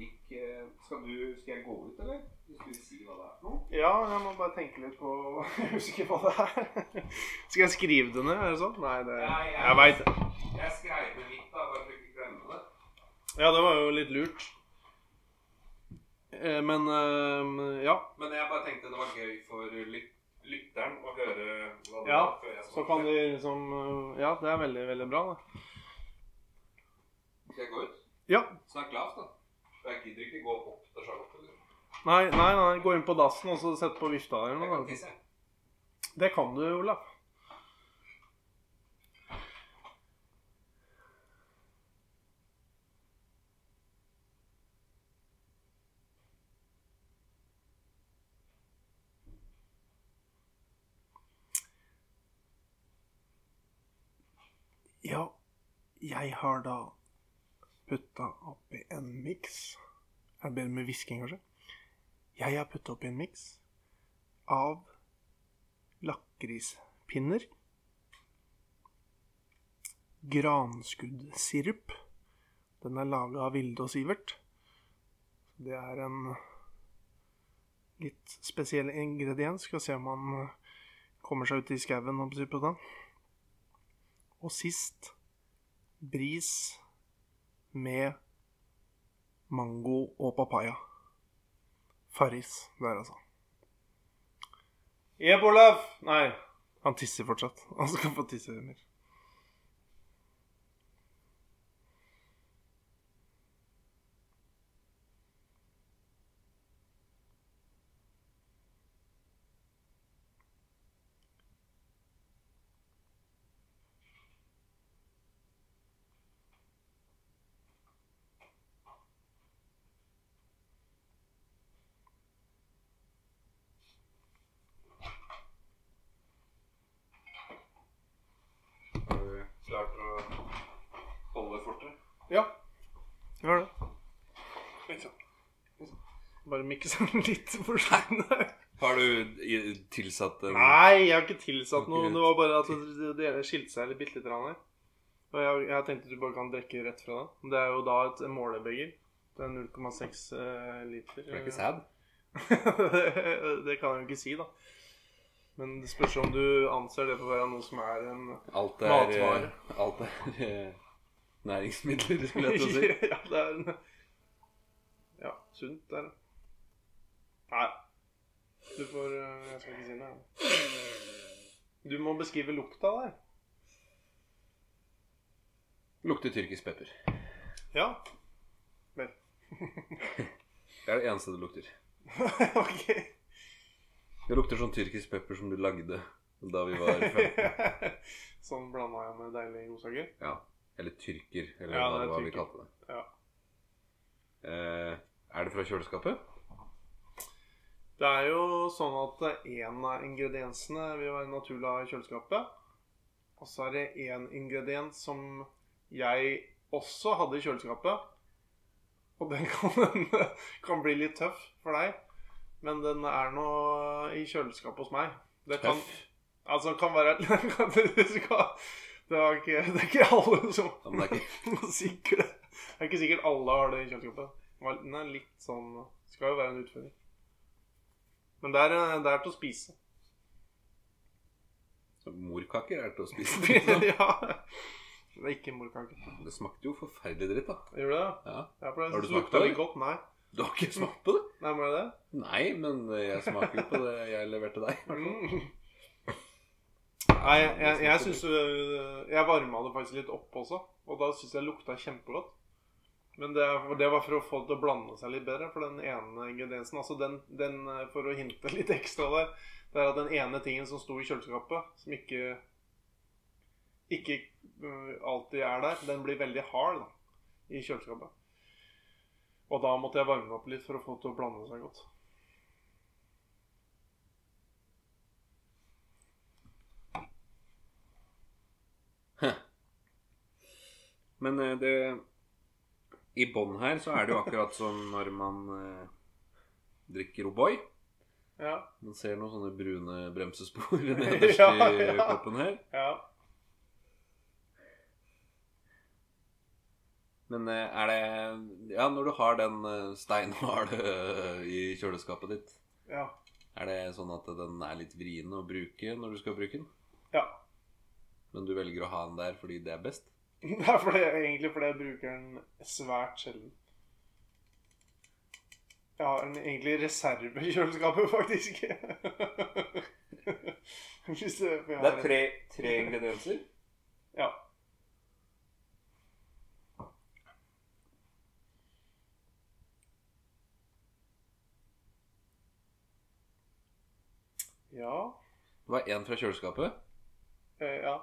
Gikk, eh, skal, du, skal jeg gå ut, eller? Skal du si hva det er for noe? Ja, jeg må bare tenke litt på *laughs* Jeg husker hva det er. Skal jeg skrive det ned? eller sånn? Nei, det Nei, jeg- Jeg veit det. Jeg skrev det litt, da, bare for ikke å glemme det. Ja, det var jo litt lurt. Eh, Men eh, ja. Men jeg bare tenkte det var gøy for lyt lytteren å høre hva det Ja, var før jeg Så kan de liksom eh, Ja, det er veldig, veldig bra, det. Skal jeg gå ut? Ja. Snakk lavt, da. Jeg gidder ikke gå opp til Charlotte. Eller? Nei, nei, nei. Gå inn på dassen og så sette på vifta eller noe. Det kan du, Olaf. Jeg har da putta oppi en miks. Er det bedre med hvisking, kanskje? Jeg har putta oppi en miks av lakrispinner, granskuddsirup. Den er laga av Vilde og Sivert. Det er en litt spesiell ingrediens. Skal se om han kommer seg ut i skauen og på den. Og sist bris med mango og papaya. Farris der, altså. Jeb, Olav! Nei, han tisser fortsatt. Han skal få tisse mer. Har du klart å holde fortet? Ja, gjør det. Liksom. Bare mikse den *laughs* litt for slutten. Har du tilsatt en Nei, jeg har ikke tilsatt noe. Det var bare at det skilte seg litt bitte litt her. Og jeg, jeg tenkte du bare kan drikke rett fra den. Det er jo da et målebeger. Det er 0,6 eh, liter. Det er ikke sæd? *laughs* det kan jeg jo ikke si, da. Men det spørs om du anser det for å være noe som er en Alt er, Matvare. eh, alt er eh, næringsmidler, skulle jeg *laughs* til å si. ja, det er en Ja, sunt, er det. Nei. Du får eh, Jeg skal ikke si noe. Du må beskrive lukta der. Lukter tyrkisk pepper. Ja. Vel. *laughs* Det er det eneste det lukter. *laughs* ok. Det lukter sånn tyrkisk pepper som du lagde da vi var 15. *laughs* sånn blanda jeg med deilige godsaker. Ja. Eller tyrker, eller Ja, hva er var vi tyrker. kalte det. Ja. Eh, er det fra kjøleskapet? Det er jo sånn at én av ingrediensene vil være naturlig å ha i kjøleskapet. Og så er det én ingrediens som jeg også hadde i kjøleskapet. Og den *laughs* kan, kan bli litt tøff for deg. Men den er nå i kjøleskapet hos meg. Det kan Tøff. Altså, det kan være *laughs* det, skal, det, er ikke, det er ikke alle som det er ikke *laughs* Sikkert det. Er ikke sikkert alle har det i kjøleskapet. Den er litt sånn Skal jo være en utføring. Men det er, det er til å spise. Morkaker er til å spise. *laughs* ja. Det er ikke morkake. Det smakte jo forferdelig dritt, da. Gjør det? Ja. Ja, det Har du smakt på det? godt. Nei. Du har ikke smakt på det? *laughs* Nei, må jeg det? Nei, men jeg smaker jo på det jeg leverte deg. Mm. Nei, jeg, jeg, jeg syns øh, Jeg varma det faktisk litt opp også, og da syns jeg lukta kjempegodt. Men det, det var for å få det til å blande seg litt bedre. For den ene ingrediensen Altså den, den øh, For å hinte *laughs* litt ekstra der, det er at den ene tingen som sto i kjøleskapet, som ikke ikke øh, alltid er der, den blir veldig hard da, i kjøleskapet. Og da måtte jeg varme opp litt for å få det til å blande seg godt. Men eh, det I bånn her så er det jo akkurat som når man eh, drikker O'boy. Ja. Man ser noen sånne brune bremsespor *laughs* nederst Ja, i ja. koppen her. ja. Men eh, er det Ja, når du har den eh, steinharde eh, i kjøleskapet ditt, Ja. er det sånn at den er litt vrien å bruke når du skal bruke den? ja. Men du velger å ha den der fordi det er best? *laughs* Det er det, egentlig fordi jeg bruker den svært sjelden. Jeg har en egentlig reserve i kjøleskapet, *laughs* faktisk. *laughs* Det, for har en- tre ingredienser? Ja. Ja. Det var én fra kjøleskapet, Eh, ja.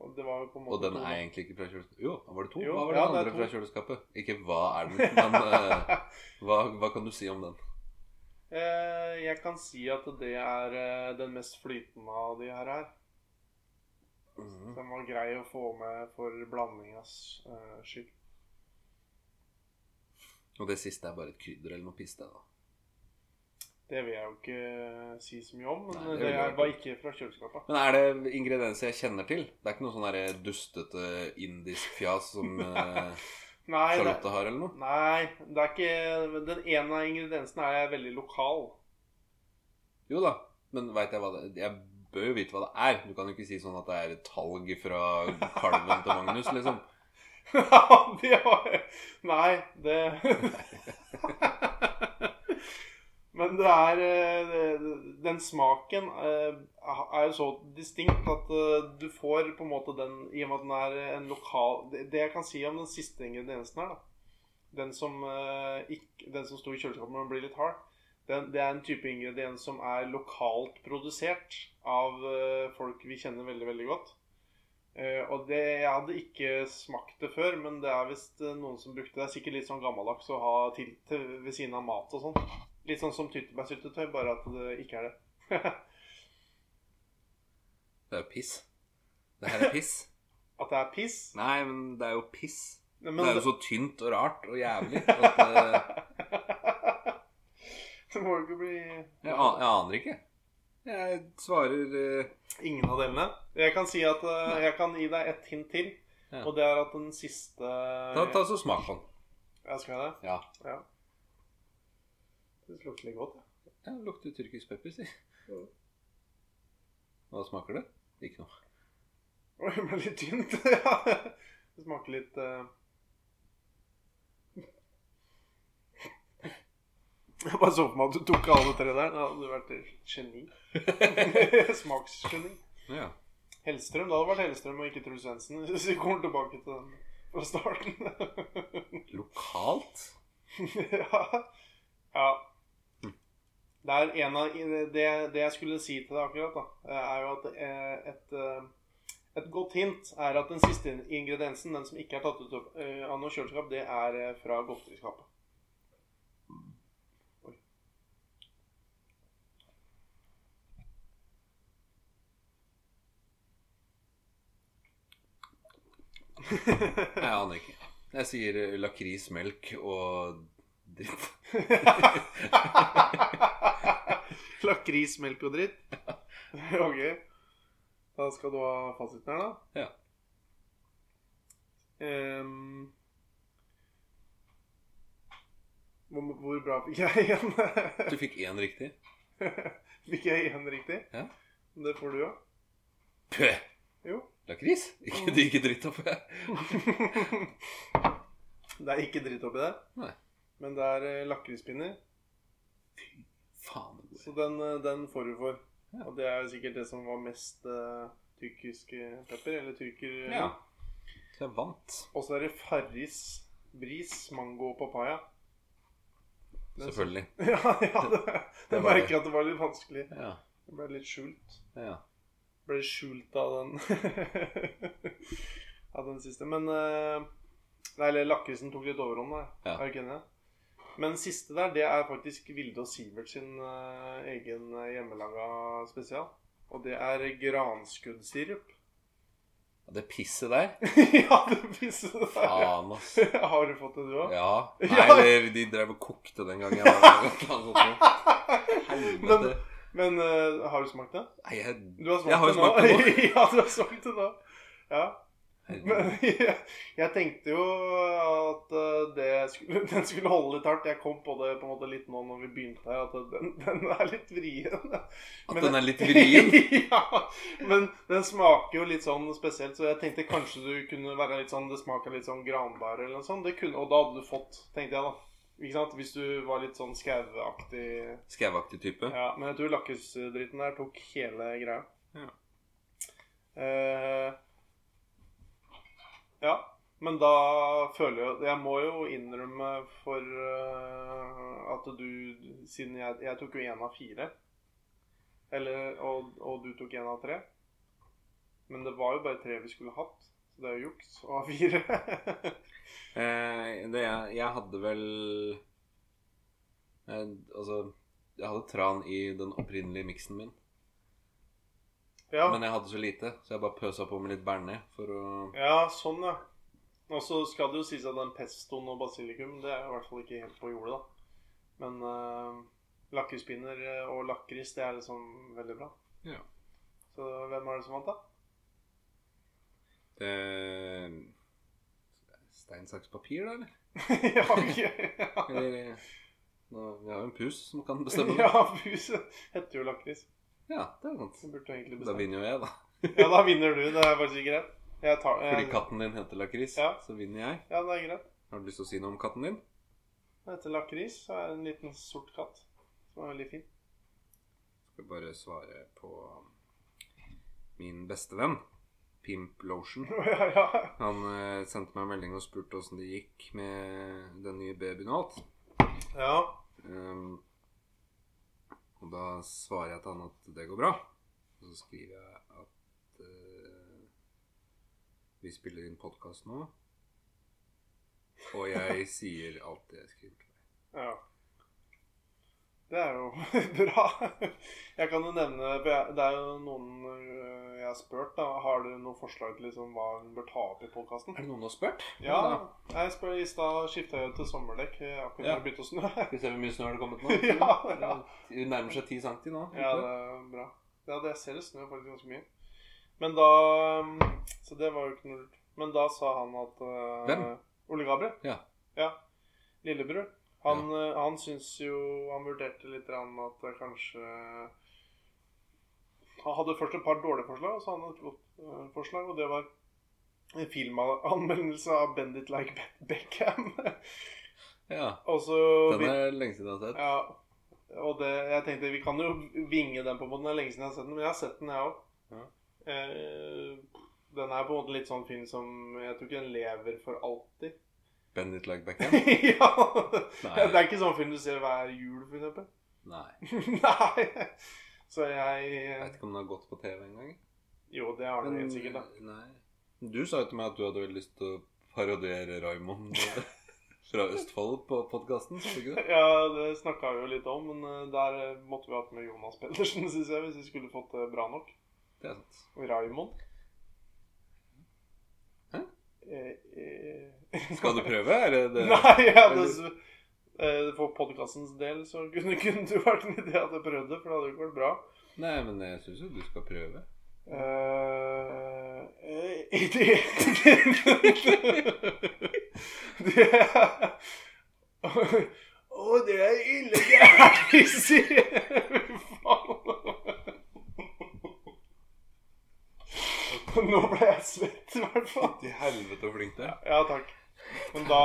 Og det var på en måte og den er egentlig ikke fra kjøleskapet. Jo, var det to? Jo, hva var ja, den det er andre fra kjøleskapet? Ikke hva er den, men uh, *laughs* hva, hva kan du si om den? Eh, jeg kan si at det er uh, den mest flytende av de her her. Den var grei å få med for blandingas skyld. Og det siste er bare et krydder eller noe piste? da. Det vil jeg jo ikke si så mye om, men Nei, det det, er, var ikke fra kjøleskapet. Men er det ingredienser jeg kjenner til? Det er ikke noe sånn der dustete indisk fjas som *laughs* Nei, Charlotte det, har, eller noe? nei, det er ikke Den ene av ingrediensene er veldig lokal. Jo da, men veit jeg hva det Jeg bør jo vite hva det er. Du kan jo ikke si sånn at det er talg fra kalven til Magnus, liksom. *laughs* Ja, det har Nei, det *laughs* Men det er eh, Den smaken eh, er jo så distinkt at eh, du får på en måte den I og med at den er en lokal Det jeg kan si om den siste ingrediensen her, da Den som, ikke, den som sto i kjøleskapet den blir litt hard, den, det er en type ingrediens som er lokalt produsert av folk vi kjenner veldig, veldig godt. Og det, Jeg hadde ikke smakt det før, men det er visst noen som brukte det. Det er sikkert litt sånn gammeldags å ha til, til ved siden av mat og sånn. Litt sånn som tyttebærsyltetøy, bare at det ikke er det. *laughs* Det er jo piss. Det her er piss. at det er piss. Nei, men det er jo piss. Men det er jo så tynt og rart og jævlig at *laughs* eh, Det må jo ikke bli jeg, an jeg aner ikke. Jeg svarer uh... ingen av delene. Jeg kan si at uh, jeg kan gi deg et hint til. Ja. Og det er at den siste Ta, ta så smak på den. Ja, skal jeg det? Ja. Ja. Det lukter litt godt, ja. ja det lukter tyrkisk pepper, si. Ja. Hva smaker det? Ikke noe. Oi, *laughs* det ble litt tynt. *laughs* ja. Det smaker litt uh... *laughs* Jeg bare så for meg at du tok alle tre der. Da hadde du vært geni. Smaksgeni. Ja. Hellstrøm. Det hadde vært Hellstrøm og ikke Truls Svendsen. Hvis vi kommer tilbake til den fra starten. Lokalt? ja. ja. Det en av det, det jeg skulle si til deg akkurat, da, er jo at eh, et, eh, et godt hint er at den siste ingrediensen, den som ikke er tatt ut av eh, noe kjøleskap, det er eh, fra godteriskapet. *laughs* Jeg aner ikke. Jeg sier eh, lakris, melk og dritt. *laughs* Lakris, melk og dritt? *laughs* ok. Da skal du ha fasiten her, da. Ja. Um, hvor, hvor bra fikk jeg igjen? *laughs* Du fikk én riktig. fikk jeg én riktig? Ja. Det får du òg. Pø! Jo. Lakris? *laughs* Ikke, det ikke dritt oppi her. Det er ikke dritt oppi der, Nei. men det er eh, lakrispinner. Faen. Så den, eh, den får du for. Ja. Og det er sikkert det som var mest uh, tyrkisk eh, pepper. Eller tyrker. Ja. Så jeg vant. Og så er det Farris, bris, mango og papaya. Den- Selvfølgelig. *laughs* Ja, ja det, Det det var- merker at det var litt vanskelig. Ja. Det ble litt skjult. ja. Ble skjult av den *laughs* Av den siste. Men uh, Nei, eller lakrisen tok litt overhånd, da. Ja. Er du ikke enig? Men siste der, det er faktisk Vilde og Sivert sin uh, egen eh, hjemmelaga spesial. Og det er granskuddsirup. Det pisset der *laughs* ja, det pisset der. Faen, ass. *laughs* Har du fått det, du òg? Ja. *laughs* Nei, Ja. de drev og kokte den gangen. Helvete. Men uh, har du smakt det? Nei, jeg, Du har smakt jeg har jo smakt det nå. ja, du har smakt det nå. Ja. Men *laughs* jeg, tenkte jo at eh, det skulle, *laughs* den skulle holde litt hardt. Jeg kom på det på en måte litt nå når vi begynte her, at den, *laughs* den er litt vrien. At den er litt vrien? ja, men den smaker jo litt sånn spesielt, så jeg tenkte kanskje du kunne være litt sånn Det smaker litt sånn granbær eller noe sånt. Det kunne, og da hadde du fått, tenkte jeg da. Ikke sant? Hvis du var litt sånn skauaktig Skauaktig type. ja, men jeg tror lakrisdritten der tok hele greia. Ja. Eh, ja, men da føler jeg Jeg må jo innrømme for uh, at du Siden jeg, jeg tok jo én av fire. Eller, og, og du tok én av tre. Men det var jo bare tre vi skulle hatt. Så det er jo juks å ha *laughs* fire. Eh, det, jeg, jeg hadde vel eh, Altså, jeg hadde tran i den opprinnelige miksen min. Ja. Men jeg hadde så lite, så jeg bare pøsa på med litt bearnés for å Ja, sånn, ja. Og så skal det jo sies at den pestoen og basilikum Det er i hvert fall ikke helt på jordet, da. Men uh, lakrispinner og lakris, det er liksom veldig bra. Ja. Så hvem er det som vant, da? det, Stein, saks, papir, da, eller? *laughs* ja, okay. ja. Eller Vi har jo en pus som kan bestemme det. *laughs* ja, pus heter jo lakris. Ja, det er sant. Da vinner jo jeg, da. Ja, da vinner du. Det er faktisk greit. Jeg tar, jeg, Fordi katten din heter lakris, Ja. så vinner jeg. Ja, det er greit. Har du lyst til å si noe om katten din? Den heter lakris og er en liten sort katt. Som er veldig fin. skal bare svare på min beste venn, Pimp Lotion. *laughs* ja, ja. Han eh, sendte meg en melding og spurte åssen det gikk med den nye babyen og alt. ja. Ehm, og da svarer jeg til han at det går bra. Og så skriver jeg at uh, vi spiller inn podkast nå. Og jeg sier alt det jeg skriver til deg. Ja. Det er jo *laughs* bra. Jeg kan jo nevne Det er jo noen øh, jeg har spurt. da Har du noen forslag til liksom hva hun bør ta opp i podkasten? Er det noen du har spurt? Ja. Jeg spør I stad skifta jeg til sommerdekk akkurat Ja. det begynte å snø. Skal vi se hvor mye snø har det kommet nå? *laughs* Ja, ja. Det nærmer seg 10 cm nå. Ja, det er bra. Ja, det ser det snø faktisk ganske mye. Men da um, Så det var jo ikke noe lurt. Men da sa han at uh, Hvem? Ole Gabriel. Ja. ja. Lillebror. Han, ja. han syns jo Han vurderte litt at det kanskje Han hadde først et par dårlige forslag, og så hadde han et godt uh, forslag, og det var en filmanmeldelse av Bendit Like Beckham. *laughs* ja. Også, Den er lenge siden jeg har sett. ja, og det, jeg tenkte vi kan jo vinge den på en måte. Det er lenge siden jeg har sett den, men jeg har sett den, jeg òg. Ja. Eh, den er på en måte litt sånn film som Jeg tror ikke den lever for alltid. Bend it like Beckham? *laughs* ja! Nei. Det er ikke sånn film du ser hver jul, for eksempel. Nei. *laughs* Nei. Så jeg Jeg vet ikke om den har gått på TV engang. Jo, det har den helt sikkert, da. Nei. Du sa jo til meg at du hadde lyst til å parodiere Raymond *laughs* fra Østfold på podkasten. Ja, det snakka vi jo litt om, men eh, der eh, måtte vi hatt med Jonas Pedersen, syns jeg, hvis vi skulle fått det bra nok. Det er sant. Raymond. Eh, eh. Skal du prøve? Er det? Nei, ja, det, Eller- Eh, For podkastens del så kunne, kunne det vært en idé at jeg prøvde, for det hadde jo ikke vært bra. Nei, men jeg syns jo du skal prøve. Uh, det, det Det Å, det er ille gærent, sier Faen. *laughs* Nå ble jeg svett, i hvert fall. Til helvete så flink du er. Ja, takk. Men da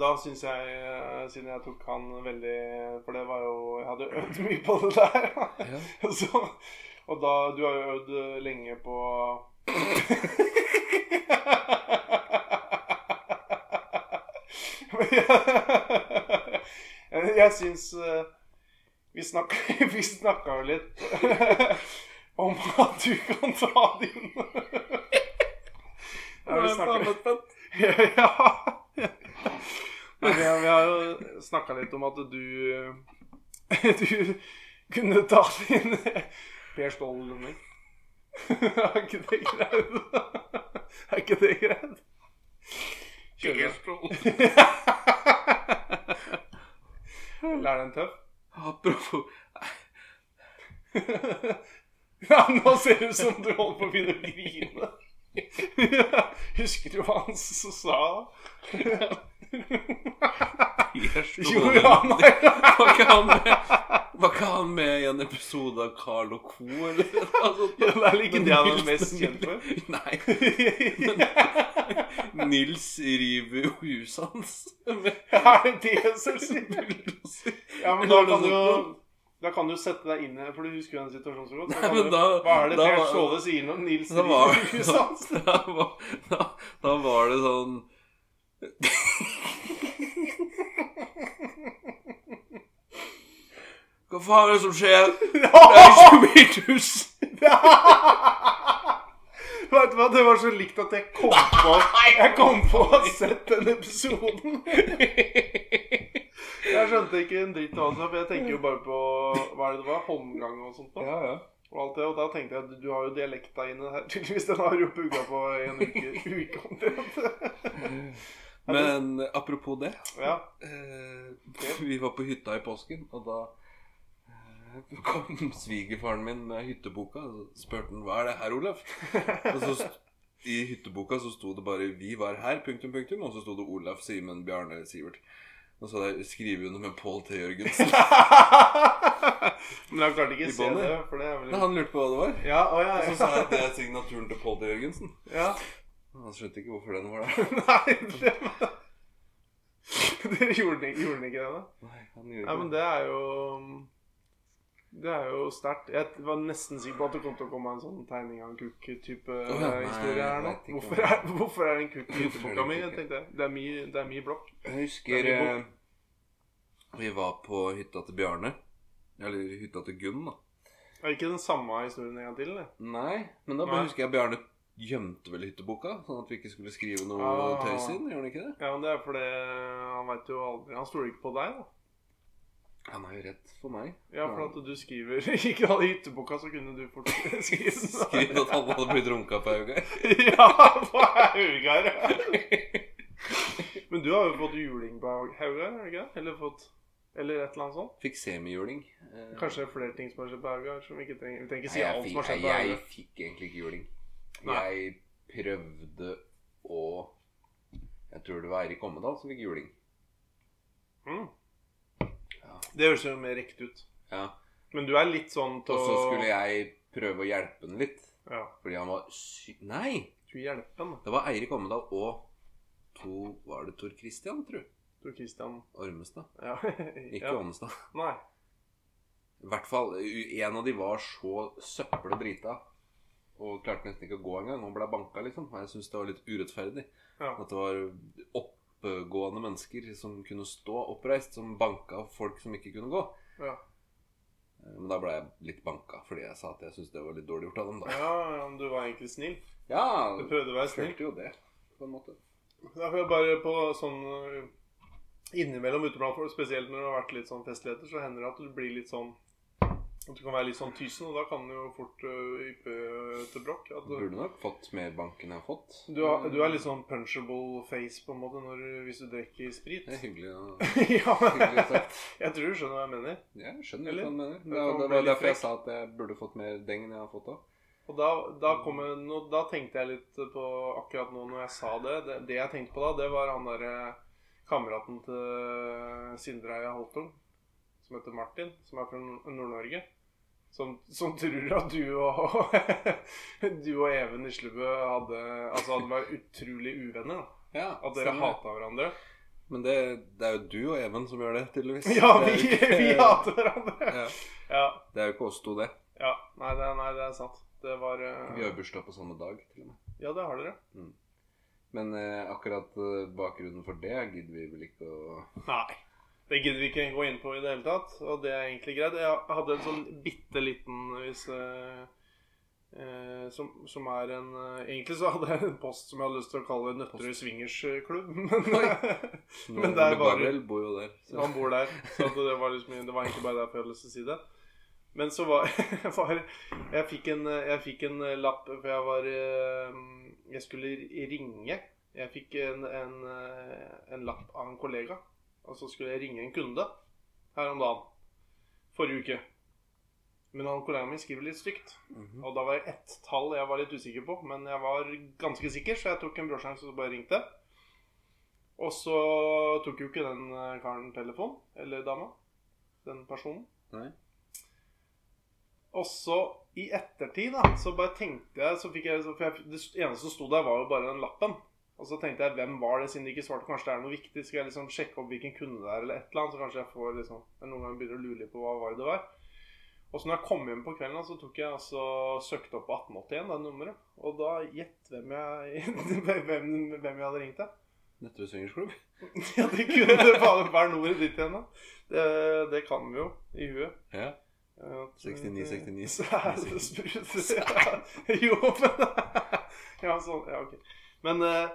da syns jeg, eh, siden jeg tok han veldig For det var jo Jeg hadde øvd mye på det der. Ja. *laughs* Så, og da Du har jo øvd lenge på *laughs* jeg, jeg syns eh, vi snakka jo litt om at du kan ta din *laughs* *laughs* Ja, vi snakka ja. Men vi, har, vi har jo snakka litt om at du *laughs* Du kunne ta din Per Ståhl-lønning. Er ikke det greit? Er ikke det greit? Kjører. Eller er den tøff? Apropos *laughs* Ja, nå ser det ut som du holder på å begynne å grine. *laughs* Husker du hva han så sa? Jo, ja, nei. Var ikke han med Var ikke han med i en episode av Carl og Co? Eller Altså. Ja, det er ikke det han er mest kjent for. *laughs* Nei. Nils river jo huset hans. med Er det det som sier Ja, men da Eller kan du jo sånt da kan du sette deg inn i For du husker jo den situasjonen så godt. Nei, da, du- hva er det Per Ståle sier når Nils Da var, *laughs* hans? *laughs* da, da, da var det sånn *laughs* Hva faen er det som skjer? Det er ikke mitt hus! Vet du hva, det var så likt at jeg kom på Jeg kom på å ha sett den episoden. Jeg skjønte ikke en dritt av det, for jeg tenker jo bare på Hva er det det var? Håndgang og sånt. da Ja, ja. Og alt det, og da tenkte jeg at du har jo dialekta inne her. Tydeligvis den har jo pugga på en uke, *laughs* uke omtrent. *laughs* Men apropos det Ja. eh, *laughs* Vi var på hytta i påsken, og da eh, kom svigerfaren min med hytteboka. Og så spurte han hva er det her, Olaf? Og så I hytteboka så sto det bare 'Vi var her', punktum, punktum. Og så sto det Olaf, Simen, Bjarne, Sivert. Og så skrevet under med Pål T. Jørgensen. *laughs* Men han klarte ikke å se det, for det er vel Nei, han lurte på hva det var. Ja, å ja, Og så sa ja. jeg at det er signaturen til Pål T. Jørgensen. ja. Han skjønte ikke hvorfor den var der. *laughs* Nei, det var *laughs* Dere gjorde, gjorde han ikke det, da? Nei, han gjorde ikke det. Nei, men det. det er jo Det er jo sterkt. Jeg var nesten sikker på at det kom til å komme en sånn tegning av en kukk-type oh, ja, historie her nå. Hvorfor er, hvorfor er det en kukk i hytteboka mi? Jeg tenkte Det er mye, det er mi blokk. Jeg husker er eh, vi var på hytta til Bjarne. Eller hytta til Gunn, da. Er det ikke den samme historien en gang til? eller? Nei, men da Nei. husker jeg Bjarne gjemte vel hytteboka, sånn at vi ikke skulle skrive noe Ah. tøys inn. Gjorde han ikke det? Ja, men det er fordi han veit jo aldri Han stoler ikke på deg, da. Han er jo redd for meg. Ja, for at du skriver *laughs* ikke hadde hytteboka, så kunne du fort *laughs* skrive den. *laughs* At han hadde blitt runka på Haugar. Ja, på Haugar. Men du har jo fått juling på Haugar, ikke? Eller fått Eller et eller annet sånt? Fikk semihjuling. Eh, Kanskje det er flere ting som har skjedd på Haugar som vi ikke trenger Vi trenger ikke si alt som har skjedd på jeg fikk egentlig ikke juling. Nei. Jeg prøvde å Jeg tror det var Eirik Ommedal som fikk juling. Mm. Det høres jo mer riktig ut. Ja. Men du er litt sånn til Og så skulle jeg prøve å hjelpe han litt. Ja. Fordi han var sy... Nei! Skulle hjelpe han. Det var Eirik Ommedal og to Var det Tor Christian, tror du Tor Christian Ormestad. Ja. *laughs* Ikke ja. Ånestad. Nei. I hvert fall En av de var så søppel drita og klarte nesten ikke å gå engang. Han ble banka, liksom. Og jeg syns det var litt urettferdig. Ja. At det var oppegående mennesker som kunne stå oppreist, som banka folk som ikke kunne gå. Ja. Eh, Men da ble jeg litt banka fordi jeg sa at jeg syntes det var litt dårlig gjort av dem. da ja, ja, men du var egentlig snill. Ja, Du prøvde å være snill. følte jo det, på en måte. Da får jeg bare på sånn øh, Innimellom ute blant folk, spesielt når det har vært litt sånn festligheter, så hender det at du blir litt sånn At du kan være litt sånn tysen, og da kan du jo fort uh, yppe til bråk. At du, Burde nok fått mer bank enn jeg har fått. du, har, du er litt sånn punchable face på en måte når, hvis du drikker sprit. Det er hyggelig ja, *laughs* hyggelig sagt. *laughs* jeg tror du skjønner hva jeg mener. Jeg skjønner Eller? hva du mener. Det Det, det var derfor jeg sa at jeg burde fått mer deng enn jeg har fått da. Og da, da, kom jeg, nå, da tenkte jeg litt på akkurat nå når jeg sa det. Det, det jeg tenkte på da, det var han derre kameraten til Sindre Eia Holtung, som heter Martin, som er fra Nord- Nord-Norge. Som, som tror at du og *laughs* Du og Even Islebø hadde Altså hadde vært utrolig uvenner. Ja, At dere hata hverandre. Men det, det er jo du og Even som gjør det, tydeligvis. Ja, vi, ikke- vi hater hverandre! Ja. Ja. Det er jo ikke oss to, det. ja. Nei, det, nei, det er sant. Det var uh... Vi har bursdag på samme dag, til og med. Ja, det har dere. Men uh, akkurat eh, bakgrunnen for det gidder vi vel ikke å Nei. Det gidder vi ikke gå inn på i det hele tatt. Og det er egentlig greit. Jeg hadde en sånn bitte liten hvis, eh, eh, som, som er en eh, Egentlig så hadde jeg en post som jeg hadde lyst til å kalle Nøtterøy swingersklubb. *laughs* Men, Men der var Ole bor jo der. Så. han bor der. Så det, var liksom, det var egentlig bare derfor jeg hadde lyst til å si det. Men så var, *laughs* var jeg, fikk en, jeg fikk en lapp For jeg var eh, Jeg skulle ringe. Jeg fikk en, en, en lapp av en kollega. Og så skulle jeg ringe en kunde her om dagen. Forrige uke. Men han kollegaen min skriver litt stygt. Mhm. Og da var det ett tall jeg var litt usikker på, men jeg var ganske sikker, så jeg tok en bråsjanse og bare ringte. Og så tok jo ikke den eh, karen telefon, eller dama, den personen. Nei. Og så i ettertid, da, så bare tenkte jeg Så fikk jeg, for jeg Det eneste som sto der, var jo bare den lappen. Og så tenkte jeg hvem var det, siden de ikke svarte. Kanskje det er noe viktig. Skal jeg liksom sjekke opp hvilken kunde det er, eller et eller annet. Så kanskje jeg får liksom jeg Noen ganger begynner å lure litt på hva var det det var. Og så når jeg kom hjem på kvelden, så tok jeg altså søkte opp på 1881, det nummeret. Og da gjett hvem jeg *laughs* hvem, hvem jeg hadde ringt til. Nettopp swingersklubb? *laughs* Ja, det kunne bare være nummeret ditt igjen, da. Det, det kan vi jo i huet. Ja. Ja, 69, 69. Sædesprut. Ja, jo, men *laughs* Ja, sånn. Ja, ok. Men eh,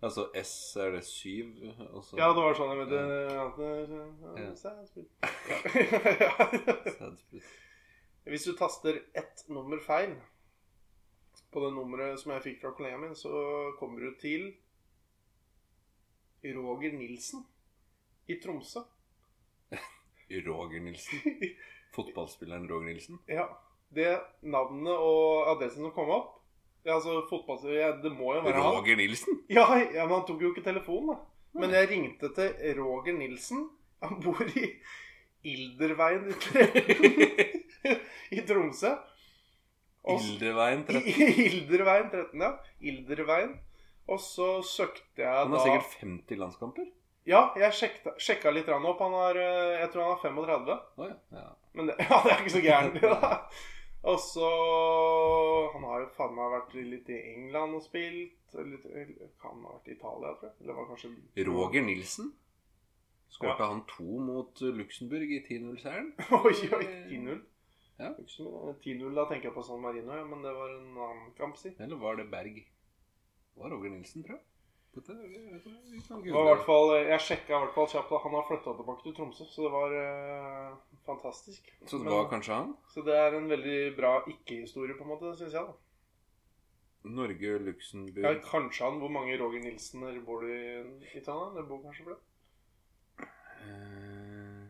Altså S er det syv? Også. Ja, det var sånn jeg mente Ja. Ja. *laughs* Hvis du taster ett nummer feil på det nummeret som jeg fikk fra kollegaen min, så kommer du til Roger Nilsen i Tromsø. *laughs* Roger Nilsen. *laughs* Fotballspilleren Roger Nilsen. Ja. Det navnet og adressen som kom opp ja, altså fotball, ja, Det må jo være han. Roger Nilsen? *laughs* Ja, ja, men han tok jo ikke telefonen, da. Men jeg ringte til Roger Nilsen. Han bor i Ilderveien i 13 *laughs* i Tromsø. Og Ilderveien 13. *laughs* I Ilderveien 13, ja. Ilderveien. Og så søkte jeg da Han har sikkert 50 landskamper. Ja, jeg sjekta, sjekka litt opp. Han har eh, Jeg tror han har 35. Oh, ja. ja. Men det, ja, det er ikke så gærent, det, da. Og så Han har jo faen meg vært litt i England og spilt. Litt, han har vært i Italia, tror jeg. Eller var kanskje Roger Nilsen. Skårte Ja. han to mot Luxembourg i 10-0-seieren? *laughs* Oi, oi, 10-0. Ja. Ikke så mye. 10-0, da tenker jeg på San Marino, ja, men det var en annen kamp, si. Eller var det Berg? Det var Roger Nilsen, tror jeg. Det var i hvert fall, Jeg sjekka i hvert fall kjapt han har flytta tilbake til Tromsø, så det var uh, fantastisk. Så det Men- var kanskje han? så det er en veldig bra ikke-historie, på en måte, syns jeg. da Norge, ja, Kanskje han. Hvor mange Roger Nilsener bor det i Italia? Det bor kanskje flere? eh,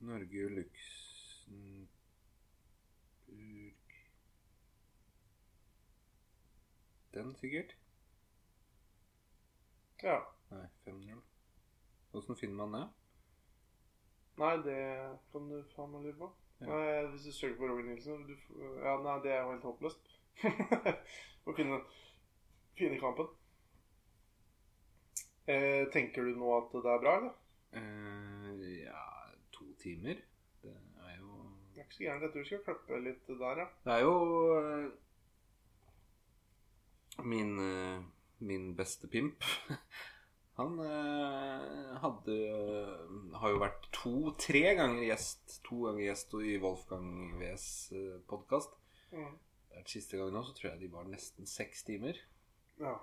Norge, Luxembourg Den, sikkert? Ja. Nei, 5-0. Åssen finner man det? Nei, det kan du faen meg lure på. Ja. Nei, hvis du søker på Roger Nilsen du, Ja, nei, det er jo helt håpløst. *laughs* Å finne, finne kampen. Eh, tenker du nå at det er bra, eller? Eh, ja, to timer. Det er jo Det er ikke så gærent. Jeg tror vi skal klippe litt der, ja. Det er jo eh, min, eh, min beste pimp. *laughs* Han eh, hadde Har jo vært to-tre ganger gjest To ganger gjest i Wolfgang Vs eh, podkast. Mm. Siste gang nå så tror jeg de var nesten seks timer. ja.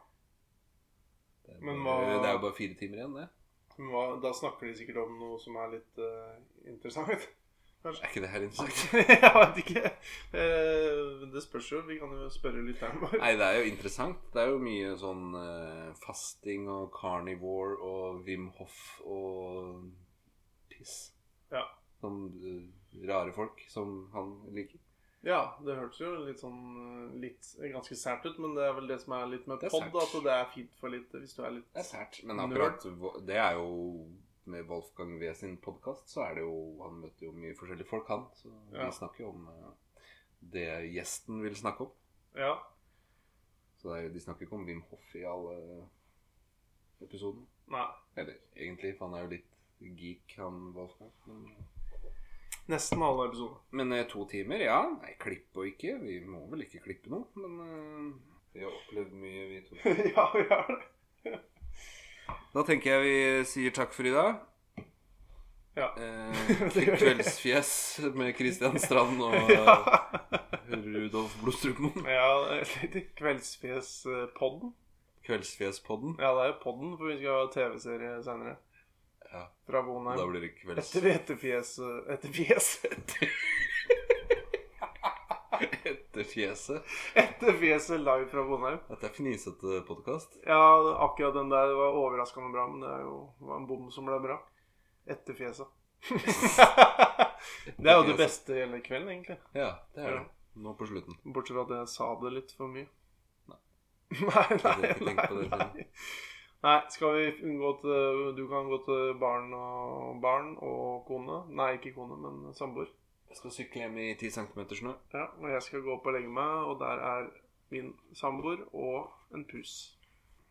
Det er, Men bare, hva- det er jo bare fire timer igjen, det. Men hva, da snakker de sikkert om noe som er litt uh, interessant. Kanskje. Er ikke det her interessant? *laughs* jeg vet ikke. Eh, Det spørs jo. Vi kan jo spørre lytteren vår. Nei, det er jo interessant. Det er jo mye sånn eh, fasting og carnivore og Wim Hoff og piss. Ja. Sånn eh, rare folk som han liker. Ja, det hørtes jo litt sånn eh, litt ganske sært ut, men det er vel det som er litt med Det er pod, sært. at det er fint for litt hvis du er litt Det er sært. Men akkurat det er jo med Wolfgang V sin podkast, så er det jo Han møter jo mye forskjellige folk, han. Så Ja. vi snakker jo om eh, det gjesten vil snakke om. Ja. Så det er, de snakker ikke om Wim Hof i alle episodene. Nei. Eller egentlig, for han er jo litt geek, han Wolfgang. Men, Nesten alle episoder. men eh, to timer, ja. Nei, klipp og ikke. Vi må vel ikke klippe noe. Men uh... vi har opplevd mye, vi to. *laughs* ja, vi har det. Da tenker jeg vi sier takk for i dag. Ja. Eh, *laughs* kveldsfjes med Kristian Strand og *laughs* Ja. Rudolf Blodstrupen. ja Kveldsfjespodden. Kveldsfjes-podden. Ja, det er jo podden, for vi skal ha TV-serie seinere. Ja, Fra da Bonheim. blir det kvelds... Etter etterfjes Etterfjes Etter fjeset live fra Bondheim. Dette er fnisete podkast. Ja, akkurat den der var overraskende bra, men det er jo det var en bom som ble bra. Etter fjeset. *laughs* det er jo det beste hele kvelden, egentlig. Ja, det er det. Nå på slutten. Bortsett fra at jeg sa det litt for mye. Nei. *laughs* Nei, nei, nei, nei. Nei, skal vi unngå til Du kan gå til barn og barn og kone. Nei, ikke kone, men samboer. Jeg skal sykle hjem i 10 cm snø. Ja, og jeg skal gå opp og legge meg, og der er min samboer og en pus.